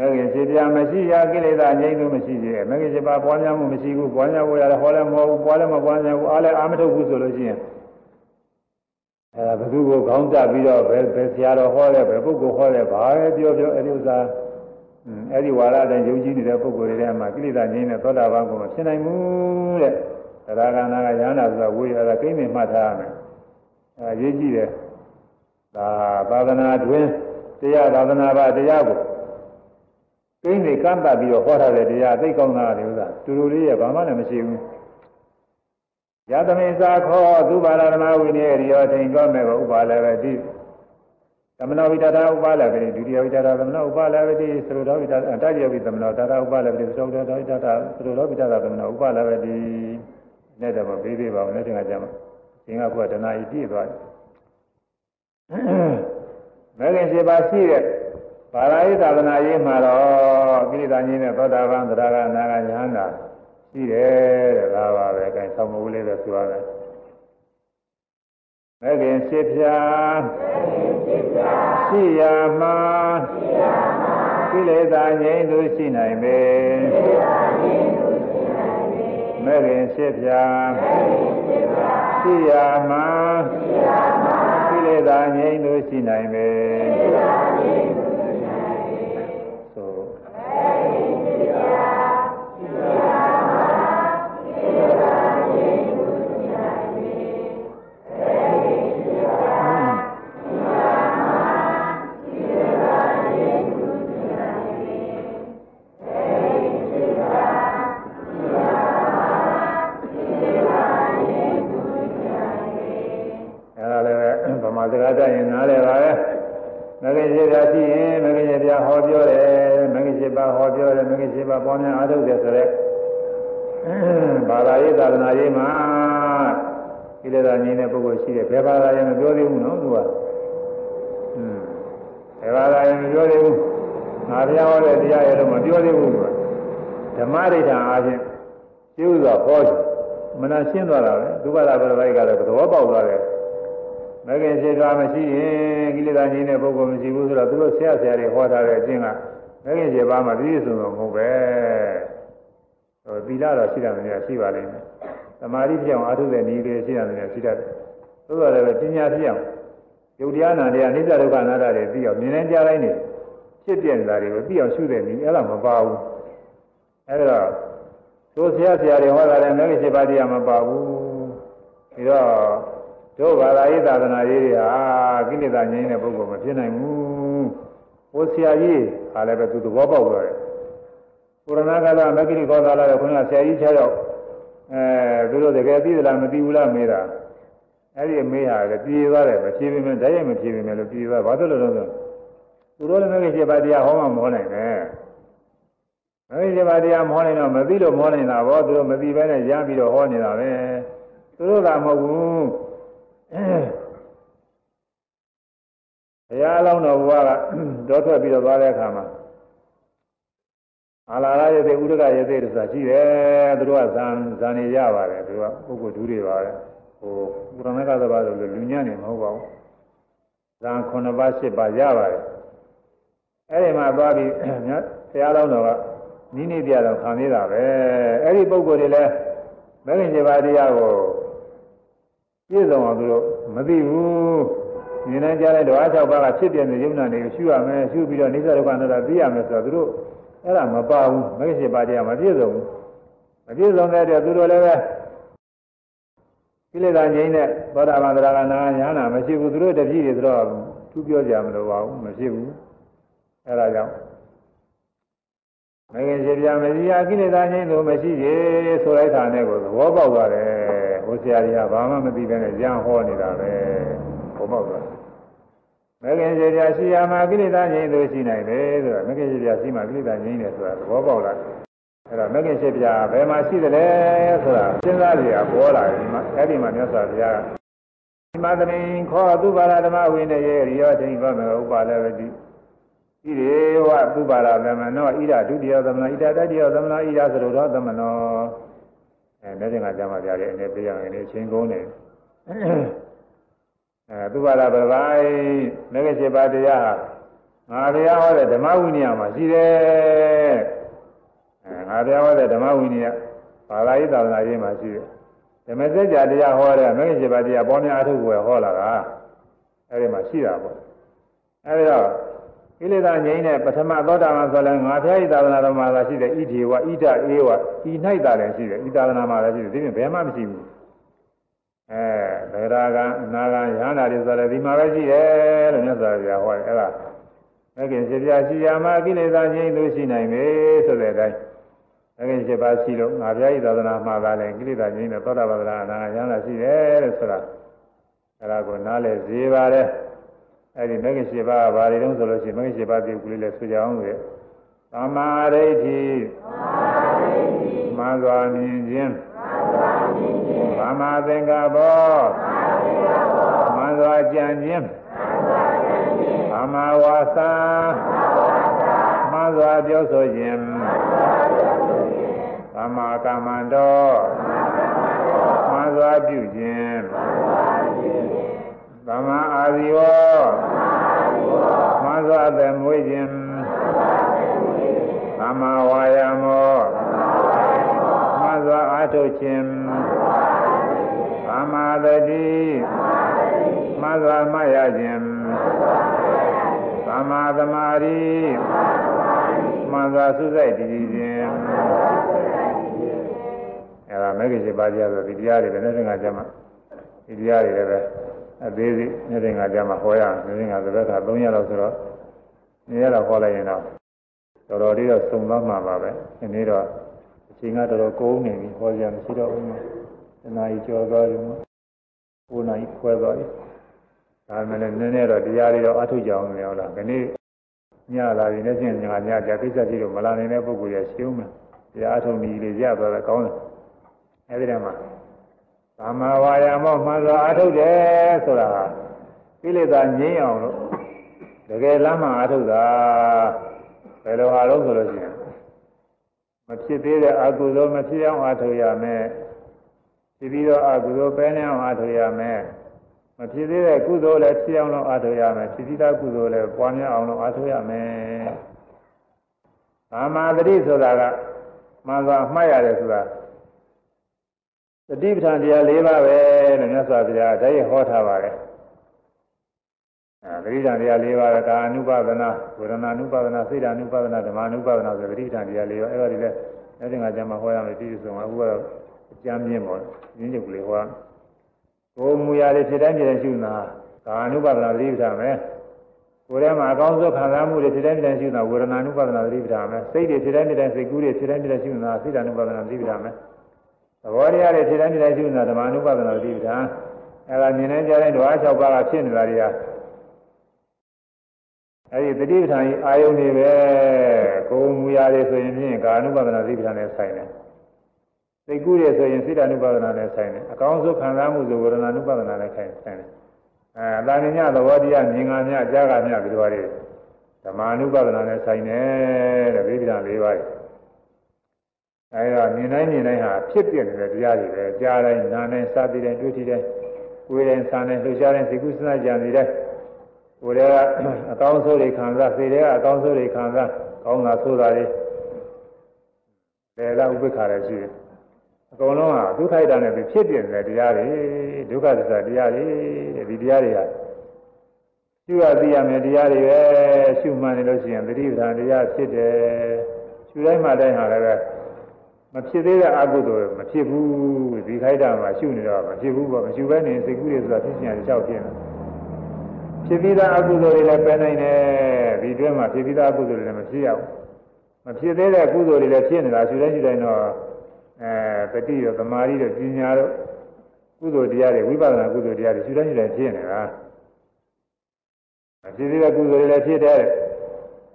မဂ္ဂင်စေတရားမရှိရကိလေသာငြိမ်းလို့မရှိသေးမဂ္ဂင်စေပါပွားများမှုမရှိဘူးပွားများဖို့ရတယ်ဟောလည်းမဟုတ်ဘူးပွားလည်းမပွားများဘူးအားလည်းအားမထုတ်ဘူးဆိုလို့ရှိရင်အဲဘသူကိုခေါင်းတပြီးတော့ဘယ်ဘယ်ဆရာတော်ဟောတယ်ဘယ်ပုဂ္ဂိုလ်ဟောတယ်ဘာပဲပြောပြောအဲဒီဥစ္စာအဲ့ဒီဝါရတိုင်းယုံကြည်နေတဲ့ပုဂ္ဂိုလ်တွေထဲမှာကိလေသာငြိမ်းတဲ့သောတာပန်ကိုမဖြစ်နိုင်ဘူးတဲ့သရဂနာကရဟန္တာဆိုတာဝိရတာကိမ့်နေမှတ်ထားရမယ်အဲရေးကြည့်တယ်ဒါသာသနာတွင်တရားသာသနာပါတရားကို ကိန်းတွေကန့်တတ်ပြီးတော့ဟောထားတဲ့တရားသိကောင်းတာလေဥစ္စာတူတူလေးရဘာမှလည်းမရှိဘူးယသမိသာခောသုဘာရမဝိနည်းရိယောထိန်ကောမဲ့ဥပါလဝတိသမဏဝိတတာဥပါလဝတိဒုတိယဝိတတာသမဏဥပါလဝတိသရုတော်ဝိတတာတတိယဝိသမဏတာတာဥပါလဝတိသရုတော်ဝိတတာသရုတော်ဝိတတာသမဏဥပါလဝတိနဲ့တော့ပေးသေးပါဦးနဲ့တင်ကြမှာသင်္ကဘုရားတဏှာဤပြည့်သွားတယ်မဲခင်ရှိပါရှိတဲ့ ပါဠိသာသနာရေးမှာတော့ကိလေသာကြီးနဲ့သောတာပန်သရဂနာဂညာနာရှိတယ်တဲ့ဒါပါပဲအဲဒါဆောင်းမူလေးတော့ဆိုရတယ်မဲ့ခင်ရှိဖြာရှိရာမှာကိလေသာငြိမ်းလို့ရှိနိုင်ပေမဲ့ခင်ရှိဖြာရှိရာမှာကိလေသာငြိမ်းလို့ရှိနိုင်ပေ ဂ္ဂင်ရှိတာရှိရင်မဂ္ဂင်ရှိပြဟောပြောတယ်မဂ္ဂင်ရှိပါဟောပြောတယ်မဂ္ဂင်ရှိပါပေါ်များအားထုတ်တယ်ဆိုတော့ဘာသာရေးသာသနာရေးမှာကိလေသာငြိမ်းတဲ့ပုဂ္ဂိုလ်ရှိတယ်ဘယ်ဘာသာရေးမပြောသေးဘူးနော်သူကอืมဘယ်ဘာသာရေးမပြောသေးဘူးငါဘုရားဟောတဲ့တရားရဲ့လို့မပြောသေးဘူးသူကဓမ္မဒိဋ္ဌာအားဖြင့်ကျိုးစွာဟောတယ်မနာရှင်းသွားတာပဲဒုက္ခသာဘယ်လိုကလည်းသဘောပေါက်သွားတယ် မဂ္ဂင်ရှိတာမရှိရင်ကိလေသာငြိမ်းတဲ့ပုဂ္ဂိုလ်မရှိဘူးဆိုတော့သူတို့ဆရာဆရာတွေဟောထားတဲ့အကျင့်ကမဂ္ဂင်ရှိပါမှပြည့်စုံတော့မဟုတ်ပဲဟိုသီလတော့ရှိတယ်များရှိပါလိမ့်မယ်သမာဓိပြောင်းအားထုတ်တဲ့နည်းတွေရှိတယ်များရှိတတ်တယ်သို့တော်လည်းပညာပြောင်းယုတ်တရားနာတရားနိစ္စဒုက္ခအနာတ္တတွေသိအောင်မြင်နေကြတိုင်းနေဖြစ်ပြနေတာတွေကိုသိအောင်ရှုတဲ့နည်းအဲ့ဒါမပါဘူးအဲ့ဒါသို့ဆရာဆရာတွေဟောတာလည်းမဂ္ဂင်ရှိပါတရားမပါဘူးပြီးတော့ တို့ဘာသာရေးသာသနာရေးတွေဟာကိလေသာငြိမ်းတဲ့ပုဂ္ဂိုလ်မဖြစ်နိုင်ဘူးဟိုဆရာကြီးဟာလည်းပဲသူသဘောပေါက်သွားတယ်ပုရဏကလာမဂ္ဂိကောသာလာတဲ့ခွန်းကဆရာကြီး6ယောက်အဲသူတို့တကယ်သိသလားမသိဘူးလားမေးတာအဲ့ဒီမေးဟာလည်းပြေးသွားတယ်မဖြေပေမဲ့ဓာတ်ရိုက်မဖြေပေမဲ့လို့ပြေးသွားဘာလို့လဲဆိုတော့သူတို့လည်းမဂ္ဂိရှိပါတရားဟောမှမဟောနိုင်နဲ့မဂ္ဂိရှိပါတရားမဟောနိုင်တော့မသိလို့မဟောနိုင်တာဘောသူတို့မသိဘဲနဲ့ရမ်းပြီးတော့ဟောနေတာပဲသူတို့ကမဟုတ်ဘူး ဘုရားအလောင်းတော်ဘုရားကတောထွက်ပြီးတော့သွားတဲ့အခါမှာအာလာရယသေဥဒကယသေဆိုတာရှိတယ်သူတို့ကဇန်ဇန်နေရပါတယ်သူကပုဂ္ဂိုလ်ဒုတွေပါတယ်ဟိုပုရဏကသဘာဆိုလို့လူညံ့နေမဟုတ်ပါဘူးဇန်9ပါး10ပါးရပါတယ်အဲ့ဒီမှာသွားပြီးဘုရားလောင်းတော်ကနိနိတရားတော်ခံနေတာပဲအဲ့ဒီပုဂ္ဂိုလ်တွေလည်းမဂ္ဂင်7ပါးတရားကို ပြည့်စုံအောင်သူတို့မသိဘူးဉာဏ်နဲ့ကြားတဲ့ဓဝါ၆ပါးကဖြစ်ပြနေယုံနာနေရှုရမယ်ရှုပြီးတော့နိစ္စဒုက္ခအနတ္တသိရမယ်ဆိုတော့သူတို့အဲ့ဒါမပါဘူးမဂ္ဂင်7ပါးတရားမပြည့်စုံဘူးမပြည့်စုံတဲ့အတွက်သူတို့လည်းပဲကိလေသာငြိမ်းတဲ့သောတာပန်သရဂနာညာနာမရှိဘူးသူတို့တပည့်တွေဆိုတော့သူပြောကြမလို့ပါဘူးမရှိဘူးအဲ့ဒါကြောင့်မဂ္ဂင်7ပါးမစီယာကိလေသာငြိမ်းလို့မရှိသေးဆိုလိုက်တာနဲ့ကိုသဘောပေါက်သွားတယ် ဟိုဆရာကြီးကဘာမှမသိဘဲနဲ့ကြံဟောနေတာပဲဟောပေါက်သွားမဂ္ဂင်စေပြရှိရမှာကိလေသာငြိမ်းလို့ရှိနိုင်တယ်ဆိုတာမဂ္ဂင်စေပြရှိမှကိလေသာငြိမ်းတယ်ဆိုတာသဘောပေါက်လာတယ်အဲ့တော့မဂ္ဂင်စေပြဘယ်မှာရှိသလဲဆိုတာစဉ်းစားကြရပေါ်လာတယ်မှာအဲ့ဒီမှာမြတ်စွာဘုရားကဒီမသရင်ခောသူပါရဓမ္မဝိနယေရိယောထိန်ဘောမေဥပါလဝတိဣရေဝသူပါရသမနောဣဒဒုတိယသမနောဣဒတတိယသမနောဣဒသရုတော်သမနော အဲလက်ကျင်ကကြမှာကြတယ်အနေပြရရင်အချင်းကုန်တယ်အဲသူပါရပပိုင်မဂ္ဂစေပါတရားငါဘုရားဟောတဲ့ဓမ္မဝိနည်းမှာရှိတယ်အဲငါဘုရားဟောတဲ့ဓမ္မဝိနည်းဘာသာရေးသာသနာရေးမှာရှိတယ်ဓမ္မစကြာတရားဟောတဲ့မဂ္ဂစေပါတရားပေါ်များအထုပ်ကိုဟောလာတာအဲဒီမှာရှိတာပေါ့အဲဒီတော့ ကိလေသာငြိမ်းတဲ့ပထမသောတာပန်ဆိုလည်းငါဖျားဤသာသနာတော်မှာသာရှိတယ်ဣတိဝဣဒအေဝဤ၌သာလည်းရှိတယ်ဤသာသနာမှာလည်းရှိတယ်ဒီပြင်ဘယ်မှမရှိဘူးအဲဗေဒကအနာကယဟနာတွေဆိုလည်းဒီမှာပဲရှိတယ်လို့မြတ်စွာဘုရားဟောတယ်အဲ့ဒါမဂ္ဂင်7ပါးရှိရမှာကိလေသာငြိမ်းလို့ရှိနိုင်ပြီဆိုတဲ့အတိုင်းမဂ္ဂင်7ပါးရှိလို့ငါဖျားဤသာသနာမှာသာလည်းကိလေသာငြိမ်းတဲ့သောတာပန်အနာကယဟနာရှိတယ်လို့ဆိုတာအဲ့ဒါကိုနားလည်စေပါတယ် အဲ့ဒီမဂ္ဂင်7ပါးဘာတွေတုံးဆိုလို့ရှိရင်မဂ္ဂင်7ပါးဒီကုလေးလည်းဆိုကြအောင်လို့သမာဓိဋ္ဌိမှန်စွာမြင်ခြင်းသမာသင်္ကပ္ပောမှန်စွာကြံခြင်းသမာဝါစာမှန်စွာပြောဆိုခြင်းသမာကမ္မန္တောမှန်စွာပြုခြင်း သမာအာဇီဝမှန်စွာအသက်မွေးခြင်းသမာဝါယာမောမှန်စွာအားထုတ်ခြင်းသမာသတိမှန်စွာမှတ်ရခြင်းသမာသမာဓိမှန်စွာစုစိုက်တည်ခြင်းအဲဒါမဂ္ဂင်7ပါးတရားဆိုဒီတရားတွေလည်းနဲ့ငါကြမှာ ဒီတရားတွေလည်းပဲအသေးစိတ်နေ့ငါကြမှာဟောရအောင်နေ့ငါသဘက်က3ရက်လောက်ဆိုတော့နေ့ရက်လောက်ဟောလိုက်ရင်တော့တော်တော်လေးတော့စုံသွားမှာပါပဲဒီနေ့တော့အချိန်ကတော်တော်ကုန်နေပြီဟောကြမရှိတော့ဘူးတနားကြီးကြော်သွားပြီ9နာရီခွဲသွားပြီဒါမှလည်းနည်းနည်းတော့တရားတွေတော့အထုတ်ကြအောင်လေဟုတ်လားခဏညလာပြီနဲ့ချင်းညာညကြကိစ္စကြီးတော့မလာနိုင်တဲ့ပုဂ္ဂိုလ်ရရှင်းမယ်တရားအထုတ်နည်းလေးရသွားတာကောင်းတယ်အဲဒီတည်းမှာ သမာဝါယာမောမှန်စွာအထုတ်တယ်ဆိုတာကိလေသာငြိမ်းအောင်လို့တကယ်လမ်းမှအထုတ်တာဘယ်လိုဟာလို့ဆိုလို့ရှိရင်မဖြစ်သေးတဲ့အကုသိုလ်မဖြစ်အောင်အထုတ်ရမယ်ဖြစ်ပြီးတော့အကုသိုလ်ပဲနေအောင်အထုတ်ရမယ်မဖြစ်သေးတဲ့ကုသိုလ်လည်းဖြစ်အောင်လို့အထောက်ရမယ်ဖြစ်ပြီးသားကုသိုလ်လည်းပွားများအောင်လို့အထောက်ရမယ်။အာမာတတိဆိုတာကမှန်စွာမှတ်ရတယ်ဆိုတာ တတိပဋ္ဌာန်တရား၄ပါးပဲလို့မြတ်စွာဘုရားတည်းဟောထားပါတယ်။အဲတတိပဋ္ဌာန်တရား၄ပါးကကာအနုပါဒနာဝေဒနာအနုပါဒနာစိတ်အနုပါဒနာဓမ္မအနုပါဒနာဆိုတတိပဋ္ဌာန်တရား၄ပါးအဲ့ဒါတွေလည်းအဲဒီငါကျမ်းမှာဟောရမယ်ပြည့်စုံမှာအခုကတော့အကျမ်းပြင်းပေါ့ရင်းချုပ်ကလေးဟောကိုယ်မူရာတွေဖြစ်တိုင်းဖြစ်တိုင်းရှုနာကာအနုပါဒနာသတိပဋ္ဌာန်ပဲကိုယ်ထဲမှာအကောင်းဆုံးခံစားမှုတွေဖြစ်တိုင်းဖြစ်တိုင်းရှုနာဝေဒနာအနုပါဒနာသတိပဋ္ဌာန်ပဲစိတ်တွေဖြစ်တိုင်းဖြစ်တိုင်းစိတ်ကူးတွေဖြစ်တိုင်းဖြစ်တိုင်းရှုနာစိတ်အနုပါဒနာသတိပဋ္ဌာန်ပဲ သဘောတရားတွေဖြစ်တိုင်းဖြစ်တိုင်းရှုနာဓမ္မအနုပါဒနာသတိပဋ္ဌာန်အဲဒါမြင်နေကြတဲ့ဓဝါ၆ပါးကဖြစ်နေတာတွေကအဲဒီတတိပဋ္ဌာန်ကြီးအာယုန်တွေပဲကိုယ်မူရာတွေဆိုရင်ဖြင့်ကာအနုပါဒနာသတိပဋ္ဌာန်နဲ့ဆိုင်တယ်စိတ်ကူးရဆိုရင်စိတ္တ ानु ပါဒနာနဲ့ဆိုင်တယ်အကောင်းဆုံးခံစားမှုဆိုဝေဒနာ ानु ပါဒနာနဲ့ဆိုင်တယ်အဲအတာမြညာသဘောတရားမြင်ငါမြကြားကမြပြီးတော့ဓမ္မ ानु ပါဒနာနဲ့ဆိုင်တယ်တဲ့ဗိဓာန်၄ပါး အဲဒါမြင်တိုင်းမြင်တိုင်းဟာဖြစ်ပြနေတဲ့တရားတွေပဲကြားတိုင်းနားတိုင်းစသည်တိုင်းတွေ့ထိတိုင်းကိုယ်တိုင်းစားတိုင်းလှူရှားတိုင်းစိတ်ကူးစဉ်းစားကြံနေတိုင်းကိုယ်တွေကအကောင်းဆုံးတွေခံစားစိတ်တွေကအကောင်းဆုံးတွေခံစားကောင်းတာဆိုးတာတွေဒေတာဥပ္ပခါရရှိတယ်အကုန်လုံးဟာဒုက္ခိတနဲ့ပြီးဖြစ်ပြနေတဲ့တရားတွေဒုက္ခသစ္စာတရားတွေတဲ့ဒီတရားတွေဟာရှုရသိရမယ်တရားတွေပဲရှုမှန်နေလို့ရှိရင်သတိပဋ္ဌာန်တရားဖြစ်တယ်ရှုတိုင်းမှတိုင်းဟာလည်းပဲ မဖြစ်သေးတဲ့အကုသိုလ်မဖြစ်ဘူးဒီခိုက်တာမှာရှုနေတော့မဖြစ်ဘူးပေါ့မရှုဘဲနေစိတ်ကူးတွေဆိုတာဖြစ်ရှင်ရကြောက်ဖြစ်နေဖြစ်ပြီးသားအကုသိုလ်တွေလည်းပယ်နိုင်တယ်ဒီတွင်းမှာဖြစ်ပြီးသားအကုသိုလ်တွေလည်းမဖြစ်ရဘူးမဖြစ်သေးတဲ့ကုသိုလ်တွေလည်းဖြစ်နေတာရှုတိုင်းရှုတိုင်းတော့အဲတတိရောသမာဓိရောပညာရောကုသိုလ်တရားတွေဝိပဿနာကုသိုလ်တရားတွေရှုတိုင်းရှုတိုင်းဖြစ်နေတာဖြစ်ပြီးတဲ့ကုသိုလ်တွေလည်းဖြစ်တယ်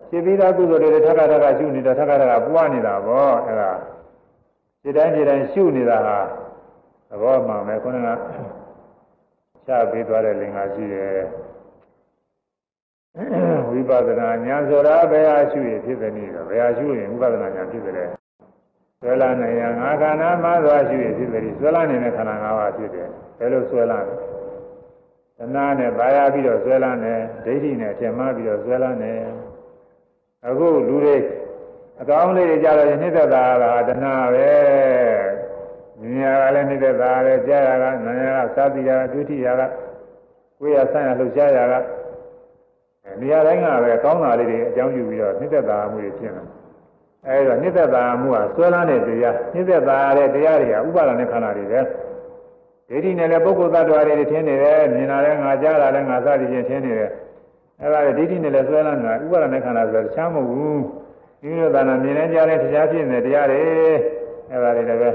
ဖြစ်ပြီးသားကုသိုလ်တွေလည်းထပ်ခါထပ်ခါရှုနေတာထပ်ခါထပ်ခါပွားနေတာပေါ့အဲဒါ ဖြစ်တိုင်းဖြစ်တိုင်းရှုနေတာဟာသဘောမှန်ပဲခုနကချပေးသွားတဲ့လင်္ကာရှိတယ်ဝိပဿနာဉာဏ်ဆိုတာဘယ်ဟာရှုရဖြစ်သနည်းတော့ဘယ်ဟာရှုရင်ဝိပဿနာဉာဏ်ဖြစ်တယ်ဆွဲလာနေရငါခန္ဓာမှသွားရှုရဖြစ်တယ်ဆွဲလာနေတဲ့ခန္ဓာ၅ပါးဖြစ်တယ်ဘယ်လိုဆွဲလာလဲတဏှာနဲ့ဘာယာပြီးတော့ဆွဲလာနေဒိဋ္ဌိနဲ့ထင်မှားပြီးတော့ဆွဲလာနေအခုလူတွေ အကောင်းလေးတွေကြတော့နှိမ့်သက်တာကတဏှာပဲမြင်ရကလည်းနှိမ့်သက်တာပဲကြားရကနားရကသာတိရကဒုတိယကကိုယ်ရဆန့်ရလှုပ်ရှားရကနေရာတိုင်းကပဲကောင်းတာလေးတွေအကြောင်းပြုပြီးတော့နှိမ့်သက်တာမှုတွေဖြစ်နေအဲဒါနှိမ့်သက်တာမှုဟာဆွဲလန်းတဲ့တရားနှိမ့်သက်တာတဲ့တရားတွေကဥပါဒနဲ့ခန္ဓာတွေပဲဒိဋ္ဌိနဲ့လည်းပုဂ္ဂိုလ်သတ္တဝါတွေထင်နေတယ်မြင်လာတယ်ငါကြားလာတယ်ငါစသည်ချင်းထင်နေတယ်အဲဒါဒိဋ္ဌိနဲ့လည်းဆွဲလန်းတာဥပါဒနဲ့ခန္ဓာဆိုတော့တခြားမဟုတ်ဘူး ဒီလိုသာနာမြင်နေကြတဲ့တရားဖြစ်နေတရားတွေအဲဒါတွေလည်းပဲ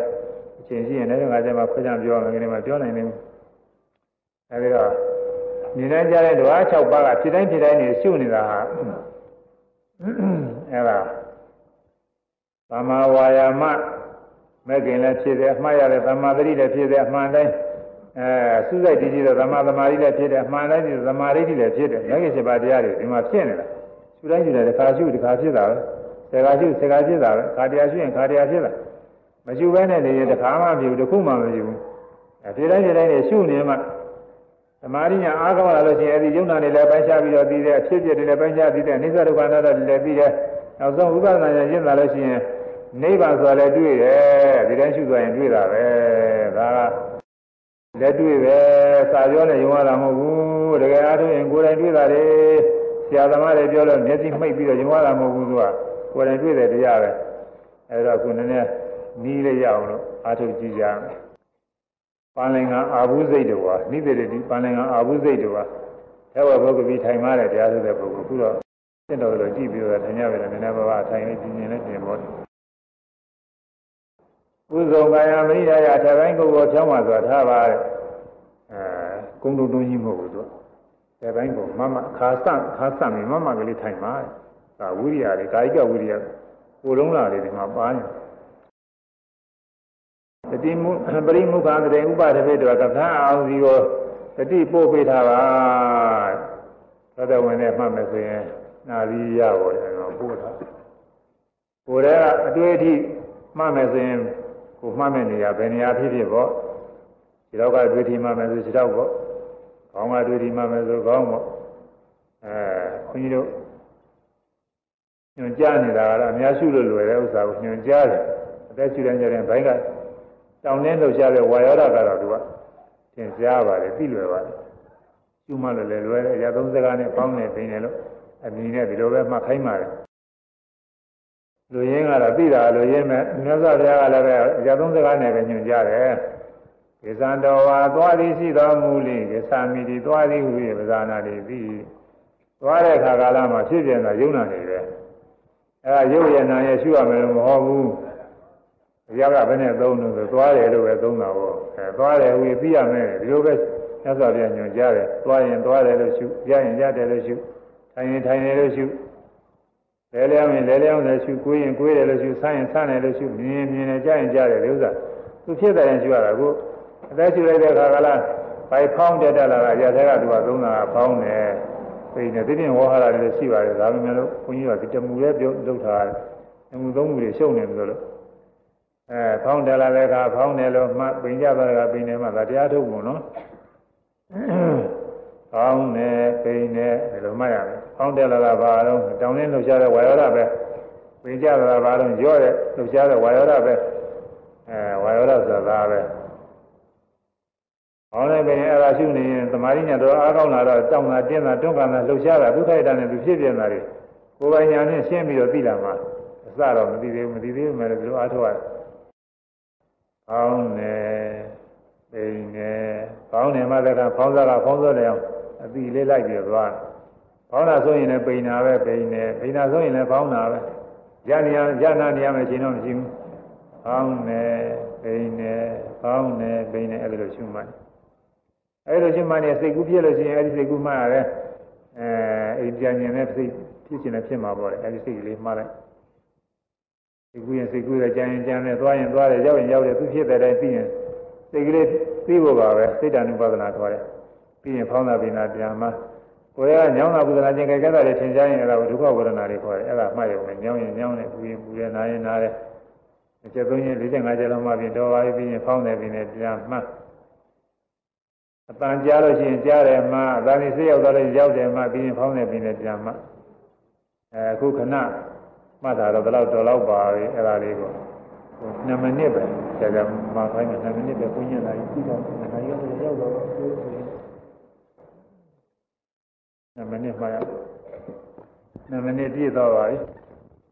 အချိန်ရှိရင်လည်းငါကျမှခွင့်ကြပြောမယ်ခင်ဗျာပြောနိုင်နေဘူးအဲဒီတော့မြင်နေကြတဲ့ဓဝါ6ပါးကဖြစ်တိုင်းဖြစ်တိုင်းနေရှုနေတာဟာအဲဒါသမာဝါယာမမဲ့ခင်လည်းဖြစ်တယ်အမှားရတဲ့သမာဓိလည်းဖြစ်တယ်အမှန်တိုင်းအဲစုစိုက်တည်ကြည်တဲ့သမာသမာဓိလည်းဖြစ်တယ်အမှန်တိုင်းဒီသမာဓိလည်းဖြစ်တယ်မဲ့ခင်7ပါးတရားတွေဒီမှာဖြစ်နေတာရှုတိုင်းရှုတယ်တစ်ခါရှုတစ်ခါဖြစ်တာပဲ ဆယ်ခါရှုဆယ်ခါဖြစ်တာပဲခါတရားရှုရင်ခါတရားဖြစ်တာမရှုဘဲနဲ့နေရင်တစ်ခါမှမဖြစ်ဘူးတစ်ခုမှမဖြစ်ဘူးအဲဒီတိုင်းဒီတိုင်းနေရှုနေမှသမာဓိညာအားကောင်းလာလို့ရှိရင်အဲဒီယုံနာတွေလည်းပိုင်းခြားပြီးတော့ပြီးတဲ့အဖြစ်အပျက်တွေလည်းပိုင်းခြားပြီးတဲ့အိစ္ဆဒုက္ခနာတွေလည်းပြီးတဲ့နောက်ဆုံးဝိပဿနာဉာဏ်ရှင်းလာလို့ရှိရင်နိဗ္ဗာန်ဆိုတာလည်းတွေ့တယ်ဒီတိုင်းရှုသွားရင်တွေ့တာပဲဒါကလက်တွေ့ပဲစာပြောနဲ့ယုံရတာမဟုတ်ဘူးတကယ်အားထုတ်ရင်ကိုယ်တိုင်တွေ့တာလေဆရာသမားတွေပြောလို့မျက်စိမှိတ်ပြီးတော့ယုံရတာမဟုတ်ဘူးသူက ကိုယ်တိုင်တွေ့တဲ့တရားပဲအဲဒါခုနည်းနည်းနီးလေးရအောင်လို့အားထုတ်ကြည့်ကြမယ်ပန္လင်္ဂအာဘုစိတ်တော်ဟာနိသေတိပန္လင်္ဂအာဘုစိတ်တော်ဟာအဲဝဘုဂဗီထိုင်မားတဲ့တရားဆိုတဲ့ပုဂ္ဂိုလ်ခုတော့သင်တော်လို့ကြည့်ပြီးတော့ထိုင်ရပြီလည်းနည်းနည်းပါးပါးထိုင်လေးပြင်းပြင်းလေးပြင်ပေါ်ဥဇုံကာယမရိယာယထပိုင်းကိုယ်ကိုဖြောင်းပါဆိုတာထားပါတဲ့အဲကုန်းတုံတုံးကြီးမဟုတ်ဘူးသူတဲ့ပိုင်းကိုမမခါဆန့်ခါဆန့်ပြီးမမကလေးထိုင်ပါ ဒါဝိရိယတွေကာယကဝိရိယကိုလုံးလာတွေဒီမှာပါနေတတိမုပရိမုခာတရေဥပဒပိတောကထာအောင်စီကိုတတိပို့ပေးထားပါသတ္တဝင်နဲ့မှတ်မယ်ဆိုရင်နာရီရပေါ်တယ်တော့ပို့ထားကိုယ်တည်းကအတွေ့အထိမှတ်မယ်ဆိုရင်ကိုမှတ်မဲ့နေရဘယ်နေရာဖြစ်ဖြစ်ပေါ့ဒီတော့ကတွေ့ထိမှတ်မယ်ဆိုဒီတော့ပေါ့ခေါင်းကတွေ့ထိမှတ်မယ်ဆိုခေါင်းပေါ့အဲခွန်ကြီးတို့ ညွန်ကြားနေတာကတော့အများစုလို့လွယ်တဲ့ဥစ္စာကိုညွန်ကြားတယ်အသက်ရှူတဲ့ညတဲ့ဘိုင်းကတောင်းနှင်းလှုပ်ရှားတဲ့ဝါယောဓာကတော့သူကသင်ကြားပါတယ်သိလွယ်ပါတယ်ရှုမှလည်းလွယ်တယ်ရသုံးစကားနဲ့ပေါင်းနေသိနေလို့အမီနဲ့ဒီလိုပဲမှတ်ခိုင်းပါတယ်လူရင်းကတော့သိတာလူရင်းမဲ့မြတ်စွာဘုရားကလည်းပဲရသုံးစကားနဲ့ပဲညွှန်ကြားတယ်ကိသံတော်ဝါသွားသည်ရှိတော်မူလိကိသမိတိသွားသည်ဟူ၍ပဇာနာတိပြီးသွားတဲ့ခါကာလမှာဖြစ်ပြန်တာယုံနာနေပဲ အဲဒါရုပ်ရည်နာရဲ့ရှုရမယ်လို့မဟုတ်ဘူးဘုရားကဘယ်နဲ့သုံးလို့ဆိုသွားတယ်လို့ပဲသုံးတာပေါ့အဲသွားတယ်ဟူပြီးရမယ်ဒီလိုပဲမြတ်စွာဘုရားညွှန်ကြားတယ်သွားရင်သွားတယ်လို့ရှုရရင်ရတယ်လို့ရှုထိုင်ရင်ထိုင်တယ်လို့ရှုလဲလျောင်းရင်လဲလျောင်းတယ်ရှုကိုးရင်ကိုးတယ်လို့ရှုဆန်းရင်ဆန်းတယ်လို့ရှုမြင်ရင်မြင်တယ်ကြားရင်ကြားတယ်လို့ဥစ္စာသူဖြစ်တယ်ရင်ရှုရတာကိုအသက်ရှုလိုက်တဲ့အခါကလားဘိုင်ဖောင်းတက်တက်လာတာရတဲ့ကသူကသုံးတာဖောင်းတယ် ပြင်းတယ်ဒီပြင်ဝါဟာရတွေရှိပါတယ်ဒါပေမဲ့လို့ဘုန်းကြီးကဒီတမူရဲ့ပြုလုပ်ထားတယ်တမူသုံးမူတွေရှုံနေတယ်လို့အဲဖောင်းတယ်လာတဲ့အခါဖောင်းတယ်လို့မှပင်ကြသွားတဲ့အခါပင်တယ်မှဒါတရားထုတ်ဖို့နော်ဖောင်းတယ်ပိန်တယ်ဒီလိုမှတ်ရမယ်ဖောင်းတယ်လာတာဘာလို့တောင်းရင်းလှုပ်ရှားတဲ့ဝါယောဓပဲပင်ကြတာဘာလို့ရော့တဲ့လှုပ်ရှားတဲ့ဝါယောဓပဲအဲဝါယောဓဆိုတာပဲ ဟောလည်းပဲအဲ့ဒါရှုနေရင်သမာဓိညာတော့အားကောင်းလာတော့တောင်းတာတင်းတာတွန်းကန်တာလှုပ်ရှားတာဒုက္ခိတနဲ့သူဖြစ်ပြန်တာတွေကိုယ်ပိုင်ညာနဲ့ရှင်းပြီးတော့သိလာမှာအစတော့မသိသေးဘူးမသိသေးဘူးမယ်လို့ဒီလိုအားထုတ်ရတယ်။ဖောင်းနေပိန်နေဖောင်းနေမှလည်းကဖောင်းစားကဖောင်းစောတယ်အောင်အတိလေးလိုက်ပြီးတော့သွားဖောင်းတာဆိုရင်လည်းပိန်တာပဲပိန်နေပိန်တာဆိုရင်လည်းဖောင်းတာပဲရနေရရနာနေရမယ်ရှင်တော့မရှိဘူး။ဖောင်းနေပိန်နေဖောင်းနေပိန်နေအဲ့လိုရှုမှတ် အဲ့လိုရှုမှတ်နေစိတ်ကူးပြည့်လို့ရှိရင်အဲ့ဒီစိတ်ကူးမှရတယ်အဲအိမ်ပြန်ရင်လည်းစိတ်ဖြစ်ခြင်းနဲ့ဖြစ်မှာပေါ့လေအဲ့ဒီစိတ်ကလေးမှားလိုက်စိတ်ကူးရင်စိတ်ကူးတယ်ကြံရင်ကြံတယ်သွားရင်သွားတယ်ရောက်ရင်ရောက်တယ်သူဖြစ်တဲ့တိုင်းသိရင်စိတ်ကလေးသိဖို့ပါပဲစိတ်တ ानु ပဒနာခေါ်တယ်ပြီးရင်ဖောင်းတာပိနာပြန်မှာကိုယ်ကညောင်းတာပုဒနာကျင်ကြဲကြတာတွေထင်ရှားရင်အဲ့ဒါကိုဒုက္ခဝေဒနာတွေခေါ်တယ်အဲ့ဒါမှတ်ရုံနဲ့ညောင်းရင်ညောင်းတယ်ပူရင်ပူတယ်နားရင်နားတယ်အချက်သုံးရင်၄၅ချက်လောက်မှပြင်တော်ပါပြီးရင်ဖောင်းတယ်ပြီးရင်ပြန်မှတ် အပန်ကြားလို့ရှိရင်ကြားတယ်မှအသာနေစိတ်ရောက်သွားလို့ရောက်တယ်မှပြီးရင်ဖောင်းတယ်ပြီးရင်ပြန်မှအဲအခုခဏမှတ်တာတော့ဒီလောက်တော်လောက်ပါပြီအဲ့ဒါလေးကို2မိနစ်ပဲကြာကြာမှခိုင်းမယ်2မိနစ်ပဲကိုညံ့လာပြီးတော့2မိနစ်ရောက်တော့ဆိုရင်2မိနစ်မှရ2မိနစ်ပြည့်သွားပါပြီ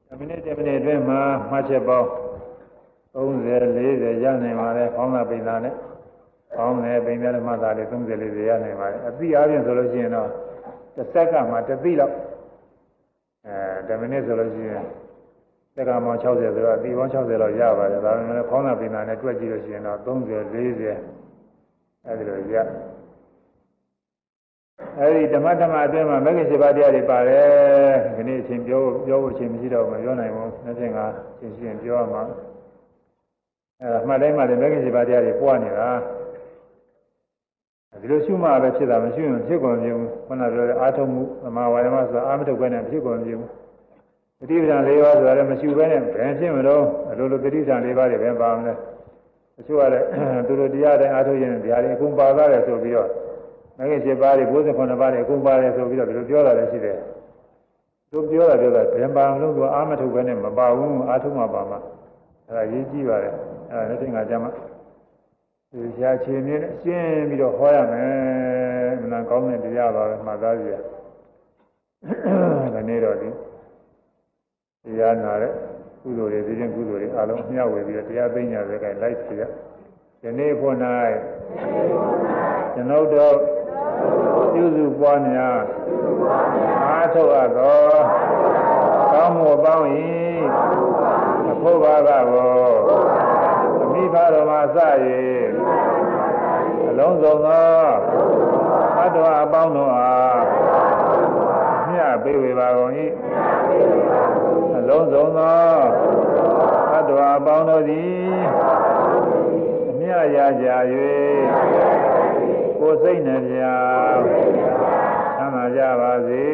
2မိနစ်7မိနစ်အတွင်းမှာမှတ်ချက်ပေါင်း30 40ရနိုင်ပါတယ်ဖောင်းတာပိန်တာနဲ့ ကောင်းတယ်ပိန်တယ်မှသာလေ30လေးရနိုင်ပါတယ်အသိအားဖြင့်ဆိုလို့ရှိရင်တော့တစ်စက္ကန့်မှာတစ်သိလောက်အဲ10မိနစ်ဆိုလို့ရှိရင်စက္ကန့်ပေါင်း60ဆိုတော့အသိပေါင်း60လောက်ရပါတယ်ဒါပေမဲ့ခေါင်းသာပိန်တာနဲ့တွက်ကြည့်လို့ရှိရင်တော့30 40အဲဒီလိုရအဲဒီဓမ္မဓမ္မအတွင်းမှာမဂ္ဂင်7ပါးတရားတွေပါတယ်ဒီနေ့အချိန်ပြောပြောဖို့အချိန်မရှိတော့ဘူးမပြောနိုင်ဘူးနှစ်ချိန်ကသင်ရှိရင်ပြောရမှာအဲဒါမှတ်တိုင်းမှလည်းမဂ္ဂင်7ပါးတရားတွေပွားနေတာ ဒီလိုရှုမှပဲဖြစ်တာမရှိရင်ဖြစ်ကုန်ပြုခုနပြောတဲ့အာထုံမှုသမာဝါယမဆိုတာအာမထုတ်ခွင့်နဲ့ဖြစ်ကုန်ပြုတတိပဒံ၄ပါးဆိုတာလည်းမရှိဘဲနဲ့ဘယ်ဖြစ်မလို့အလိုလိုတတိပဒံ၄ပါးတွေပဲပါမလဲတချို့ကလည်းသူတို့တရားတိုင်းအာထုတ်ရင်ဗျာတွေအကုန်ပါသွားတယ်ဆိုပြီးတော့မဂ္ဂင်7ပါးတွေ69ပါးတွေအကုန်ပါတယ်ဆိုပြီးတော့ဒီလိုပြောတာလည်းရှိတယ်သူပြောတာပြောတာဘယ်ပါမလို့သူအာမထုတ်ခွင့်နဲ့မပါဘူးအာထုတ်မှပါမှာအဲဒါရေးကြည့်ပါတယ်အဲဒါလက်ထင်ကကြမှာ ဒီရှားချင်နေရှင်းပြီးတော့ဟောရမယ်မနာကောင်းတဲ့တရားပါပဲမှတ်သားကြရဒီနေ့တော့ဒီတရားနာတဲ့ကုသိုလ်တွေဒီချင်းကုသိုလ်တွေအလုံးမျှဝေပြီးတော့တရားသိညာတွေကလိုက်စီရဒီနေ့ဖို့၌ကျွန်ုပ်တို့ပြုစုပွားများအားထုတ်အပ်သောကောင်းမှုပေါင်း၏အဖို့ပါကဘော မိဘတော်မှာစ၍အလုံးစုံသောသတ္တဝါအပေါင်းတို့အားမြတ်ပေးဝေပါကုန်၏အလုံးစုံသောသတ္တဝါအပေါင်းတို့သည်အမြတ်ရကြ၍ကိုယ်စိတ်နှပြချမ်းသာကြပါစေ